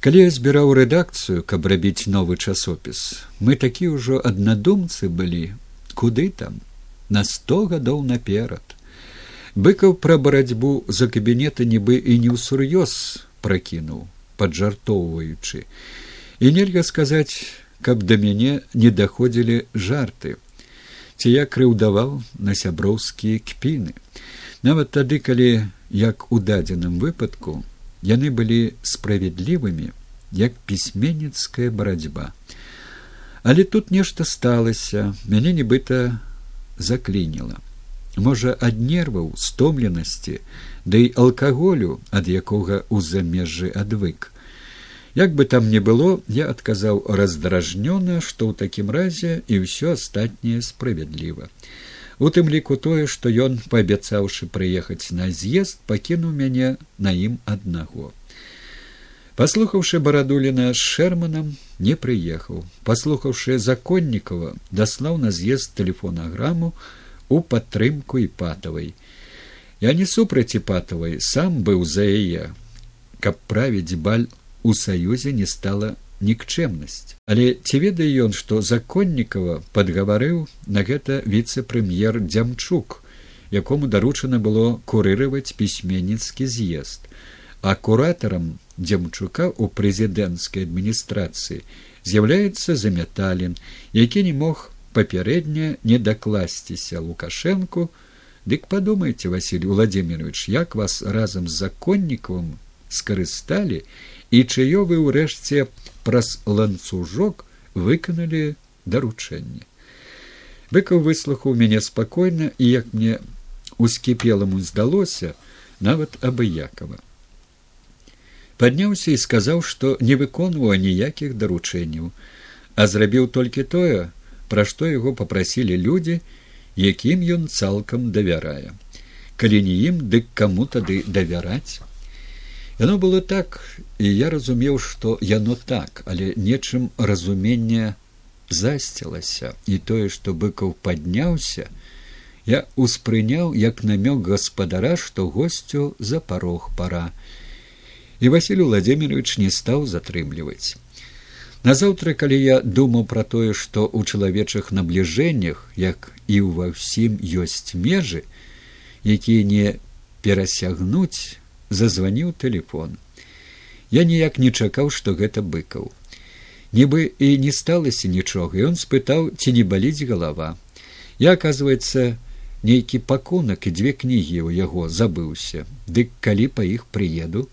Калі я збіраў рэдакцыю, каб рабіць новы часопіс, мы такі ўжо аднадумцы былі, куды там на сто гадоў наперад. Быкаў пра барацьбу за кабінеты нібы і не ўсур'ёз пракінуў, паджартоўваючы. І нельга сказаць, каб да мяне не даходзілі жарты, ці я крыўдаваў на сяброўскія кпіны. Нават тады, калі як у дадзеным выпадку яны былі справядлівымі, як пісьменніцкая барацьба. Але тут нешта сталася, мяне нібыта заклініла. Можа, ад нерваў стомленасці, ды да і алкаголю, ад якога ў замежжы адвык. Як бы там не было, я адказаў раздражнёна, што ў такім разе і ўсё астатняе справядліва. У тым ліку тое, што ён, паабяцаўшы прыехаць на з'езд, пакінуў мяне на ім аднаго. паслухаўшы барадуліна з шэрманам не прыехаў паслухаўшы законнікова даслаў на з'езд тэлефонаграму у падтрымку іпатавай я не супраць іпатавай сам быў за яе каб правіць баль у саюзе не стала нікчэмнасць але ці ведае ён што законнікова падгаварыў на гэта віцэ-прэм'ер дзямчук якому даручана было курыраваць пісьменніцкі з'езд. А куратарам дзямчука ў прэзідэнцкай адміністрацыі з'яўляецца заметалін які не мог папярэдне не дакласціся лукашэнку. Дык падумайце василий владимирович як вас разам з законнікавым скарысталі і чыё вы ўрэшце праз ланцужок выканалі даручэнне. Быкаў выслухаў мяне спакойна і як мне ускіпеламу здалося нават абыякова падняўся і сказаў што не выконваў ніякіх даручэнняў а зрабіў толькі тое пра што яго попрасілі людзі якім ён цалкам давярае. Калі не ім дык каму тады давяраць яно было так і я разумеў што яно так але нечым разумення засцілася і тое што быкаў падняўся я успрыняў як намёк гаспадара што госцю за парог пара. І василий владимирович не стаў затрымліваць. Назаўтра калі я думаў пра тое што ў чалавечых набліжэннях як і ўва ўсім ёсць межы якія не перасягнуць зазваніў телефон я ніяк не чакаў што гэта быкаў. Нібы і не сталася нічога ён спытаў ці не баліць галава. Я оказывается нейкі пакунак і дзве кнігі ў яго забыўся. Дык калі па іх прыеду?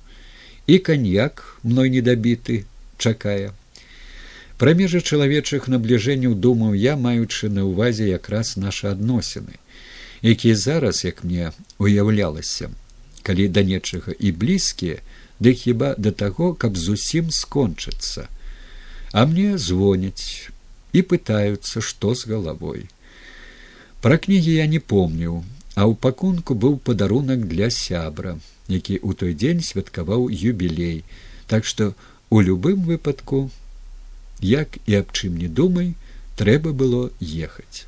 І каньяк мной недабіты чакае. Пра межы чалавечых набліжэнняў думаў я маючы на ўвазе якраз нашы адносіны якія зараз як мне уяўлялася калі да нечага і блізкія ды хіба да таго каб зусім скончыцца. А мне звоняць і пытаюцца што з галавой. Пра кнігі я не помніў а ў пакунку быў падарунак для сябра які ў той дзень святкаваў юбілей. Так што у любым выпадку як і аб чым не думай трэба было ехаць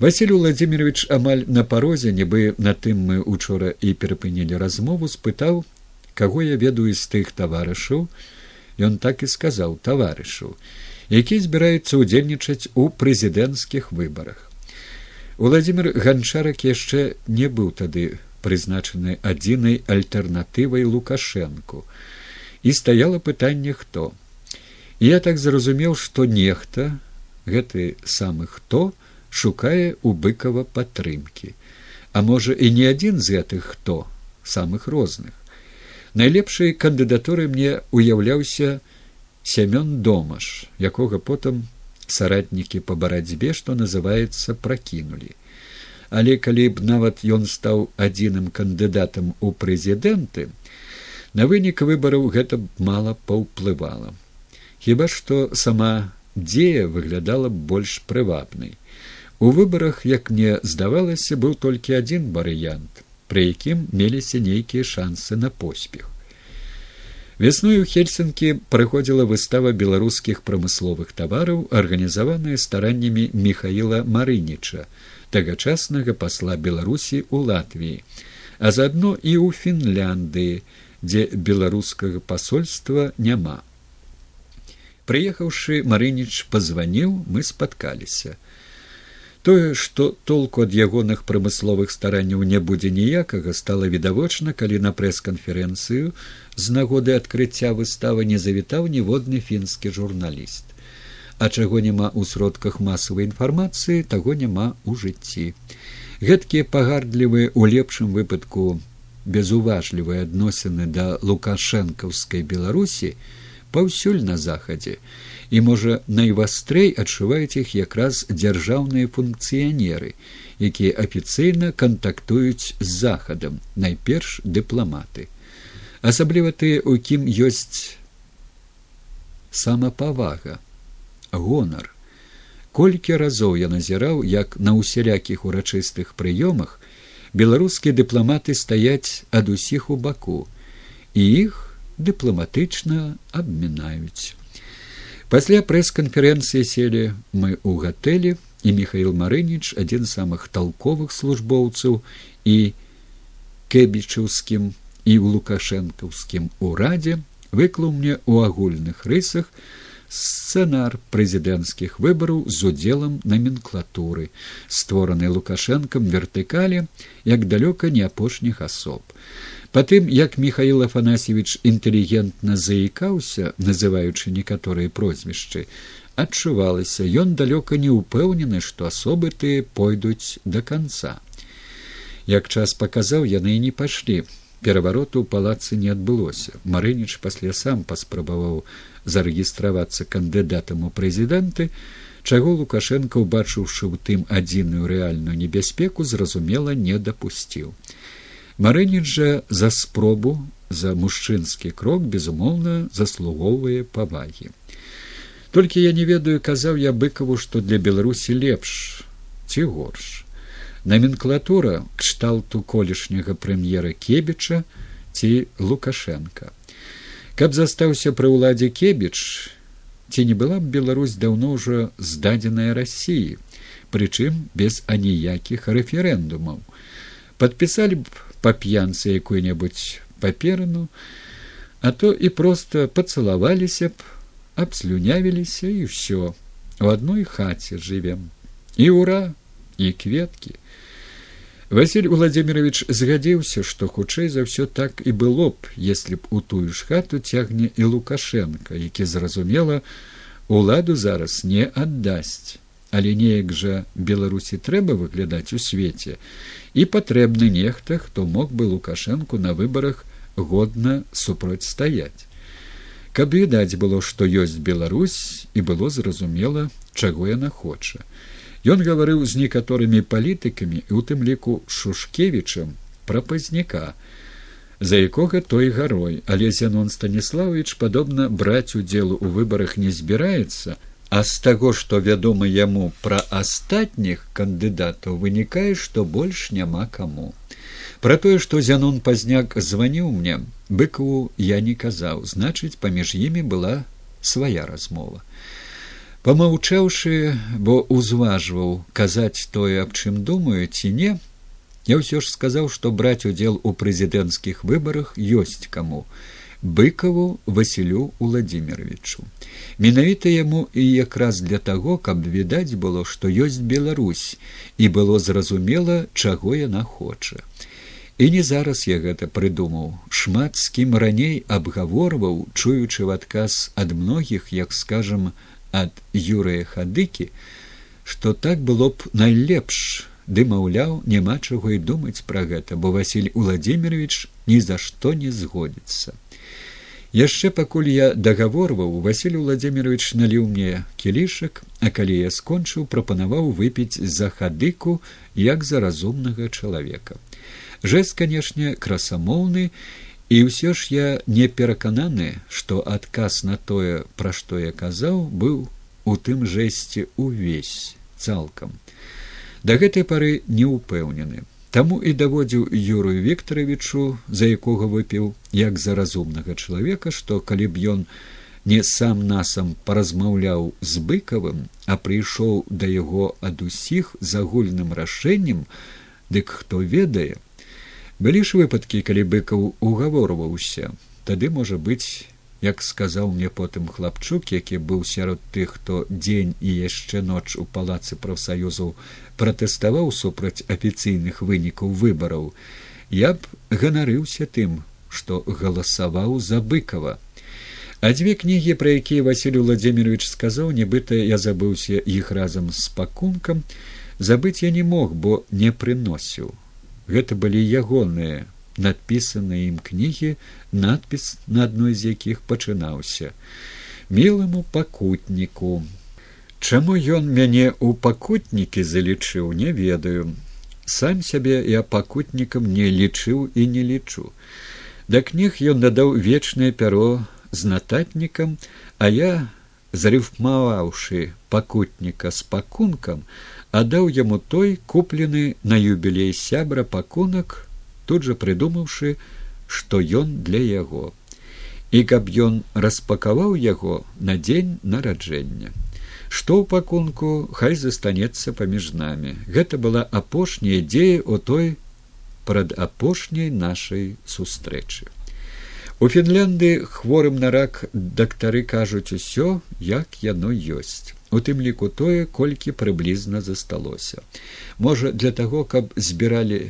василий владимирович амаль на парозе нібы на тым мы учора і перапынілі размову спытаў каго я ведаю з тых таварышаў. Ён так і сказаў таварышу які збіраюцца ўдзельнічаць у прэзідэнцкіх выбарах владимир ганчарак яшчэ не быў тады прызначаны адзінай альтэрнатывай лукашэнку. І стаяла пытанне хто. І я так зразумеў што нехта гэты самы хто шукае у быкава падтрымкі. А можа і не адзін з гэтых хто? Самых розных. Найлепшай кандыдатуры мне уяўляўся сямён домаш якога потым саратнікі па барацьбе што называецца пракінулі. Але калі б нават ён стаў адзіным кандыдатам у прэзідэнты на вынік выбараў гэта б мала паўплывала. Хіба што сама дзея выглядала б больш прывабнай у выбарах як мне здавалася быў толькі адзін варыянт пры якім меліся нейкія шансы на поспех. Вясной у хельсінкі праходзіла выстава беларускіх прамысловых тавараў арганізаваная стараннямі михаила марыніча тагачаснага пасла беларусі ў латвіі а заадно і ў фінляндыі дзе беларускага пасольства няма. Прыехаўшы марыніч пазваніў мы спаткаліся тое што толку ад ягоных прамысловых старанняў не будзе ніякага стала відавочна калі на прэс-канферэнцыю з нагоды адкрыцця выставы не завітаў ніводны фінскі журналіст. А чаго няма ў сродках масавай інфармацыі таго няма ў жыцці. Гэткія пагардлівыя у лепшым выпадку безуважлівыя адносіны да лукашэнкаўскай беларусі паўсюль на захадзе і можа найвастрэй адчуваюць іх якраз дзяржаўныя функцыянеры якія афіцыйна кантактуюць з захадам найперш дыпламаты асабліва тыя у кім ёсць самапавага гонар. Колькі разоў я назіраў, як на ўсялякіх урачыстых прыёмах беларускія дыпламаты стаяць ад усіх у баку, і іх дыпламатычна абмінаюць. Пасля прэс-канферэнцыі селі мы ў гатэлі і михаил марыніч адзін з самых талковых службоўцаў і кэбічаўскім і ў лукашэнкаўскім урадзе выклаў мне ў агульных рысах сцэнар прэзідэнцкіх выбараў з удзелам наменклатуры створанай лукашэнкам вертыкалі як далёка не апошніх асоб Патым, як михаил афанасьевич інтэлігентна заікаўся называючы некаторыя прозвішчы адчувалася ён далёка не ўпэўнены што асобы тыя пойдуць до конца як час паказаў яны і не пайшлі перавароту ў палацы не адбылося. Марыніч пасля сам паспрабаваў зарэгістравацца кандыдатам у прэзідэнты чаго лукашенко убачыўшы ў тым адзіную рэальную небяспеку зразумела не дапусціў марыніч жа за спробу за мужчынскі крок безумоўна заслугоўвае павагі. Толькі я не ведаю казаў я быкаву што для беларусі лепш ці горш. Номенклатура кшталту колішняга прэм'ера кебіча ці лукашенко каб застаўся пры ўладзе кебіч ці не была б беларусь даўно ўжо здадзеная рассіі прычым без аніякіх рэферэндумаў. Падпісалі б па п'янцы якую небудзь паперану а то і проста пацалаваліся б абслюнявіліся і ўсё у адной хаце жывем і ура і кветкі Василь Владимирович згадзіўся, што хутчэй за ўсё так і было б, если б у тую ж хату цягне і лукашенко, які зразумела уладу зараз не аддасць, але неяк жа беларусі трэба выглядаць у свеце і патрэбны нехта, хто мог бы лукашэнку на выбарах годна супрацьстаяць. Каб відаць было, што ёсць Беларусь і было зразумела, чаго яна хоча. Ён гаварыў з некаторымі палітыкамі і у тым ліку шушкевічам пра пазняка, за якога той гарой, але зянон станіславович падобна браць удзел у выбарах не збіраецца, а з таго, што вядома яму пра астатніх кандыдатаў вынікае, што больш няма каму. Пра тое, што зянон пазняк званіў мне, быкаву я не казаў, значыць, паміж імі была свая размова помаўчаўшы бо узважваў казаць тое аб чым думаю ці не я ўсё ж сказаў што браць удзел у прэзідэнцкіх выбарах ёсць каму быкаву василю владимировичу менавіта яму і якраз для таго каб відаць было што ёсць беларусь і было зразумела чаго яна хоча. І не зараз я гэта прыдумаў. Шмат з кім раней абгаворваў чуючы в адказ ад многіх як скажам ад юрыя хадыкі што так было б найлепш. Ды маўляў няма чаго і думаць пра гэта бо василь владимирович ні за што не згодзіцца яшчэ пакуль я дагаворваў василь владимирович наліў мне кілішак а калі я скончыў прапанаваў выпіць за хадыку як за разумнага чалавека. Жэст канешне красамоўны і ўсё ж я не перакананы што адказ на тое пра што я казаў быў у тым жэсце увесь цалкам. Да гэтай пары не ўпэўнены таму і даводзіў юрую викторовичу за якога выпіў як за разумнага чалавека што калі б ён не сам насам паразмаўляў з быкавым а прыйшоў да яго ад усіх з агульным рашэннем дык хто ведае былі ж выпадкі калі быкаў угаворваўся. Тады можа быць як сказаў мне потым хлапчук які быў сярод тых хто дзень і яшчэ ноч у палацы прафсаюзаў пратэставаў супраць афіцыйных вынікаў выбараў я б ганарыўся тым што галасаваў за быкова а дзве кнігі пра якія василь владимирович сказаў нібыта я забыўся іх разам з пакункам забыць я не мог бо не прыносіў. Гэта былі ягоныя надпісаныя ім кнігі надпіс на адной з якіх пачынаўся. Міламу пакутніку чаму ён мяне ў пакутнікі залічыў не ведаю. Сам сябе я пакутнікам не лічыў і не лічу. Да кніг ён дадаў вечнае пяро з нататнікам а я зарыфмаваўшы пакутніка з пакункам аддаў яму той куплены на юбілей сябра пакунак тут жа прыдумаўшы што ён для яго. І каб ён распакаваў яго на дзень нараджэння. Што ў пакунку хай застанецца паміж намі. Гэта была апошняя дзея о той прад апошняй нашай сустрэчы. У фінлянды хворым на рак дактары кажуць усё як яно ёсць. У тым ліку тое колькі прыблізна засталося. Можа для таго каб збіралі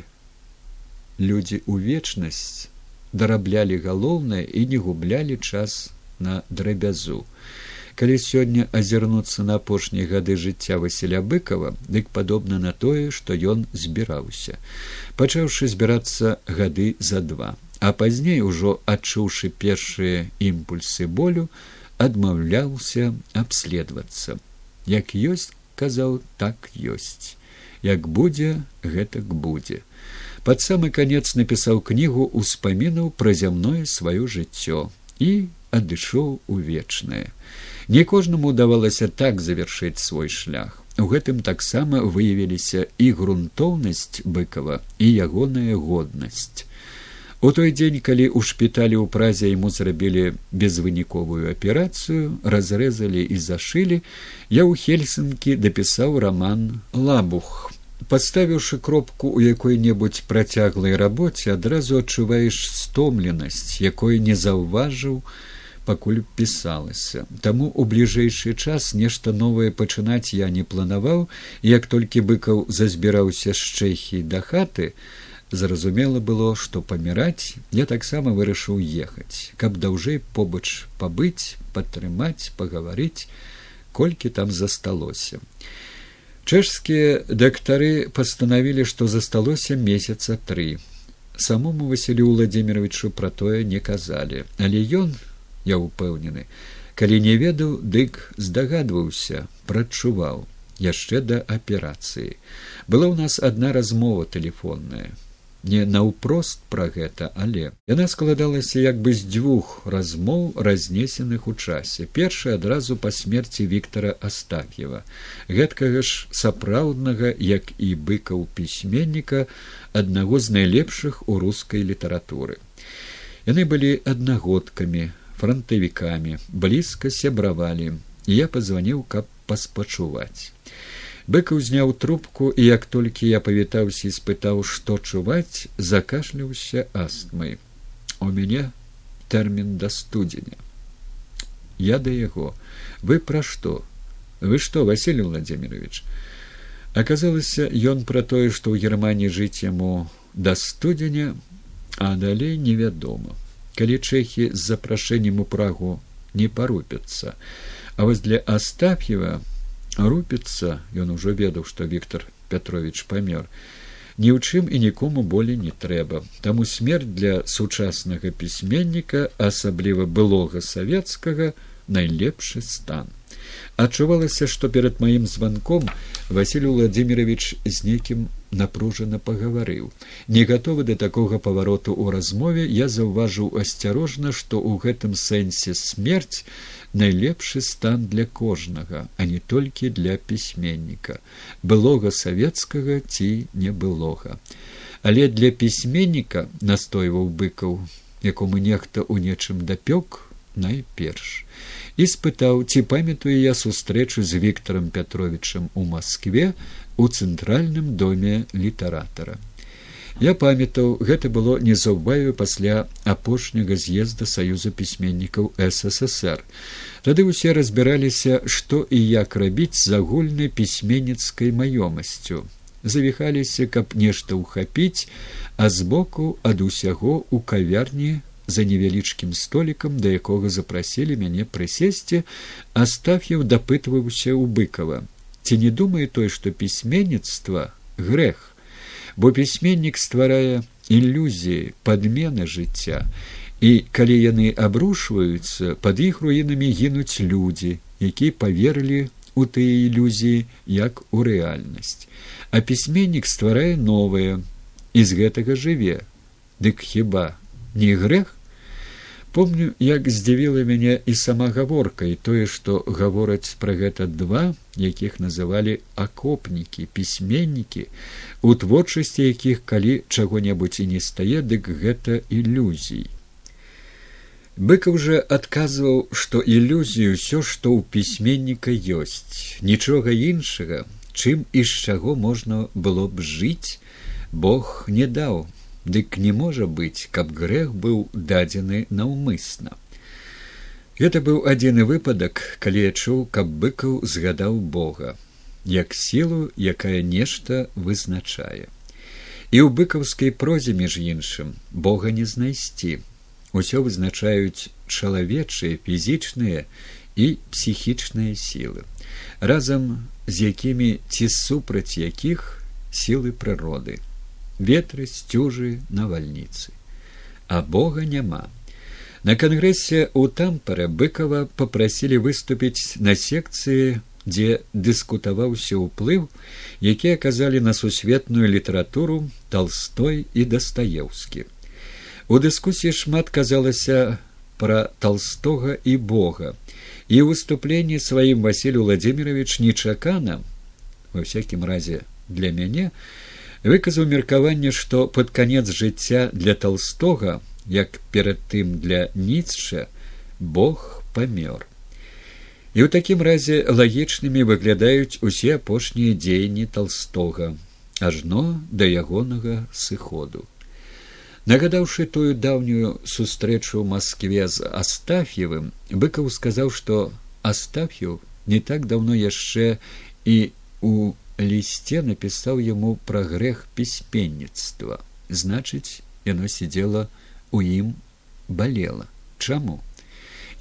людзі ў вечнасць дараблялі галоўнае і не гублялі час на драбязу. Калі сёння азірнуцца на апошнія гады жыцця васіля быкова дык падобна на тое што ён збіраўся. Пачаўшы збірацца гады за два а пазней ужо адчуўшы першыя імпульсы болю адмаўляўся абследавацца. Як ёсць казаў так ёсць. Як будзе гэтак будзе пад самы канец напісаў кнігу ўспамінаў пра зямное сваё жыццё і адышоў у вечнае не кожнаму давалася так завяршыць свой шлях. У гэтым таксама выявіліся і грунтоўнасць быкова і ягоная годнасць. У той дзень калі ў шпіталі ў празе яму зрабілі безвыніковую аперацыю разрэзалі і зашылі я ў хельсынкі дапісаў роман лабух Паставіўшы кропку ў якой-небудзь працяглай рабоце, адразу адчуваеш стомленасць, якой не заўважыў, пакуль пісалася. Таму у бліжэйшы час нешта новае пачынаць я не планаваў, як толькі быкаў зазбіраўся з чэхі да хаты, зразумела было, што паміраць я таксама вырашыў ехаць, каб даўжэй побач пабыць, падтрымаць, пагаварыць, колькі там засталося. Чэшскія дактары пастанавілі, што засталося месяца тры. Самому Васілю Владимировичу пра тое не казалі, але ён я ўпэўнены калі не ведаў дык здагадваўся прачуваў яшчэ да аперацыі. Была ў нас адна размова тэлефонная не наўпрост пра гэта але яна складалася як бы з дзвюх размоў разнесеных у часе. Першая адразу па смерці Віктора астаф'ева гэткага ж сапраўднага як і быкаў пісьменніка аднаго з найлепшых у рускай літаратуры. Яны былі аднагодкамі фронтавікамі блізка сябравалі я пазваніў каб паспачуваць быкаў зняў трубку і як толькі я павітаўся і спытаў што чуваць закашляўся астмай. У мяне тэрмін да студзеня я да яго вы пра што? Вы што василий владимирович? Аказалася ён пра тое што ў германії жыць яму да студзеня а далей невядома. Калі чэхі з запрашэннем у прагу не парупяцца. А вось для астаф'ева рупіцца ён ужо ведаў што Віктор петрович памёр ні ў чым і нікому болей не трэба таму смерць для сучаснага пісьменніка асабліва былога савецкага найлепшы стан. Адчувалася што перад маім званком василь владимирович з нейкім напружана пагаварыў. Не гатовы да такога павароту ў размове я заўважыў асцярожна што ў гэтым сэнсе смерць найлепшы стан для кожнага а не толькі для пісьменніка. Былога савецкага ці не былога але для пісьменніка настойваў быкаў якому нехта ў нечым дапёк найперш. І спытаў ці памятаю я сустрэчу з виктором петровичем у москве у цэнтральным доме літаратара я памятаў гэта было незаўбаю пасля апошняга з'езда саюза пісьменнікаў ссср тады ўсе разбіраліся што і як рабіць з агульнай пісьменніцкай маёмасцю. Завіхаліся каб нешта ўхапіць а збоку ад усяго у кавярні за невялічкім столікам да якога запрасілі мяне прысесці астаф'ев дапытваўся ў быкова ці не думае той што пісьменніцтва грэх бо пісьменнік стварае ілюзіі падмены жыцця і калі яны абрушваюцца пад іх руінамі гінуць людзі якія поверылі у тыя ілюзіі як у рэальнасць. А пісьменнік стварае новае і з гэтага жыве. Дык хіба не грэх помню як здзівіла мяне і сама гаворка і тое што гавораць пра гэта два якіх называлі акопнікі пісьменнікі у творчасці якіх калі чаго небудзь і не стае дык гэта ілюзій. Быкаў жа адказваў што ілюзію ўсё што ў пісьменніка ёсць. Нічога іншага чым і з чаго можна было б жыць бог не даў дык не можа быць каб грэх быў дадзены наўмысна. Гэта быў адзіны выпадак калі я чуў каб быкаў згадаў бога як сілу якая нешта вызначае. І ў быкаўскай прозе між іншым бога не знайсці. Усё вызначаюць чалавечыя фізічныя і псіхічныя сілы разам з якімі ці супраць якіх сілы прыроды ветры сцюжы навальніцы а бога няма. На кангрэсе ў тампара быкова попрасілі выступіць на секцыі дзе дыскутаваўся ўплыў які аказалі на сусветную літаратуру толстой і дастаеўскі. У дыскусіі шмат казалася пра толстога і бога. І выступленні сваім василь владимирович нечакана во всякім разе для мяне выказаў меркаванне што пад канец жыцця для толстога як перад тым для ніцша бог памёр. І ў такім разе лагічнымі выглядаюць усе апошнія дзеянні толстога ажно да ягонага сыходу. Нагадаўшы тую даўнюю сустрэчу ў москве з астаф'евым быкаў сказаў што астаф'ю не так даўно яшчэ і у лісце напісаў яму пра грэх пісьменніцтва. Значыць яно сидзела у ім балела. Чаму?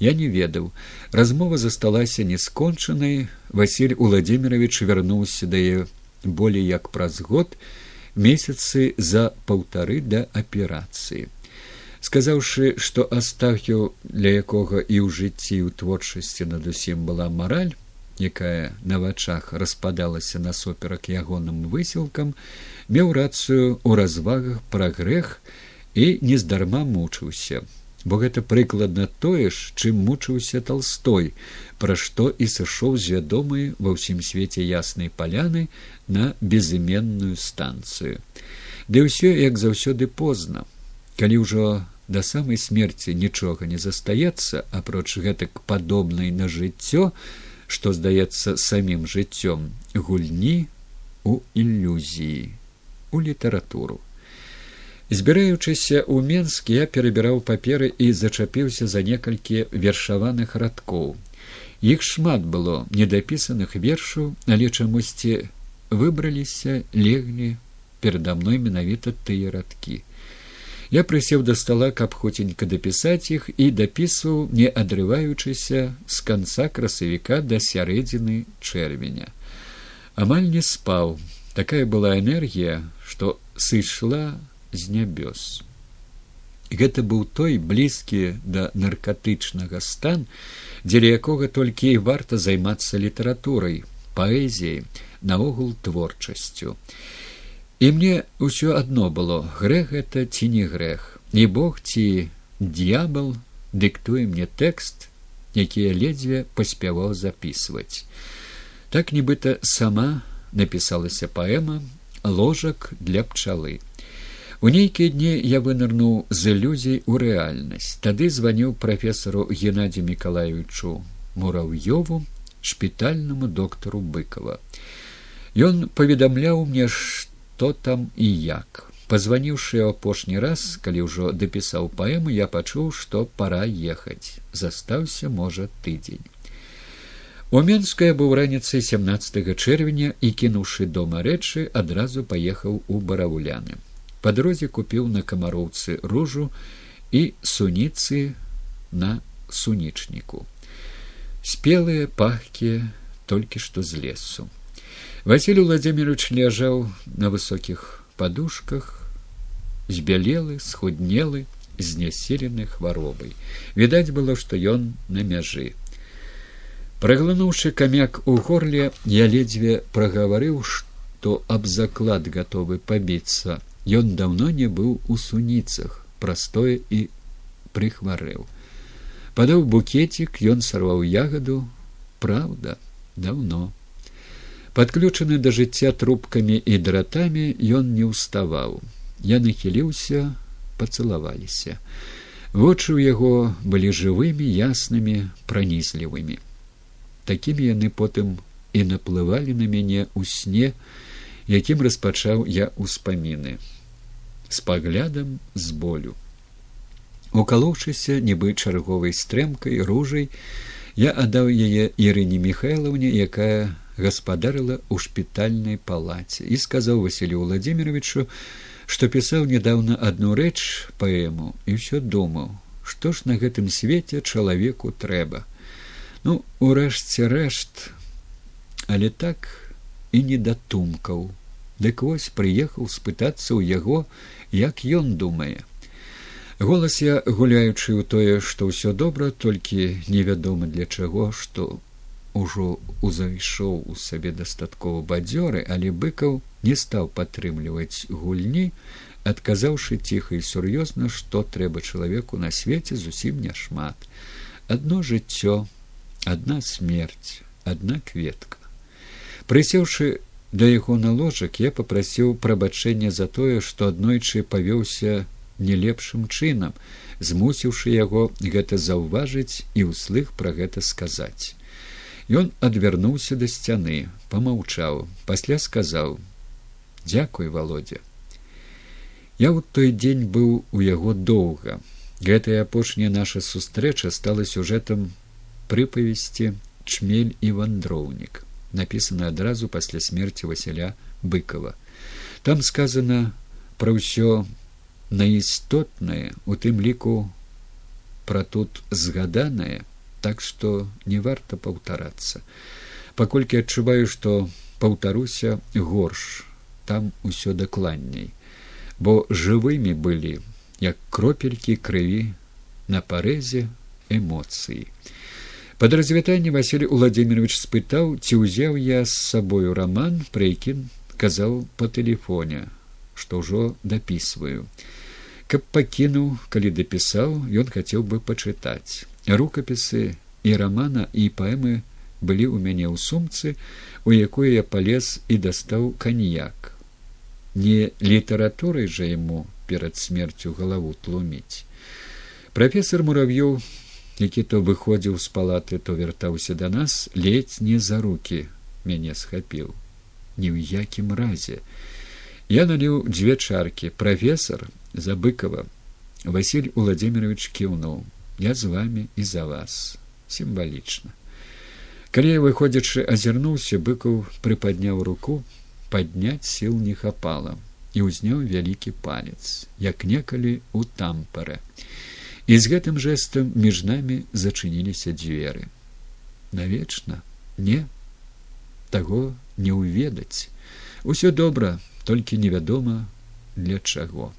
Я не ведаў. Размова засталася нескончанай. Василь владимирович вярнуўся да яе болей як праз год месяцы за паўтары да аперацыі. Сказаўшы што астахю для якога і ў жыцці ў творчасці над усім была мараль якая на вачах распадалася насуперак ягоным высілкам меў рацыю ў развагах пра грэх і нездарма мучыўся. Бо гэта прыкладна тое ж чым мучыўся толстой пра што і сышоў з вядомай ва ўсім свеце яснай паляны на безыменную станцыю. Ды ўсё як заўсёды позна. Калі ўжо да самай смерці нічога не застаецца апроч гэтак падобнай на жыццё што здаецца самім жыццём гульні у ілюзіі у літаратуру. Збіраючыся ў менск я перабіраў паперы і зачапіўся за некалькі вершаваных радкоў. Іх шмат было недапісаных вершаў але чамусьці выбраліся леглі перада мной менавіта тыя радкі Я прысеў да стола, каб хуценька дапісаць іх і дапісваў, не адрываючыся з канца красавіка да сярэдзіны чэрвеня. Амаль не спаў, такая была энергія, што сышла з нябёс. Гэта быў той блізкі да наркатычнага стан, дзеля якога толькі і варта займацца літаратурай, паэзіяй, наогул творчасцю і мне ўсё адно было грэх гэта ці не грэх. Не бог ці д'ябал дыктуе мне тэкст які я ледзьве паспяваў записывать так нібыта сама напісалася паэма ложак для пчалы у нейкія дні я вынырнуў з ілюзій у рэальнасць. Тады званіў прафесару геннадію міколаевичу мурав'ёву шпітальнаму доктару быкова ён паведамляў мне што што там і як? Позваніўшы апошні раз калі ўжо дапісаў паэму я пачуў што пора ехаць застаўся можа тыдзень у менская быў раніцай семнадцатого чэрвеня і кінуўшы дома рэчы адразу паехаў у баравуляны па дрозе купіў на камароўцы ружу і суніцы на сунічніку спелыя пахкія толькі што з лесу Василий Владимирович ляжаў на высокіх подушках, збялелы, схуднелы, знясілены хваробай. Відаць было, што ён на мяжы. Праглынуўшы камяк у горле, я ледзьве прагаварыў, што аб заклад гатовы пабіцца. Ён даўно не быў у суніцах, прастое і прыхварэў. Падаў букетик, ён сарваў ягаду, праўда, даўно подключаны да жыцця трубкамі і дратамі ён не ўставаў я нахіліўся пацалаваліся Вочы ў яго былі жывымі, яснымі, пранізлівымі. Такімі яны потым і наплывалі на мяне ў сне, якім распачаў я ўспаміны з паглядам з болю. Укалоўшыся нібы чарговай стрэмкай ружай, я аддаў яе Ірыне Михайлаўне, якая гаспадарыла ў шпітальнай палаце і сказаў Васілю Владимировичу, што пісаў нядаўна адну рэч паэму і ўсё думаў, што ж на гэтым свеце чалавеку трэба. Ну, урэшце рэшт, але так і не датумкаў. Дык вось прыехаў спытацца ў яго, як ён думае. Голас я гуляючы ў тое, што ўсё добра, толькі невядома для чаго, што ужо узайшоў у сабе дастаткова бадзёры, але быкаў не стаў падтрымліваць гульні, адказаўшы ціха і сур'ёзна, што трэба чалавеку на свеце зусім няшмат. Адно жыццё, адна смерць, адна кветка. Прысеўшы да яго на ложак, я попрасіў прабачэння за тое, што аднойчы павёўся не лепшым чынам, змусіўшы яго гэта заўважыць і ўслых пра гэта сказаць. Ён адвярнуўся да сцяны, помаўчаў, пасля сказаў: « Дякуй, володя. Я ў той дзень быў у яго доўга. Гэтая апошняя наша сустрэча стала сюжэтам прыпавесці чмель і вандроўнік, напісана адразу пасля смерти Васіля быкова. Там сказано пра ўсё наістотнае у тым ліку пра тут згаданае так што не варта паўтарацца. Паколькі адчуваю што паўтаруся горш там усё дакладней. Бо жывымі былі як кропелькі крыві на парэзе эмоцыі. Под развітанне василий владимирович спытаў ці ўзяў я з сабою роман пры якім казаў по тэлефоне што ўжо дапісваю. Каб пакінуў калі дапісаў ён хацеў бы пачытаць рукапісы і рамана і паэмы былі ў мяне ў сумцы у якой я палез і дастаў каньяк не літаратурай жа яму перад смерцю галаву тлуміць прафесор мурав'ёў які то выходзіў з палаты то вяртаўся да нас ледзь не за руки мяне схапіў ні ў якім разе. Я наліў дзве чаркі прафесор забыкова василь владимирович кіўнуў я з вами і за вас сімвалічна калі я выходзячы азірнуўся быкаў прыпадняў руку падняць сіл не хапала і ўзняў вялікі палец як некалі у тампаре. І з гэтым жэсам між намі зачыніліся дзверы навечна не? Таго не ўведаць усё добра толькі невядома для чаго.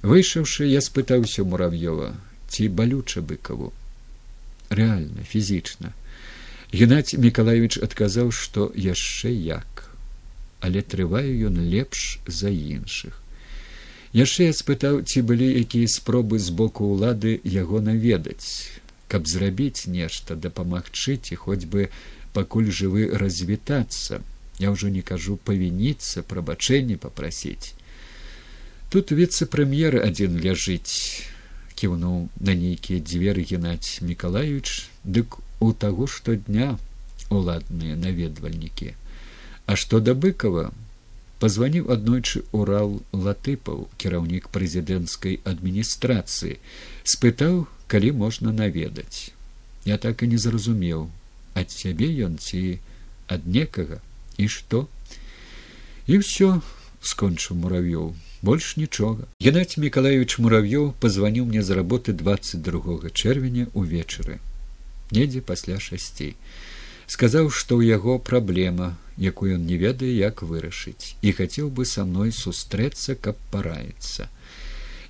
Выйшаўшы я спытаўся мурав'ёва ці балюча быкаву? Рэальна фізічна. Геннадзь міколаевич адказаў што яшчэ як. Але трываю ён лепш за іншых. Яшчэ я спытаў ці былі якія спробы з боку ўлады яго наведаць каб зрабіць нешта дапамагчы ці хоць бы пакуль жывы развітацца. Я ўжо не кажу павініцца прабачэнне попрасіць тут віце-прэм'ер адзін ляжыць кіўнуў на нейкія дзверы геннадзь міколаевич дык у таго штодня уладныя наведвальнікі. А што да быкова пазваніў аднойчы урал латыпаў кіраўнік прэзідэнцкай адміністрацыі спытаў калі можна наведаць. Я так і не зразумеў ад цябе ён ці ад некага і што? І ўсё скончыў муравёў больш нічога. Геннадзь міколаевич мурав'ёў пазваніў мне з работы двадцать другога чэрвеня увечары недзе пасля шасцей сказаў што ў яго праблема якую ён не ведае як вырашыць і хацеў бы са мной сустрэцца каб параіцца.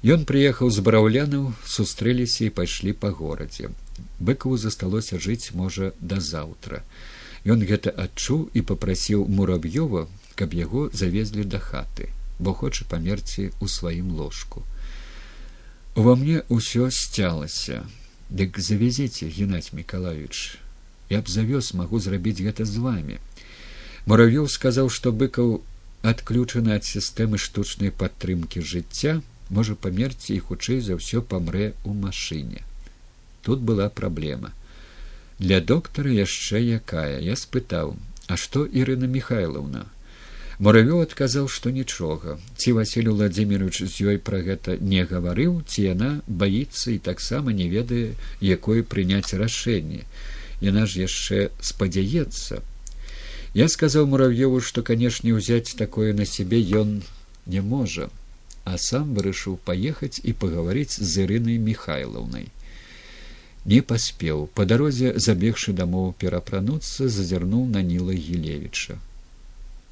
Ён прыехаў з бараўлянаў сустрэліся і пайшлі па горадзе. Быкаву засталося жыць можа да заўтра. Ён гэта адчуў і попрасіў мурав'ёва каб яго завезлі да хаты бо хоча памерці ў сваім ложку. Ува мне ўсё сцялася, дык завязіце геннадзь міколаевич я б завёз магу зрабіць гэта з вами муравёў сказаў што быкаў адключаны ад сістэмы штучнай падтрымкі жыцця можа памерці і хутчэй за ўсё памрэ ў машыне. Тут была праблема. Для доктара яшчэ якая. Я спытаў а што ірына михайловна муравё адказаў што нічога. Ці василь владимирович з ёй пра гэта не гаварыў ці яна баіцца і таксама не ведае якое прыняць рашэнне. Яна ж яшчэ спадзяецца. Я сказаў мурав'ёву што канешне ўзяць такое на сябе ён не можа а сам вырашыў паехаць і пагаварыць з ірынай михайлаўнай не паспеў. По дарозе забегшы дамоў перапрануцца зазірнуў на ніла гілевіча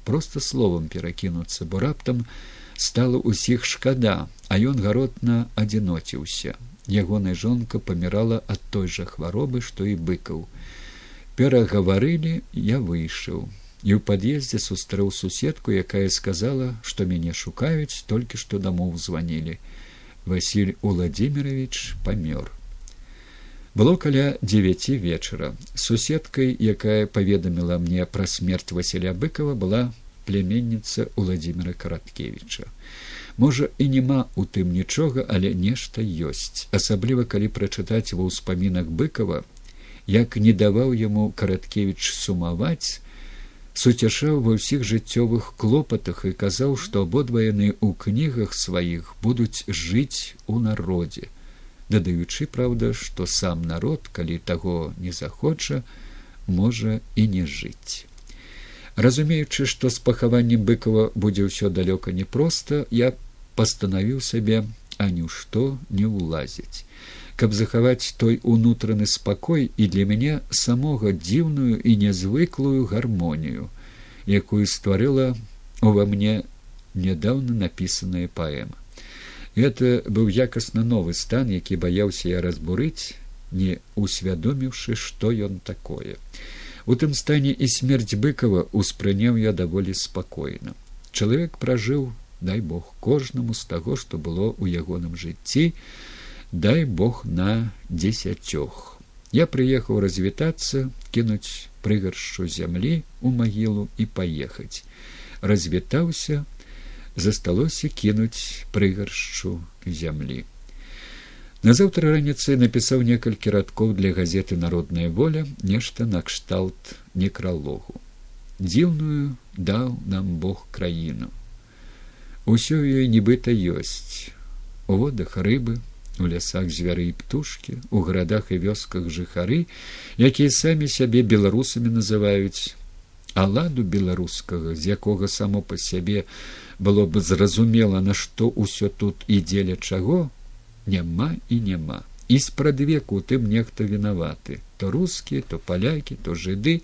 просто словам перакінуцца бо раптам стала ўсіх шкада а ён гаротна адзіноціўся. Ягоная жонка памірала ад той жа хваробы што і быкаў. Перагаварылі я выйшаў. І ў пад'ездзе сустрэў суседку якая сказала што мяне шукаюць толькі што дамоў званілі. Василь владимирович памёр было каля девяти вечара. Суседкай якая паведаміла мне пра смерть василя быкова была пляменніца владимира караткевича можа і няма у тым нічога але нешта ёсць. Асабліва калі прачытаць ва ўспамінах быкова як не даваў яму караткевич сумаваць суцяшаў ва ўсіх жыццёвых клопатах і казаў што абодва яны ў кнігах сваіх будуць жыць у народзе дадаючы праўда што сам народ калі таго не захоча можа і не жыць. Разумеючы што з пахаваннем быкова будзе ўсё далёка непросто я пастанавіў сабе а ні што не ўлазіць. Каб захаваць той унутраны спакой і для мяне самога дзіўную і нязвыклую гармонію якую стварыла ува мне нядаўна напісаная паэма Гэта быў якасна новы стан, які баяўся я разбурыць, не усвядоміўшы, што ён такое. У тым стане і смерць быкова успрыняў я даволі спакойна. Чалавек пражыў, дай бог кожнаму з таго, што было ў ягоным жыцці, дай бог на дзесяцёх. Я прыехаў развітацца, кінуць прыгаршчу зямлі ў магілу і паехаць. развітаўся, засталося кінуць прыгаршчу зямлі. Назаўтра раніцай напісаў некалькі радкоў для газеты народная воля нешта накшталт некралогу. Дзіўную даў нам бог краіну. Усё ёй нібыта ёсць у водах рыбы, у лясах звяры і птушкі, у гарадах і вёсках жыхары, якія самі сябе беларусамі называюць аладу беларускага, з якога само па сябе было б зразумела на што ўсё тут і дзеля чаго няма і няма. І спрадвеку тым нехта вінаваты. То рускія то палякі то жыды.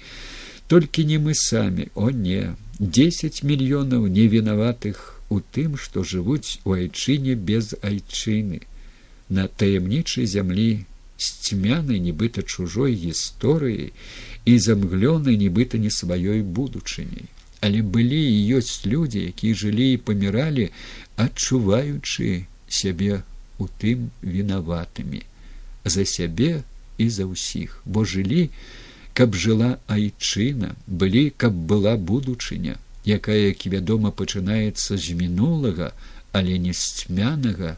Толькі не мы самі. О не. Десять мільёнаў невінаватых у тым што жывуць у айчыне без айчыны. На таямнічай зямлі з цьмянай нібыта чужой гісторыяй і замглёнай нібыта не сваёй будучыняй але былі і ёсць людзі якія жылі і паміралі адчуваючы сябе у тым вінаватымі. За сябе і за ўсіх. Бо жылі каб жыла айчына былі каб была будучыня якая як вядома пачынаецца з мінулага але не з цьмянага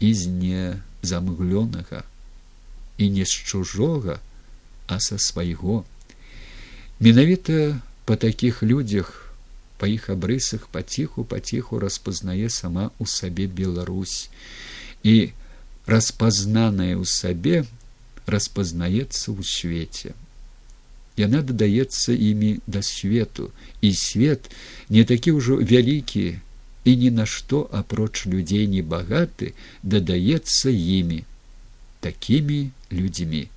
і з не замглёнага і не з чужога а са свайго. Менавіта по таких людях по іх абрысах паціху паціху распазнае сама у сабе беларусь. І распазнаная ў сабе распазнаецца ў свеце яна дадаецца імі да свету. І свет не такі ўжо вялікі і ні на што апроч людзей небагаты дадаецца імі такімі людзьмі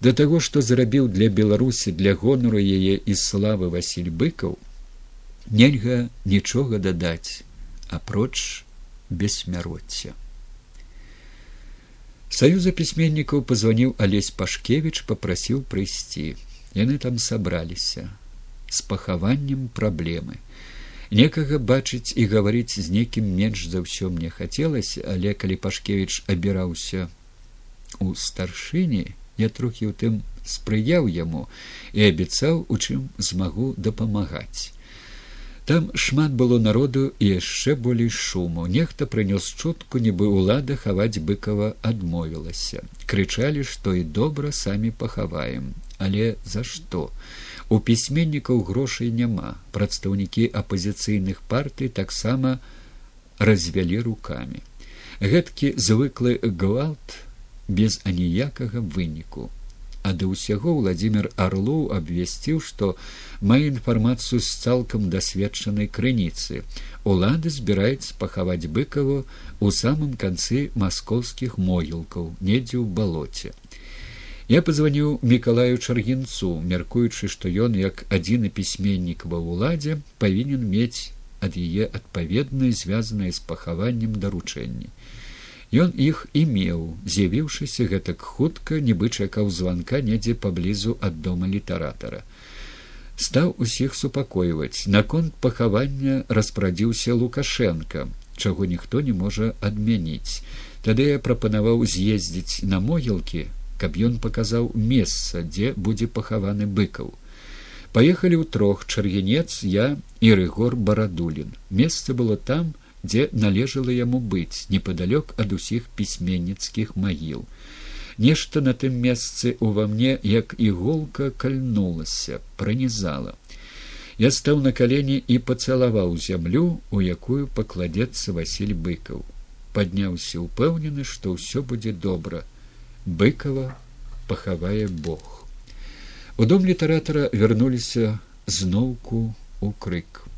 да таго што зрабіў для беларусі для гонору яе і славы василь быкаў нельга нічога дадаць апроч бессмяротця саюза пісьменнікаў пазваніў алесь пашкевич попрасіў прыйсці. Яны там сабраліся з пахаваннем праблемы. Некага бачыць і гаварыць з некім менш за ўсё мне хацелася але калі пашкевич абіраўся у старшыні я трохі ў тым спрыяў яму і абяцаў у чым змагу дапамагаць Там шмат было народу і яшчэ болей шуму. Нехта прынёс чутку, нібы ўлада хаваць быкова адмовілася. Крычалі, што і добра самі пахаваем. Але за што? У пісьменнікаў грошай няма. Прадстаўнікі апазіцыйных партый таксама развялі рукамі. Гэткі звыклы гвалт без аніякага выніку. А да ўсяго владимир орлоў абвясціў што мае інфармацыю з цалкам дасведчанай крыніцы. Улады збіраюць пахаваць быкаву у самым канцы маскоўскіх могілкаў недзе ў балоце. Я пазваніў мікалаю чаргінцу мяркуючы што ён як адзіны пісьменнік ва ўладзе павінен мець ад яе адпаведнае звязанае з пахаваннем даручэнні Ён іх і меў, з'явіўшыся гэтак хутка, нібы чакаў званка недзе паблізу ад дома літаратара. Стаў усіх супакойваць. Наконт пахавання распрадзіўся лукашенко, чаго ніхто не можа адмяніць. Тады я прапанаваў з'ездзіць на могілкі, каб ён паказаў месца, дзе будзе пахаваны быкаў. Паехалі ў трох чаргенец я і рыгор барадулін. Месца было там, дзе належала яму быць непадалёк ад усіх пісьменніцкіх магіл. Нешта на тым месцы ува мне як іголка кальнулася, пранізала. Я стаў на калені і пацалаваў зямлю, у якую пакладзецца Васіль быкаў. Падняўся упэўнены, што ўсё будзе добра. быкова пахавае Бог. У дом літаратара вярнуліся зноўку у крык.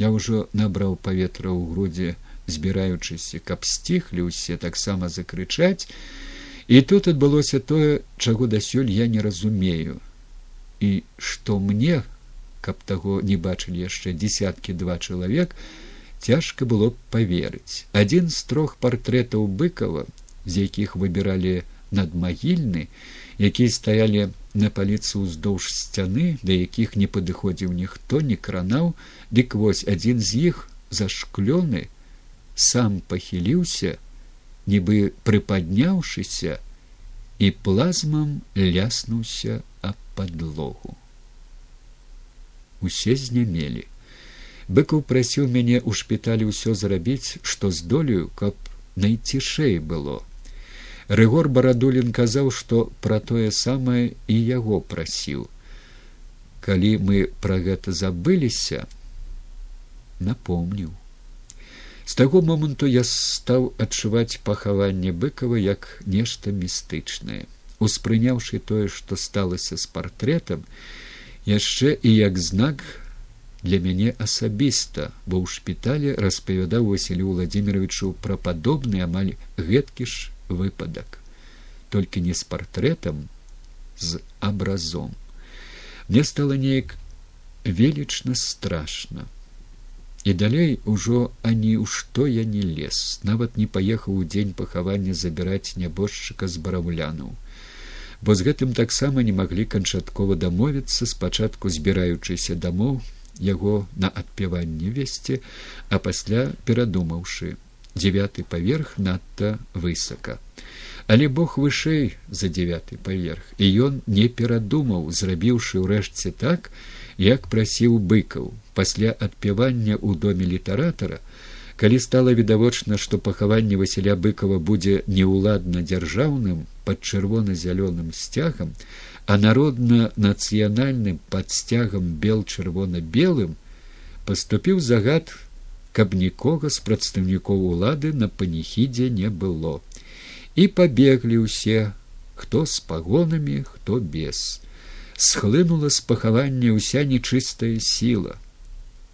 Я ўжо набраў паветра ў грудзе, збіраючыся, каб сціхлі ўсе таксама закрычаць. І тут адбылося тое, чаго дасюль я не разумею. І што мне, каб таго не бачылі яшчэ десяткі два чалавек, цяжка было паверыць. Адзін з трох партрэтаў быкова, з якіх выбіралі надмагільны, якія стаялі на паліцы ўздоўж сцяны, да якіх не падыходзіў ніхто не кранаў, дык вось адзін з іх зашклёны сам пахіліўся, нібы прыпадняўшыся і плазмам ляснуўся аб падлогу. Усе знямелі. Быкаў прасіў мяне ў шпіталі ўсё зрабіць, што здолею, каб найцішэй было рыгор барадулін казаў што пра тое самае і яго прасіў. Калі мы пра гэта забыліся напомніў. З таго моманту я стаў адчуваць пахаванне быкава як нешта містычнае. Успрыняўшы тое што сталася з партрэтам яшчэ і як знак для мяне асабіста бо ў шпіталі распавядаў василю владимировичу пра падобны амаль гэткі ж выпадак только не с партрэтам з абразом мне стало неяк велічна страшно. І далей ужо ані ў што я не лез. Нават не паехаў у дзень пахавання забіраць нябожчыка з бараўлянаў. Бо з гэтым таксама не маглі канчаткова дамовіцца спачатку збіраючыся дамоў яго на адпяванне весці а пасля перадумаўшы девятый паверх надта высока але бог вышэй за девятый паверх і ён не перадумаў зрабіўшы ўрэшце так як прасіў быкаў. Пасля адпявання ў доме літаратара калі стала відавочна што пахаванне василя быкова будзе неўладна дзяржаўным под чырвона зялёным сцягам а народна нацыянальным под сцягам бел чырвона белым поступіў загад каб нікога з прадстаўнікоў улады на паніхідзе не было. І пабеглі ўсе хто з пагонамі хто без. Схлынула з пахавання ўся нечыстая сіла.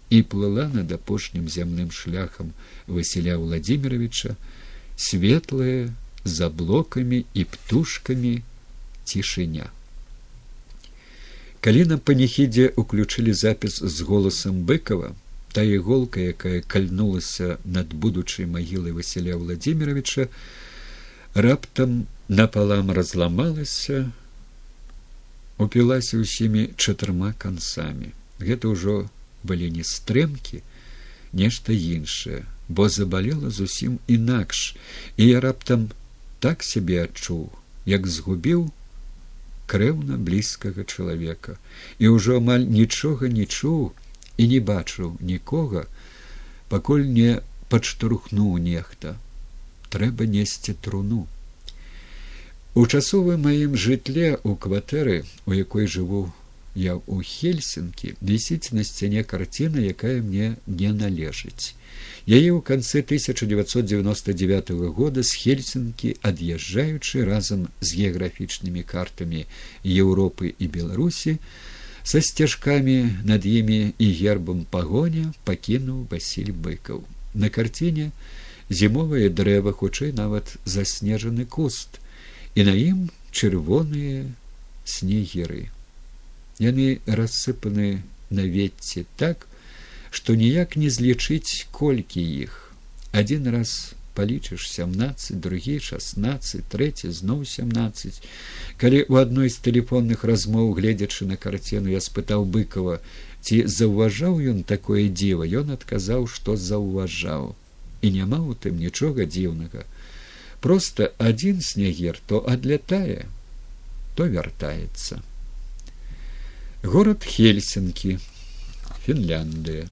І плыла над апошнім зямным шляхам василя владимировича светлая за блокамі і птушкамі цішыня. Калі на паніхідзе уключылі запіс з голасам быкова та іголка якая кальнулася над будучай магілай василя владимировича раптам напалам разламалася упілася ўсімі чатырма канцамі. Гэта ўжо былі не стрэмкі нешта іншае бо забалела зусім інакш. І я раптам так сябе адчуў як згубіў крэўна блізкага чалавека. І ўжо амаль нічога не чуў і не бачыў нікога пакуль не падштурхнуў нехта. Трэба несці труну. У часовым маім жытле у кватэры у якой жыву я у хельсінкі вісіць на сцяне карціна якая мне не належыць. Яе ў канцы 1999 года з хельсінкі ад'язджаючы разам з геаграфічнымі картамі еўропы і беларусі са сцяжкамі над імі і гербам пагоня пакінуў василь быкаў. На карціне зімовае дрэва хутчэй нават заснежаны куст і на ім чырвоныя снегеры яны рассыпаны на ветці так што ніяк не злічыць колькі іх. Один раз палічыш сямнадцать другі шестнадцать трэці зноў сямнадцать калі у адной з тэлефонных размоў гледзячы на карціну я спытаў быкова ці заўважаў ён такое дзіва? Ён адказаў што заўважаў. І няма у тым нічога дзіўнага. Просто адзін снегер то адлятае то вяртаецца город хельсинки финляндия